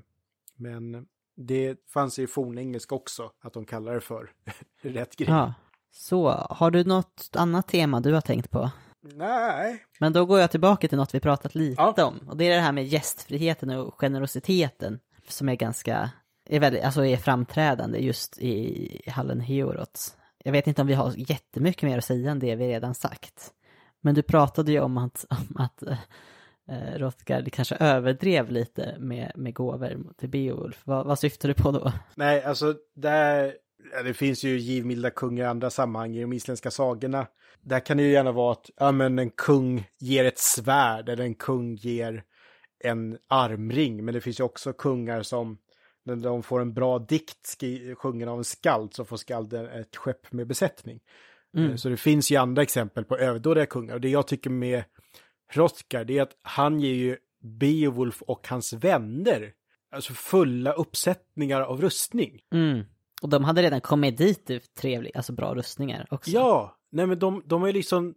Men det fanns i fornengelska också, att de kallar det för rätt grej. Ja. Så, har du något annat tema du har tänkt på? Nej. Men då går jag tillbaka till något vi pratat lite Ja. om. Och det är det här med gästfriheten och generositeten. Som är ganska, är väldigt, alltså är framträdande just i hallen Heorots. Jag vet inte om vi har jättemycket mer att säga än det vi redan sagt. Men du pratade ju om att, om att eh, Rothgard kanske överdrev lite med, med gåvor till Beowulf. Vad, vad syftar du på då? Nej, alltså där, ja, det finns ju givmilda kungar i andra sammanhang i de isländska sagorna. Där kan det ju gärna vara att ja, men en kung ger ett svärd eller en kung ger en armring. Men det finns ju också kungar som när de får en bra dikt sjungen av en skald så får skalden ett skepp med besättning. Mm. Så det finns ju andra exempel på överdådiga kungar. Och det jag tycker med Hrothgar det är att han ger ju Beowulf och hans vänner alltså fulla uppsättningar av rustning. Mm. Och de hade redan kommit dit i trevliga, alltså bra rustningar också. Ja, nej men de, de är liksom,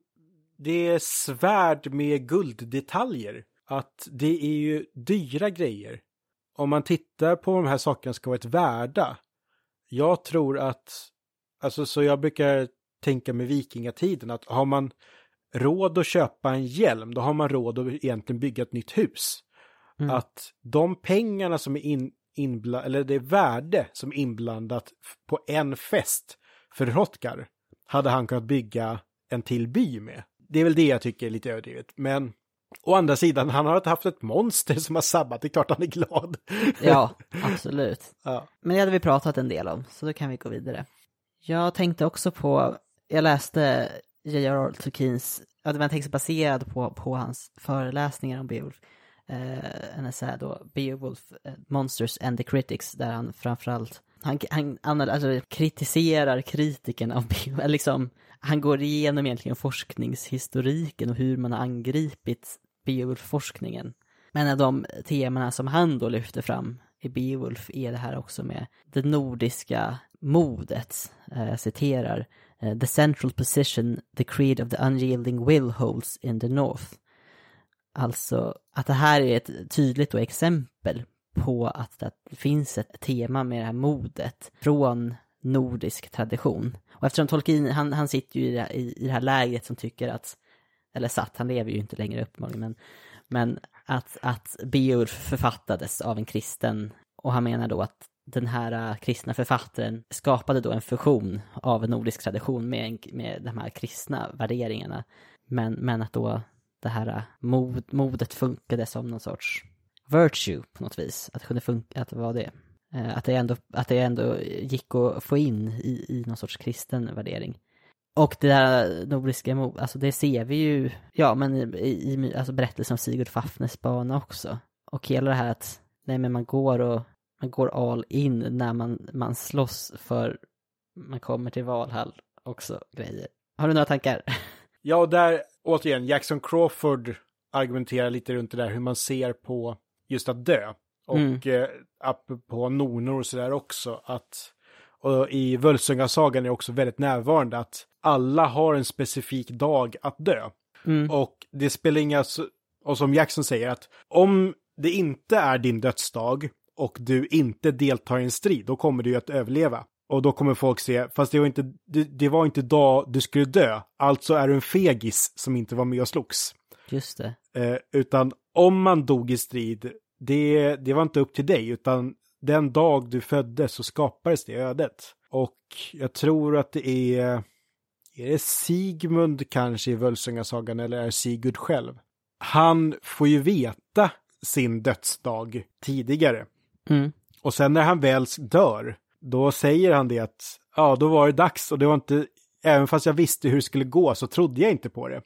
det är svärd med gulddetaljer. Att det är ju dyra grejer. Om man tittar på vad de här sakerna ska vara ett värda. Jag tror att, alltså så jag brukar tänka med vikingatiden att har man råd att köpa en hjälm, då har man råd att egentligen bygga ett nytt hus. Mm. Att de pengarna som är in, inblandat, eller det värde som är inblandat på en fest för Hrothgar hade han kunnat bygga en till by med. Det är väl det jag tycker är lite överdrivet. Men å andra sidan, han har haft ett monster som har sabbat, det är klart han är glad. Ja, absolut. ja. Men det hade vi pratat en del om, så då kan vi gå vidare. Jag tänkte också på, jag läste J.R.R. Tolkiens, ja det var en text baserad på, på hans föreläsningar om Beowulf. Eh, en essä då, Beowulf, eh, Monsters and the Critics, där han framförallt, han, han han alltså, kritiserar kritiken av Beowulf, eller liksom, han går igenom egentligen forskningshistoriken och hur man har angripit Beowulf-forskningen. Men av de temana som han då lyfter fram i Beowulf är det här också med det nordiska modet. Eh, Jag citerar. Eh, the central position the creed of the unyielding will holds in the north. Alltså att det här är ett tydligt då exempel på att det finns ett tema med det här modet från nordisk tradition. Och eftersom Tolkien, han, han sitter ju i det, här, i, i det här lägret som tycker att, eller satt, han lever ju inte längre uppenbarligen, men, men att, att Beowulf författades av en kristen och han menar då att den här äh, kristna författaren skapade då en fusion av en nordisk tradition med, med de här kristna värderingarna. Men, men att då det här äh, mod, modet funkade som någon sorts virtue på något vis. Att det kunde funka, att det var det. Äh, att det ändå, att det ändå gick att få in i, i någon sorts kristen värdering. Och det där nordiska mod, alltså det ser vi ju, ja men i, i alltså berättelsen om Sigurd Fafnes bana också. Och hela det här att, nej men man går och, man går all in när man, man slåss för, man kommer till Valhall också grejer. Har du några tankar? Ja, och där återigen, Jackson Crawford argumenterar lite runt det där hur man ser på just att dö. Och Mm. eh, apropå nonor och sådär också, att och i Völsungasagan är också väldigt närvarande att alla har en specifik dag att dö. Mm. Och det spelar inga, och som Jackson säger att om det inte är din dödsdag och du inte deltar i en strid, då kommer du ju att överleva. Och då kommer folk se, fast det var inte, det, det var inte dag du skulle dö, alltså är du en fegis som inte var med och slogs. Just det. Eh, utan om man dog i strid, det, det var inte upp till dig, utan den dag du föddes så skapades det ödet. Och jag tror att det är, är det Sigmund kanske i Völsungasagan eller är Sigurd själv? Han får ju veta sin dödsdag tidigare. Mm. Och sen när han väl dör, då säger han det att ja, då var det dags och det var inte, även fast jag visste hur det skulle gå så trodde jag inte på det.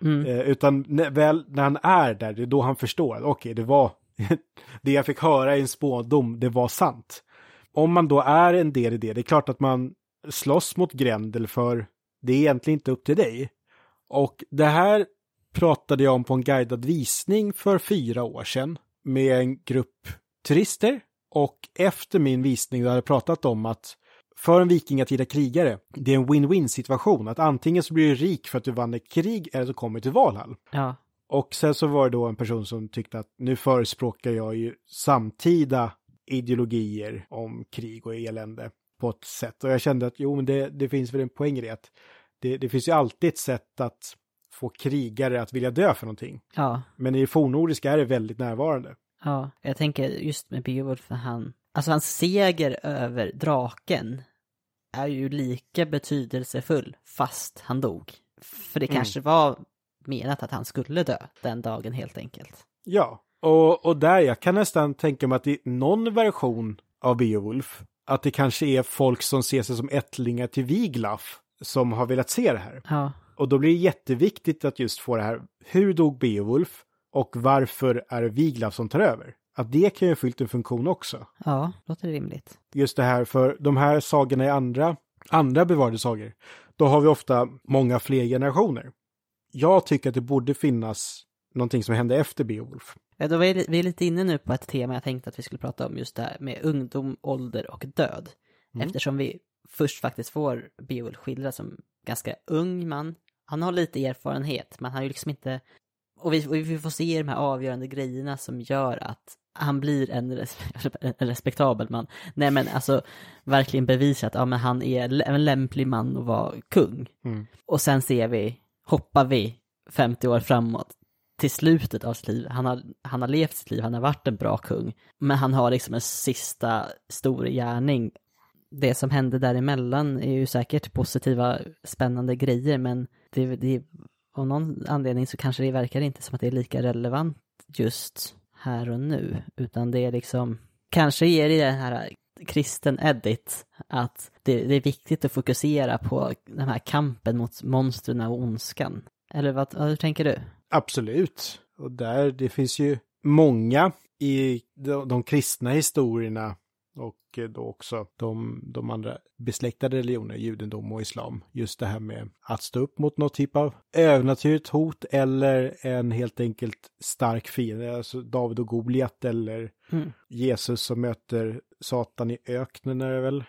Mm. Eh, utan när, väl när han är där, det är då han förstår att okej, det var det jag fick höra i en spådom, det var sant. Om man då är en del i det, det är klart att man slåss mot Grendel för det är egentligen inte upp till dig. Och det här pratade jag om på en guidad visning för fyra år sedan med en grupp turister. Och efter min visning hade jag pratat om att för en vikingatida krigare, det är en win-win situation. Att antingen så blir du rik för att du vann ett krig eller så kommer du till Valhall. Ja, Och sen så var det då en person som tyckte att nu förespråkar jag ju samtida ideologier om krig och elände på ett sätt. Och jag kände att jo, men det, det finns väl en poäng i det. Att det, det finns ju alltid ett sätt att få krigare att vilja dö för någonting. ja, Men i det fornnordiska är det väldigt närvarande. Ja. Jag tänker just med Beowulf, för han, alltså hans seger över draken är ju lika betydelsefull fast han dog. För det Mm. kanske var menat att han skulle dö den dagen helt enkelt. Ja, och, och där jag kan nästan tänka mig att i någon version av Beowulf, att det kanske är folk som ser sig som ättlingar till Wiglaf som har velat se det här. Ja, Och då blir det jätteviktigt att just få det här, hur dog Beowulf och varför är det Wiglaf som tar över? Att det kan ju ha fyllt en funktion också. ja, låter rimligt. Just det här, för de här sagorna i andra, andra bevarade sagor, då har vi ofta många fler generationer. Jag tycker att det borde finnas någonting som hände efter Beowulf. Ja, då är vi vi är lite inne nu på ett tema jag tänkte att vi skulle prata om just det här med ungdom, ålder och död. Mm. Eftersom vi först faktiskt får Beowulf skildrad som ganska ung man. Han har lite erfarenhet, men han har ju liksom inte... Och vi, och vi får se de här avgörande grejerna som gör att han blir en, res en respektabel man. Nej men alltså verkligen bevisa att ja, men han är en lämplig man att vara kung. Mm. Och sen ser vi, hoppar vi 50 år framåt till slutet av sitt liv. Han har, han har levt sitt liv, han har varit en bra kung. Men han har liksom en sista stor gärning. Det som hände däremellan är ju säkert positiva, spännande grejer, men det, det, av någon anledning så kanske det verkar inte som att det är lika relevant just här och nu, utan det är liksom, kanske ger det den här kristen edit, att det, det är viktigt att fokusera på den här kampen mot monstren och ondskan. Eller vad, vad tänker du? Absolut. Och där, det finns ju många i de, de kristna historierna och eh, då också de, de andra besläktade religioner, judendom och islam. Just det här med att stå upp mot något typ av övernaturligt hot eller en helt enkelt stark fiende, alltså David och Goliat eller Mm. Jesus som möter Satan i öknen är det väl.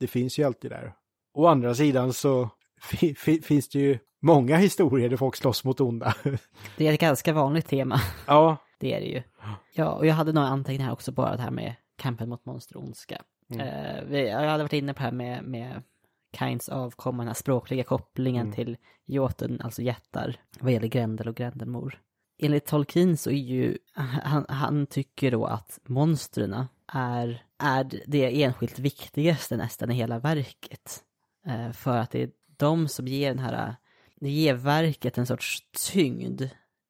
Det finns ju alltid där. Å andra sidan så fi, fi, finns det ju många historier där folk slåss mot onda. Det är ett ganska vanligt tema, ja, det är det ju. Ja, och jag hade några anteckningar också, bara det här med kampen mot monster och ondska. Eh, vi, jag hade varit inne på det här med, med Kains avkomma, språkliga kopplingen till Jotun, alltså jättar, vad gäller Grendel och Grendelmor. Enligt Tolkien så är ju, han, han tycker då att monstren är, är det enskilt viktigaste nästan i hela verket. Eh, för att det är de som ger den här, det ger verket en sorts tyngd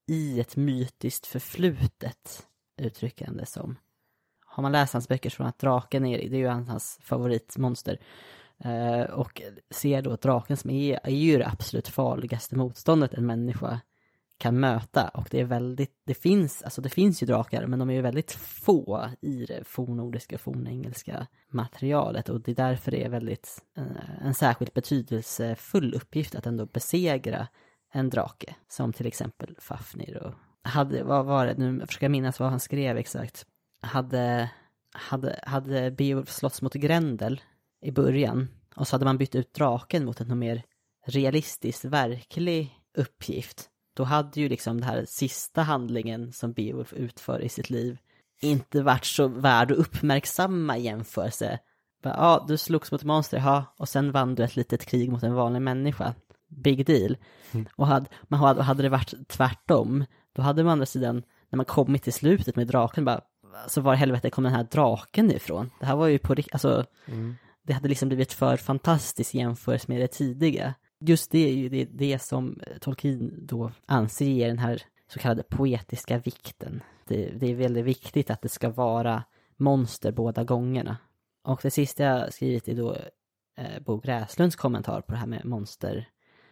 i ett mytiskt förflutet, uttrycker han det som. Har man läst hans böcker så att draken är, det är ju hans favoritmonster. Eh, och ser då att draken som är, är ju det absolut farligaste motståndet en människa kan möta. Och det är väldigt, det finns, alltså det finns ju drakar, men de är ju väldigt få i det fornnordiska och fornengelska materialet. Och det är därför det är väldigt, eh, en särskilt betydelsefull uppgift att ändå besegra en drake. Som till exempel Fafnir och hade, vad var det nu, jag försöker minnas vad han skrev exakt. Hade, hade, hade Beowulf slåss mot Grendel i början och så hade man bytt ut draken mot en mer realistisk, verklig uppgift. Då hade ju liksom den här sista handlingen som Beowulf utför i sitt liv inte varit så värd att uppmärksamma i jämförelse. Bara, Ja, du slogs mot monster, ja, och sen vann du ett litet krig mot en vanlig människa. Big deal. Och hade, man hade, hade det varit tvärtom, då hade man å andra sidan, när man kommit till slutet med draken, bara, så var helvete kom den här draken ifrån? Det här var ju på riktigt, alltså, det hade liksom blivit för fantastiskt jämfört med det tidiga. Just det är ju det, det som Tolkien då anser ger den här så kallade poetiska vikten. Det, det är väldigt viktigt att det ska vara monster båda gångerna. Och det sista jag skrivit är då eh, Bo Gräslunds kommentar på det här med monster.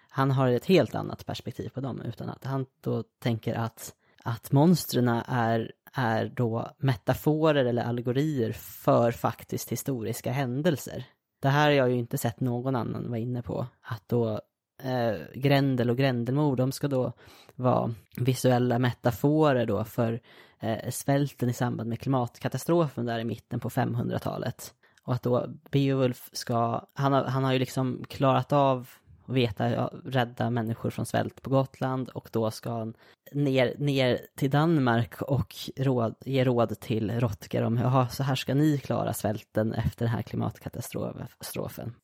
Han har ett helt annat perspektiv på dem, utan att han då tänker att, att monstren är, är då metaforer eller allegorier för faktiskt historiska händelser. Det här har jag ju inte sett någon annan vara inne på. Att då eh, Grendel och Grendelmor, de ska då vara visuella metaforer då för eh, svälten i samband med klimatkatastrofen där i mitten på 500-talet. Och att då Beowulf ska, han har, han har ju liksom klarat av och veta, ja, rädda människor från svält på Gotland och då ska han ner, ner till Danmark och råd, ge råd till Rotger om, jaha, så här ska ni klara svälten efter den här klimatkatastrofen.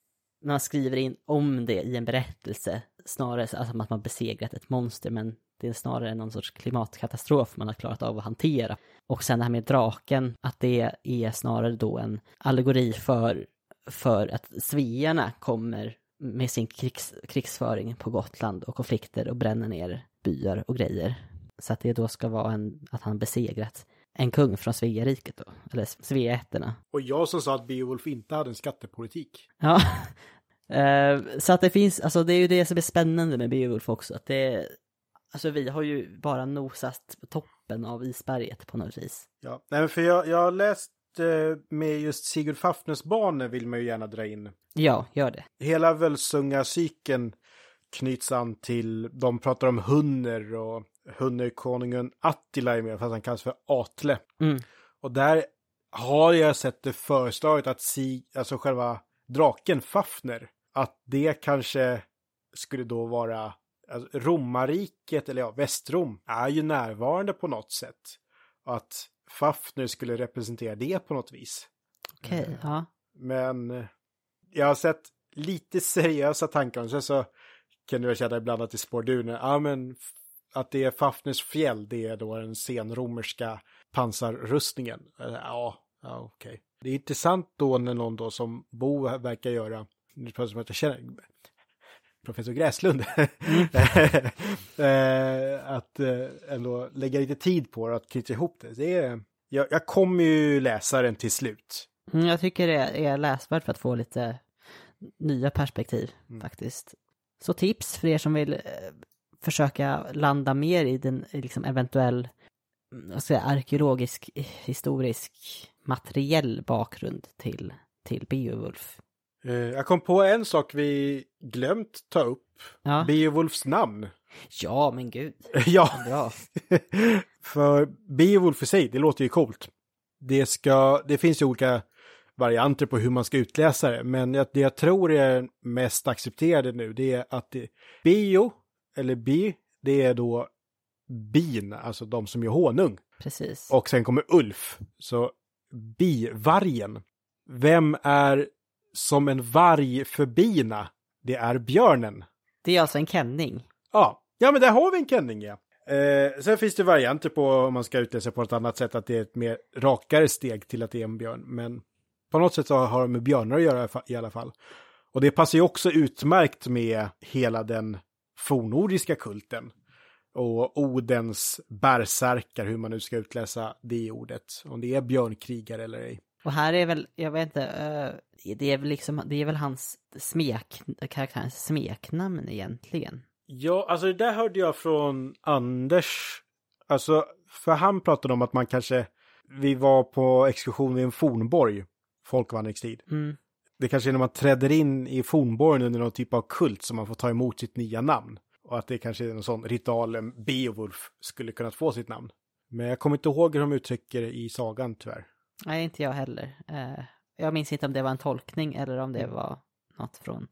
Man skriver in om det i en berättelse, snarare alltså att man besegrat ett monster, men det är snarare någon sorts klimatkatastrof man har klarat av att hantera. Och sen det här med draken, att det är snarare då en allegori för, för att svearna kommer med sin krigs, krigsföring på Gotland och konflikter och bränner ner byar och grejer. Så att det då ska vara en, att han besegrat en kung från Sveariket då, eller Sveaätterna. Och jag som sa att Beowulf inte hade en skattepolitik. Ja, eh, så att det finns, alltså det är ju det som är spännande med Beowulf också, att det Alltså vi har ju bara nosat toppen av isberget på något vis. Ja, nej för jag, jag har läst med just Sigurd Fafners barnen vill man ju gärna dra in. Ja, gör det. Hela Völsunga-cykeln knyts an till, de pratar om Hunner och Hunnerkonungen Attila är med, fast han kallas för Atle. Mm. Och där har jag sett det föreslaget att Sig, alltså själva draken Fafner, att det kanske skulle då vara alltså, romarriket, eller ja, Västrom, är ju närvarande på något sätt. Och att Fafner skulle representera det på något vis. Okej, okay, ja. Men eh, jag har sett lite seriösa tankar om det, så kan du känna ibland att det spår ur. Ja, men att det är Fafners fjäll, det är då den senromerska pansarrustningen. Ja, ja okej. Okay. Det är intressant då när någon då som Bo verkar göra, nu som att jag känner, professor Gräslund, mm. att eh, ändå lägga lite tid på det, att knyta ihop det. det är, jag, jag kommer ju läsa den till slut. Mm, jag tycker det är läsvärt för att få lite nya perspektiv mm. faktiskt. Så tips för er som vill eh, försöka landa mer i den liksom eventuell mm, vad ska jag, arkeologisk, historisk, materiell bakgrund till, till Beowulf. Eh, jag kom på en sak vi glömt ta upp. Ja. Beowulfs namn. Ja, men gud. ja. ja. För Beowulf i sig, det låter ju coolt. Det, ska, det finns ju olika varianter på hur man ska utläsa det, men det jag tror är mest accepterade nu, det är att det, bio, eller bi, det är då bin, alltså de som gör honung. Precis. Och sen kommer Ulf, så bivargen. Vem är som en varg för bina? Det är björnen. Det är alltså en kenning. Ja, ja men där har vi en kenning ja. Eh, sen finns det varianter på om man ska utläsa på ett annat sätt, att det är ett mer rakare steg till att det är en björn. Men på något sätt så har det med björnar att göra i alla fall. Och det passar ju också utmärkt med hela den fornordiska kulten. Och Odens bärsärkar, hur man nu ska utläsa det ordet. Om det är björnkrigare eller ej. Och här är väl, jag vet inte, uh, det är väl liksom, det är väl hans smek, karaktärens smeknamn egentligen. Ja, alltså det där hörde jag från Anders. Alltså, för han pratade om att man kanske, vi var på exkursion i en fornborg, folkvandringstid. Mm. Det kanske är när man träder in i fornborgen under någon typ av kult som man får ta emot sitt nya namn. Och att det kanske är någon sån ritualen Beowulf skulle kunnat få sitt namn. Men jag kommer inte ihåg hur de uttrycker det i sagan tyvärr. Nej, inte jag heller. Uh, jag minns inte om det var en tolkning eller om det Mm. var något från...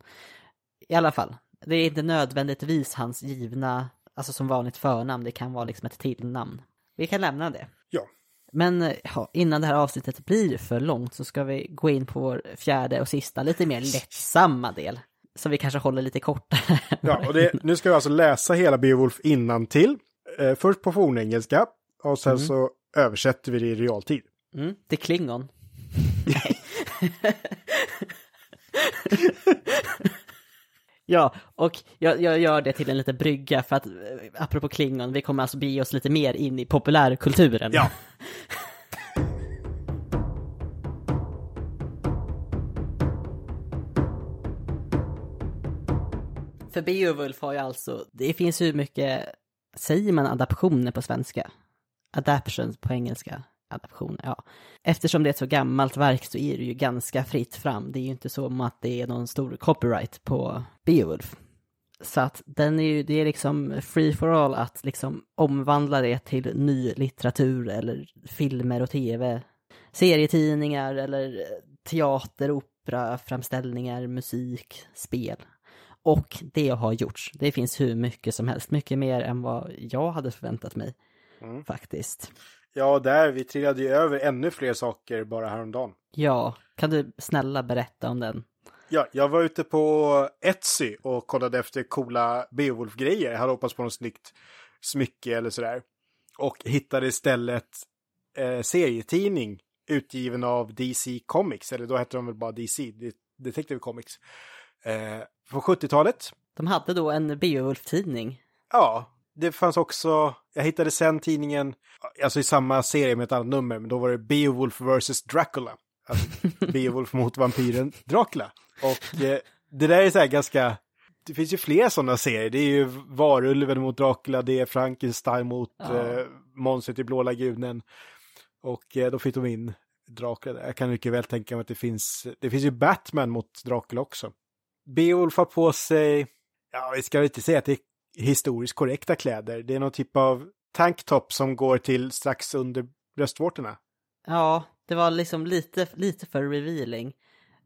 I alla fall, det är inte nödvändigtvis hans givna, alltså som vanligt förnamn, det kan vara liksom ett tillnamn. Vi kan lämna det. Ja. Men eh, ja, innan det här avsnittet blir för långt så ska vi gå in på vår fjärde och sista, lite mer lättsamma del. Så vi kanske håller lite kortare. Ja, och det, nu ska vi alltså läsa hela Beowulf innantill. Eh, först på fornengelska och sen Mm. så översätter vi det i realtid. Mm, det är Klingon. Ja, och jag, jag gör det till en liten brygga för att, eh, apropå Klingon, vi kommer alltså bege oss lite mer in i populärkulturen. Ja. För Beowulf har ju alltså, det finns ju mycket, säger man adaptioner på svenska? Adaptions på engelska, adaptioner, ja. Eftersom det är ett så gammalt verk så är det ju ganska fritt fram. Det är ju inte som att det är någon stor copyright på Beowulf. Så att den är ju, det är liksom free for all att liksom omvandla det till ny litteratur eller filmer och tv, serietidningar eller teater, opera, framställningar, musik, spel. Och det har gjorts. Det finns hur mycket som helst, mycket mer än vad jag hade förväntat mig. Mm. Faktiskt. Ja, där, vi trillade ju över ännu fler saker bara häromdagen. Ja, kan du snälla berätta om den? Ja, jag var ute på Etsy och kollade efter coola Beowulf-grejer. Jag hade hoppats på något snyggt smycke eller sådär. Och hittade istället eh, serietidning utgiven av DC Comics, eller då hette de väl bara DC, Detective Comics. Eh, på 70-talet. De hade då en Beowulf-tidning. Ja, det fanns också, jag hittade sen tidningen, alltså i samma serie med ett annat nummer, men då var det Beowulf vs. Dracula. Alltså Beowulf mot vampyren Dracula. Och eh, det där är så här ganska, det finns ju fler sådana serier. Det är ju Varulven mot Dracula, det är Frankenstein mot ja. eh, monstret i Blå lagunen. Och eh, då fick de in Dracula. Jag kan mycket väl tänka mig att det finns, det finns ju Batman mot Dracula också. Beowulf har på sig, ja vi ska inte säga att det är historiskt korrekta kläder. Det är någon typ av tanktop som går till strax under bröstvårtorna. Ja, det var liksom lite, lite för revealing.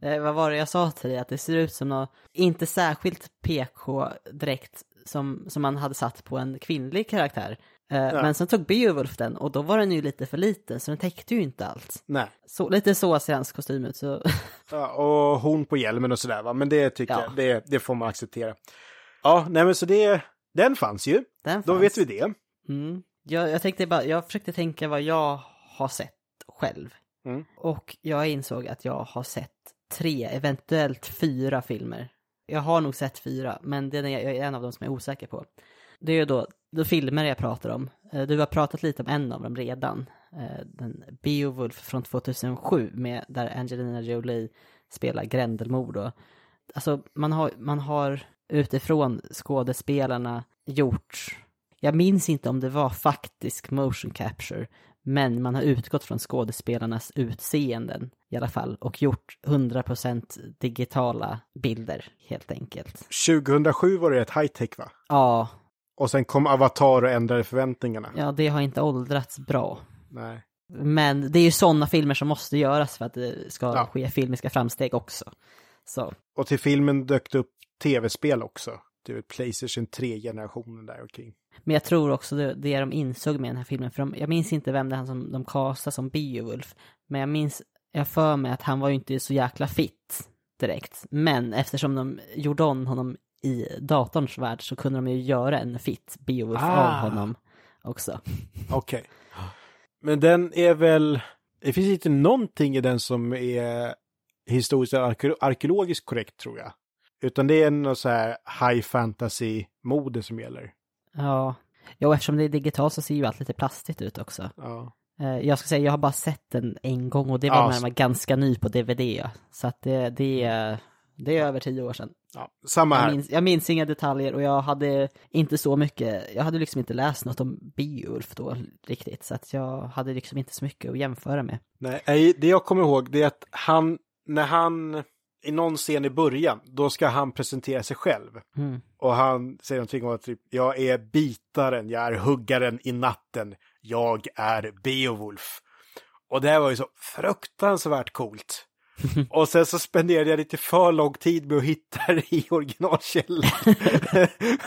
Eh, vad var det jag sa till dig? Att det ser ut som något, inte särskilt PK-dräkt som, som man hade satt på en kvinnlig karaktär. Eh, ja. Men sen tog Beowulf den och då var den ju lite för liten så den täckte ju inte allt. Nej. Så, lite så ser hans kostym ut. Så. Ja, och hon på hjälmen och sådär va, men det tycker ja. jag, det, det får man acceptera. Ja, nej men så det, den fanns ju. Den fanns. Då vet vi det. Mm. Jag, jag tänkte bara, jag försökte tänka vad jag har sett själv. Mm. Och jag insåg att jag har sett tre, eventuellt fyra filmer. Jag har nog sett fyra, men den är, jag är en av dem som jag är osäker på. Det är ju då, då filmer jag pratar om. Eh, du har pratat lite om en av dem redan. Eh, den Beowulf från 2007, med, där Angelina Jolie spelar Grendelmord. Då. Alltså, man har, man har utifrån skådespelarna gjort, jag minns inte om det var faktisk motion capture, men man har utgått från skådespelarnas utseenden i alla fall och gjort 100% digitala bilder helt enkelt. 2007 var det ett high-tech va? Ja. Och sen kom Avatar och ändrade förväntningarna. Ja, det har inte åldrats bra. Nej. Men det är ju sådana filmer som måste göras för att det ska ja. ske filmiska framsteg också. Så. Och till filmen dök det upp tv-spel också. Det är Playstation 3-generationen där omkring. Men jag tror också det, det de insåg med den här filmen, för de, jag minns inte vem det är som de castade som Beowulf, men jag minns, jag för mig att han var ju inte så jäkla fit direkt. Men eftersom de gjorde om honom i datorns värld så kunde de ju göra en fit Beowulf ah. av honom också. Okej. Okay. Men den är väl, det finns inte någonting i den som är historiskt arkeologiskt korrekt tror jag. Utan det är något så här high fantasy-mode som gäller. Ja. Jo, eftersom det är digitalt så ser ju allt lite plastigt ut också. Ja. Eh, jag ska säga, jag har bara sett den en gång och det var ja, när den var ganska ny på DVD. Så att det, det, det är över tio år sedan. Ja, samma här. Jag minns, jag minns inga detaljer och jag hade inte så mycket, jag hade liksom inte läst något om Beowulf då riktigt. Så att jag hade liksom inte så mycket att jämföra med. Nej, det jag kommer ihåg det är att han, när han i någon scen i början, då ska han presentera sig själv. Mm. Och han säger någonting om att typ, jag är bitaren, jag är huggaren i natten, jag är Beowulf. Och det här var ju så fruktansvärt coolt. och sen så spenderade jag lite för lång tid med att hitta det i originalkällan.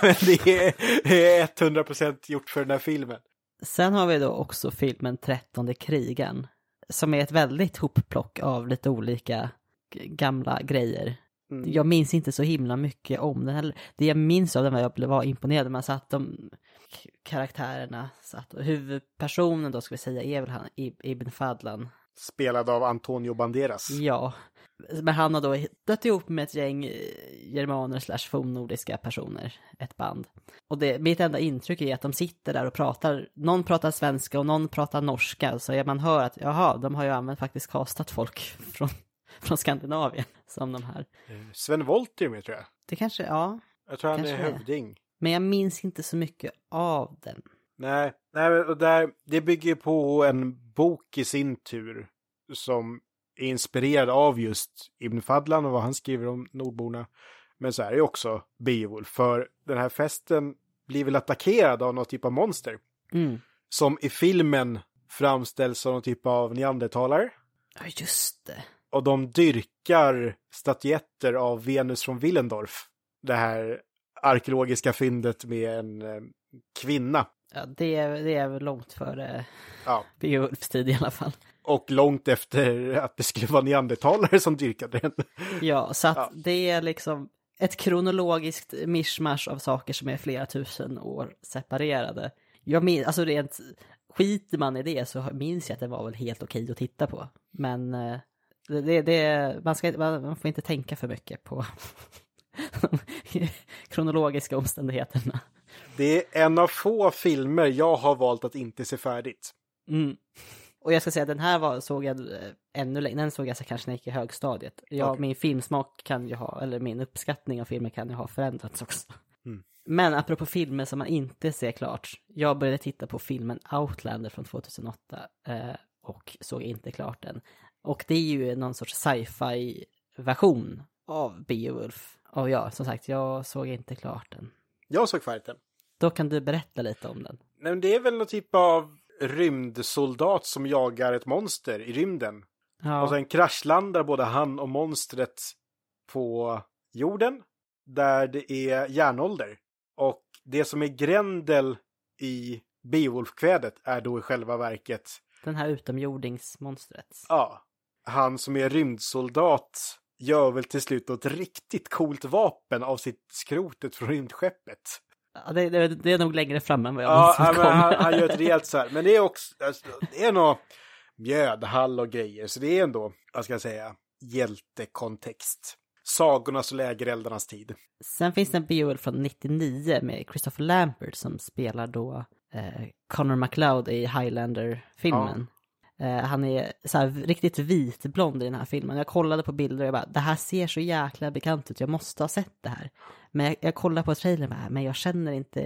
Men det är 100% gjort för den här filmen. Sen har vi då också filmen Trettonde krigen. Som är ett väldigt hopplock av lite olika gamla grejer. Mm. Jag minns inte så himla mycket om den heller. Det jag minns av den var att jag var imponerad. Man satt de karaktärerna satt och huvudpersonen då ska vi säga är väl han Ibn Fadlan. Spelad av Antonio Banderas. Ja. Men han har då dött ihop med ett gäng eh, germaner slash fornnordiska personer, ett band. Och det, mitt enda intryck är att de sitter där och pratar, någon pratar svenska och någon pratar norska, så man hör att jaha, de har ju använt faktiskt kastat folk från från Skandinavien som de här. Sven Wollter är med tror jag. Det kanske, ja. Jag tror han är hövding. Men jag minns inte så mycket av den. Nej, nej och där, det bygger på en bok i sin tur som är inspirerad av just Ibn Fadlan och vad han skriver om nordborna. Men så är det också Beowulf, för den här festen blir väl attackerad av någon typ av monster. Mm. Som i filmen framställs som någon typ av neandertalare. Ja, just det. och de dyrkar statyetter av Venus från Willendorf. Det här arkeologiska fyndet med en eh, kvinna. Ja, det, är, det är väl långt före Ja. Beowulfs tid i alla fall. Och långt efter att det skulle vara neandertalare som dyrkade den. Ja, så att Ja. det är liksom ett kronologiskt mischmasch av saker som är flera tusen år separerade. Jag minns, alltså rent, skiter man i det så minns jag att det var väl helt okej att titta på. Men eh, det, det, man, ska, man får inte tänka för mycket på de kronologiska omständigheterna. Det är en av få filmer jag har valt att inte se färdigt. Mm. Och jag ska säga, den här var, såg jag eh, ännu längre, den såg jag så kanske när jag gick i högstadiet. Ja, Okej. min filmsmak kan ju ha, eller min uppskattning av filmer kan ju ha förändrats också. Mm. Men apropå filmer som man inte ser klart. Jag började titta på filmen Outlander från 2008 eh, och såg inte klart den. Och det är ju någon sorts sci-fi version av Beowulf. Och ja, som sagt, jag såg inte klart den. Jag såg färdigt den. Då kan du berätta lite om den. Nej, men det är väl någon typ av rymdsoldat som jagar ett monster i rymden. Ja, Och sen kraschlandar både han och monstret på jorden, där det är järnålder. Och det som är Grendel i Beowulf-kvädet är då i själva verket, den här utomjordingsmonstret. ja, han som är rymdsoldat gör väl till slut ett riktigt coolt vapen av sitt skrotet från rymdskeppet. Ja, det, det, det är nog längre fram än vad jag Ja, men han, kommer. han gör ett rejält så här. Men det är också, alltså, det är nog mjödhall och grejer. Så det är ändå, vad ska jag säga, hjältekontext. Sagornas och lägereldarnas tid. Sen finns det en Beowulf från 99 med Christopher Lambert som spelar då eh, Connor MacLeod i Highlander-filmen. Eh, han är så här riktigt vitblond i den här filmen. Jag kollade på bilder och jag bara, det här ser så jäkla bekant ut, jag måste ha sett det här. Men jag, jag kollade på trailern och bara, men jag känner inte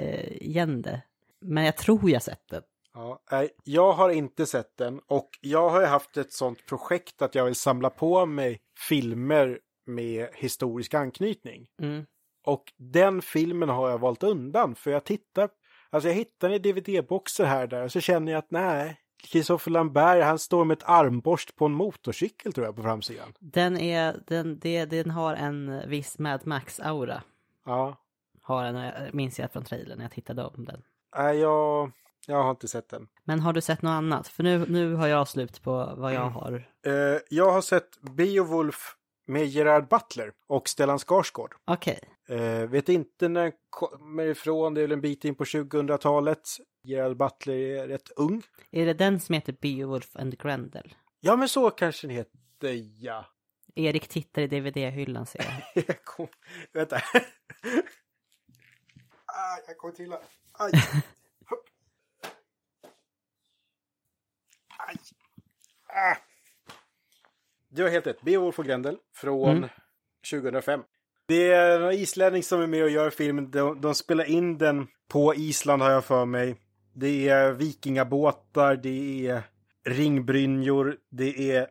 igen det. Men jag tror jag sett det. Ja, nej, jag har inte sett den och jag har ju haft ett sånt projekt att jag vill samla på mig filmer med historisk anknytning. Mm. Och den filmen har jag valt undan för jag tittar, alltså jag hittar den i DVD-boxar här där och så känner jag att nej, Christopher Lambert, han står med ett armborst på en motorcykel tror jag på framsidan. Den, är, den, det, den har en viss Mad Max-aura. Ja, Har den, minns jag från trailern när jag tittade om den. nej, jag, jag har inte sett den. Men har du sett något annat? För nu, nu har jag slut på vad jag har. Eh, jag har sett Beowulf med Gerard Butler och Stellan Skarsgård. Okej. Eh, vet inte när den kommer ifrån, det är väl en bit in på 2000-talet. Gerard Butler är rätt ung. Är det den som heter Beowulf and Grendel? Ja, men så kanske den heter, ja. Erik tittar i DVD-hyllan ser jag. Jag kom, vänta. ah, jag kommer till här. Aj. Aj. Ah. Du har helt rätt. Beowulf och Grendel från Mm. 2005. Det är en islänning som är med och gör filmen. De, de spelar in den på Island har jag för mig. Det är vikingabåtar, det är ringbrynjor, det är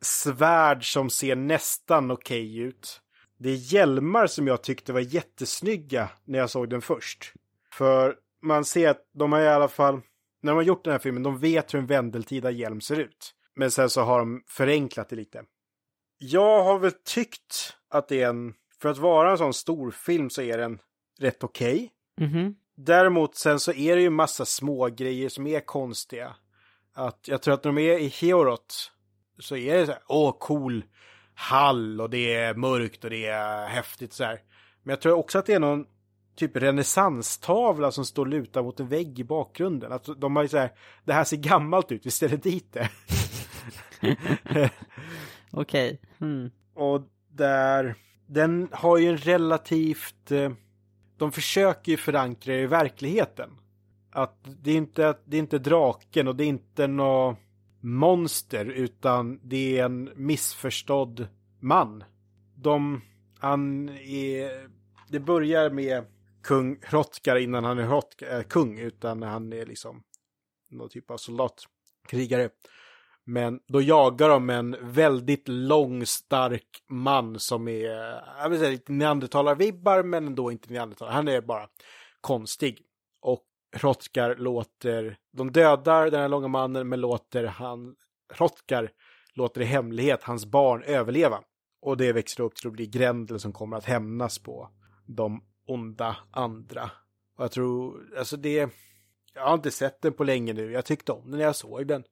svärd som ser nästan okej ut. Det är hjälmar som jag tyckte var jättesnygga när jag såg den först. För man ser att de har i alla fall, när de har gjort den här filmen, de vet hur en vendeltida hjälm ser ut. Men sen så har de förenklat det lite. Jag har väl tyckt att det är en, för att vara en sån stor film så är den rätt okej. Mhm. Däremot sen så är det ju massa små grejer som är konstiga. Att jag tror att när de är i Heorot så är det så här, åh cool hall och det är mörkt och det är häftigt så här. Men jag tror också att det är någon typ renässanstavla som står lutad mot en vägg i bakgrunden. Att de har ju så här, det här ser gammalt ut, vi ställer dit det. Okej. Mm. Och där, den har ju en relativt, eh, de försöker ju förankra i verkligheten. Att det är inte, det är inte draken och det är inte något monster utan det är en missförstådd man. De, han är, det börjar med kung Hrothgar innan han är Hrotkar, äh, eh, kung utan han är liksom någon typ av soldat, krigare. Men då jagar de en väldigt lång, stark man som är, jag vill säga lite neandertalarvibbar, men ändå inte neandertalare. Han är bara konstig. Och Hrothgar låter, de dödar den här långa mannen, men låter han, Hrothgar låter i hemlighet hans barn överleva. Och det växer upp till att bli Grendel som kommer att hämnas på de onda andra. Och jag tror, alltså det, jag har inte sett den på länge nu, jag tyckte om den när jag såg den.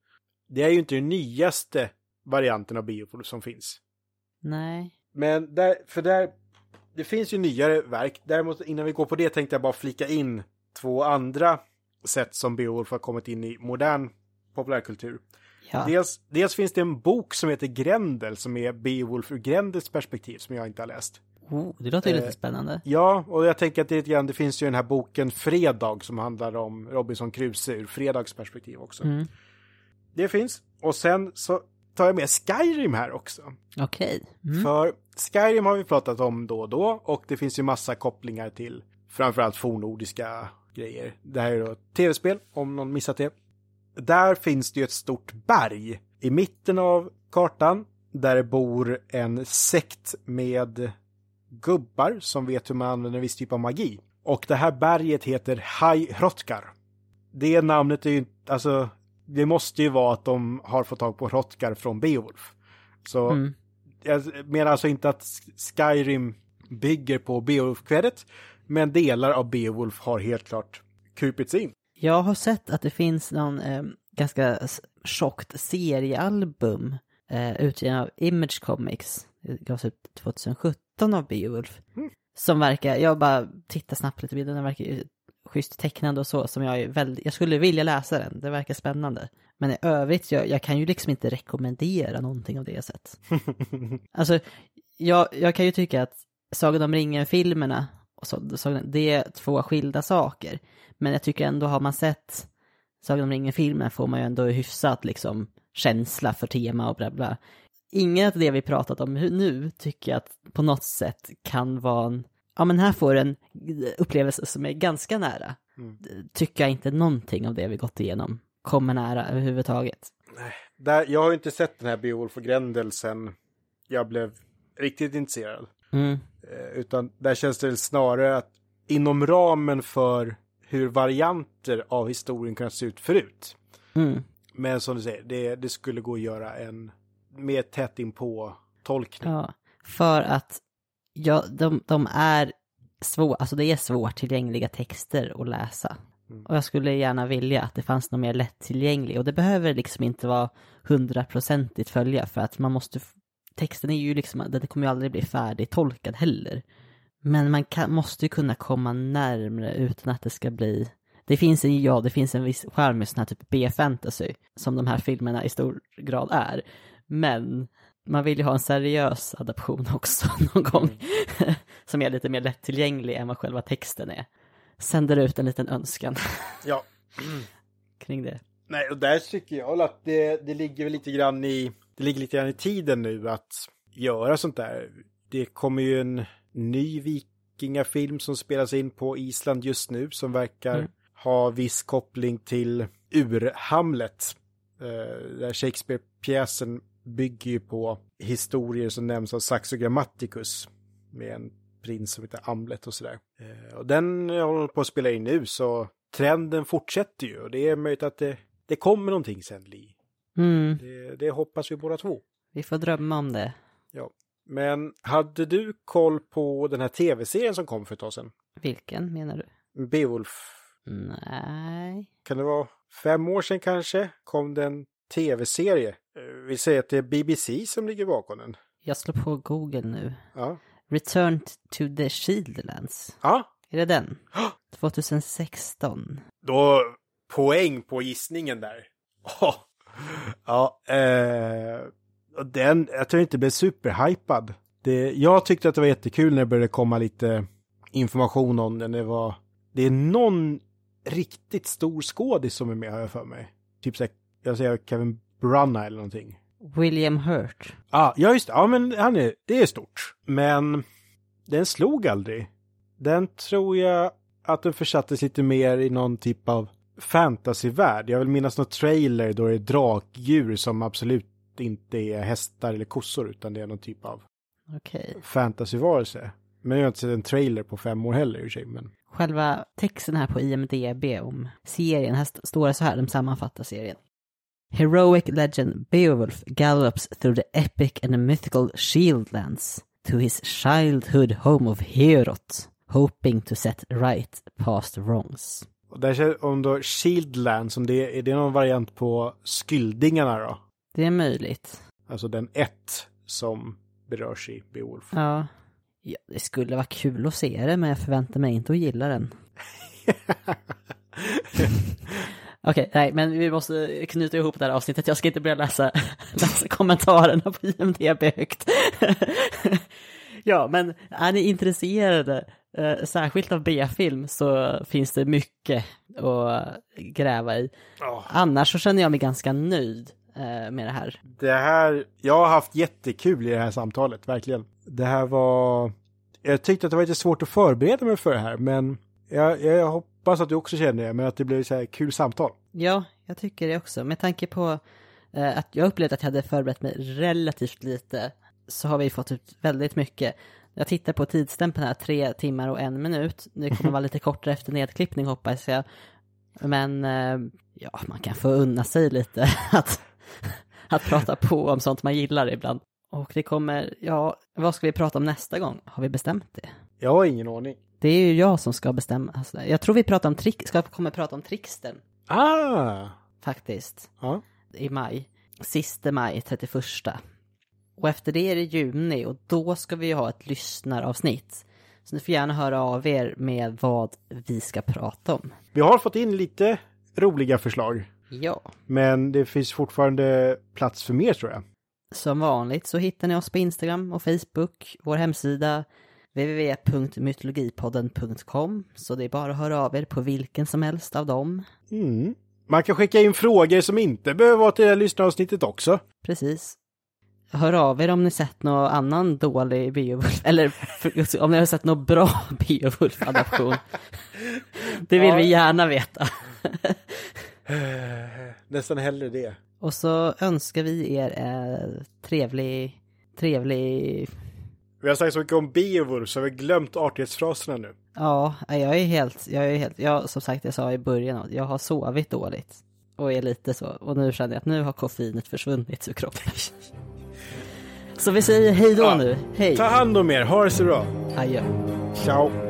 Det är ju inte den nyaste varianten av Beowulf som finns. Nej. Men där, för där, det finns ju nyare verk. Däremot innan vi går på det tänkte jag bara flika in två andra sätt som Beowulf har kommit in i modern populärkultur. Ja. Dels, dels finns det en bok som heter Grendel som är Beowulf ur Grendels perspektiv som jag inte har läst. Oh, det låter ju Eh, lite spännande. Ja, och jag tänker att det grann, det finns ju den här boken Fredag som handlar om Robinson Crusoe ur Fredags perspektiv också. Mm. Det finns. Och sen så tar jag med Skyrim här också. Okej. Mm. För Skyrim har vi pratat om då och då och det finns ju massa kopplingar till framförallt fornnordiska grejer. Det här är då ett tv-spel, om någon missat det. Där finns det ju ett stort berg i mitten av kartan där det bor en sekt med gubbar som vet hur man använder en viss typ av magi. Och det här berget heter High Hrotkar. Det namnet är ju inte, alltså, det måste ju vara att de har fått tag på Hrotkar från Beowulf. Så Mm. jag menar alltså inte att Skyrim bygger på Beowulf-kvädet, men delar av Beowulf har helt klart kupits in. Jag har sett att det finns någon eh, ganska tjockt seriealbum eh, utgiven av Image Comics. Det gavs ut 2017 av Beowulf. Mm. Som verkar, jag bara tittar snabbt lite bilden, den verkar schysst tecknad och så, som jag är väldigt, jag skulle vilja läsa den, det verkar spännande. Men i övrigt, jag, jag kan ju liksom inte rekommendera någonting av det jag sett. Alltså, jag, jag kan ju tycka att Sagan om ringen-filmerna, och så, Sagan- det är två skilda saker. Men jag tycker ändå, har man sett Sagan om ringen-filmen får man ju ändå hyfsat liksom känsla för tema och bla bla. Inget av det vi pratat om nu tycker jag att på något sätt kan vara en, ja men här får du en upplevelse som är ganska nära. Mm. Tycker jag inte någonting av det vi gått igenom kommer nära överhuvudtaget. Där, jag har ju inte sett den här Beowulf och Grendel sen jag blev riktigt intresserad. Mm. Eh, Utan där känns det snarare att inom ramen för hur varianter av historien kunnat se ut förut. Mm. Men som du säger, det, det skulle gå att göra en mer tätt in på tolkning. Ja, för att ja, de, de är svår, alltså det är svårtillgängliga texter att läsa. Mm. Och jag skulle gärna vilja att det fanns något mer lättillgänglig. Och det behöver liksom inte vara hundraprocentigt följa för att man måste, texten är ju liksom, den kommer ju aldrig bli färdigtolkad heller. Men man kan, måste ju kunna komma närmre utan att det ska bli det finns en, ja, det finns en viss charm med sån här typ B-fantasy, som de här filmerna i stor grad är. Men man vill ju ha en seriös adaption också någon gång, som är lite mer lättillgänglig än vad själva texten är. Sänder ut en liten önskan Ja. kring det. Nej, och där tycker jag att det, det ligger väl lite grann i, det ligger lite grann i tiden nu att göra sånt där. Det kommer ju en ny vikingafilm som spelas in på Island just nu som verkar Mm. ha viss koppling till Ur-Hamlet. Eh, där Shakespeare-pjäsen bygger ju på historier som nämns av Saxo Grammaticus med en prins som heter Amlet och sådär. Eh, och den håller på att spela in nu så trenden fortsätter ju och det är möjligt att det, det kommer någonting sen Li. Mm, Det, det hoppas vi båda två. vi får drömma om det. Ja. Men hade du koll på den här tv-serien som kom för ett tag sedan? Vilken menar du? Beowulf. Nej. Kan det vara fem år sedan kanske? Kom det en tv-serie. Eh, Vi säger att det är BBC som ligger bakom den. Jag slår på Google nu. Ja. Return to the Shieldlands. Ja, Är det den? 2016. då poäng på gissningen där. Åh. Ja, eh, den, jag tror inte blev superhypad. Det, jag tyckte att det var jättekul när det började komma lite information om den. Det var, det är någon riktigt stor skådis som är med har jag för mig. Typ såhär, jag säger Kevin Brunna eller någonting. William Hurt. Ah, ja, just det. Ja, men han är, det är stort. Men den slog aldrig. Den tror jag att den försattes lite mer i någon typ av fantasyvärld. Jag vill minnas någon trailer då det är drakdjur som absolut inte är hästar eller kossor utan det är någon typ av Okej. fantasyvarelse. Men jag har inte sett en trailer på fem år heller i och sig. Men... Själva texten här på IMDB om serien, här st- står det så här, de sammanfattar serien. Heroic legend Beowulf gallops through the epic and mythical Shieldlands to his childhood home of Heorot, hoping to set right past wrongs. Och där känns om då Shieldland, som det är det någon variant på Skyldingarna då? Det är möjligt. Alltså den ett som berörs i Beowulf. Ja. ja, det skulle vara kul att se det, men jag förväntar mig inte att gilla den. Okej, okay, nej, men vi måste knyta ihop det här avsnittet. Jag ska inte börja läsa, läsa kommentarerna på IMDB högt. ja, men är ni intresserade, eh, särskilt av B-film, så finns det mycket att gräva i. Oh. Annars så känner jag mig ganska nöjd eh, med det här. Det här, jag har haft jättekul i det här samtalet, verkligen. Det här var, jag tyckte att det var lite svårt att förbereda mig för det här, men jag, jag hoppas att du också känner det, men att det blev så här kul samtal. Ja, jag tycker det också. Med tanke på eh, att jag upplevde att jag hade förberett mig relativt lite så har vi fått ut väldigt mycket. Jag tittar på tidsstämpeln här, tre timmar och en minut. Det kommer vara lite kortare efter nedklippning hoppas jag. Men eh, ja, man kan få unna sig lite att, att prata på om sånt man gillar ibland. Och det kommer, ja, vad ska vi prata om nästa gång? Har vi bestämt det? Jag har ingen aning. Det är ju jag som ska bestämma. Alltså, jag tror vi pratar om trick, ska kommer prata om tricksten. Ah! Faktiskt. Ja. I maj. Sista maj, 31. Och efter det är det juni och då ska vi ha ett lyssnaravsnitt. Så ni får gärna höra av er med vad vi ska prata om. Vi har fått in lite roliga förslag. Ja. Men det finns fortfarande plats för mer tror jag. Som vanligt så hittar ni oss på Instagram och Facebook, vår hemsida www.mytologipodden.com så det är bara att höra av er på vilken som helst av dem. Mm. Man kan skicka in frågor som inte behöver vara till det här lyssnaravsnittet också. Precis. Hör av er om ni sett någon annan dålig Beowulf, eller om ni har sett någon bra Beowulf-adaption. det vill ja. vi gärna veta. Nästan hellre det. Och så önskar vi er en trevlig, trevlig vi har sagt så mycket om Beowulf så vi har glömt artighetsfraserna nu. Ja, jag är helt, jag är helt, jag, som sagt jag sa i början, jag har sovit dåligt. Och är lite så, och nu känner jag att nu har koffeinet försvunnit ur kroppen. så vi säger hej då ja. nu, hej. Ta hand om er, ha det så bra. Adjö. Ciao.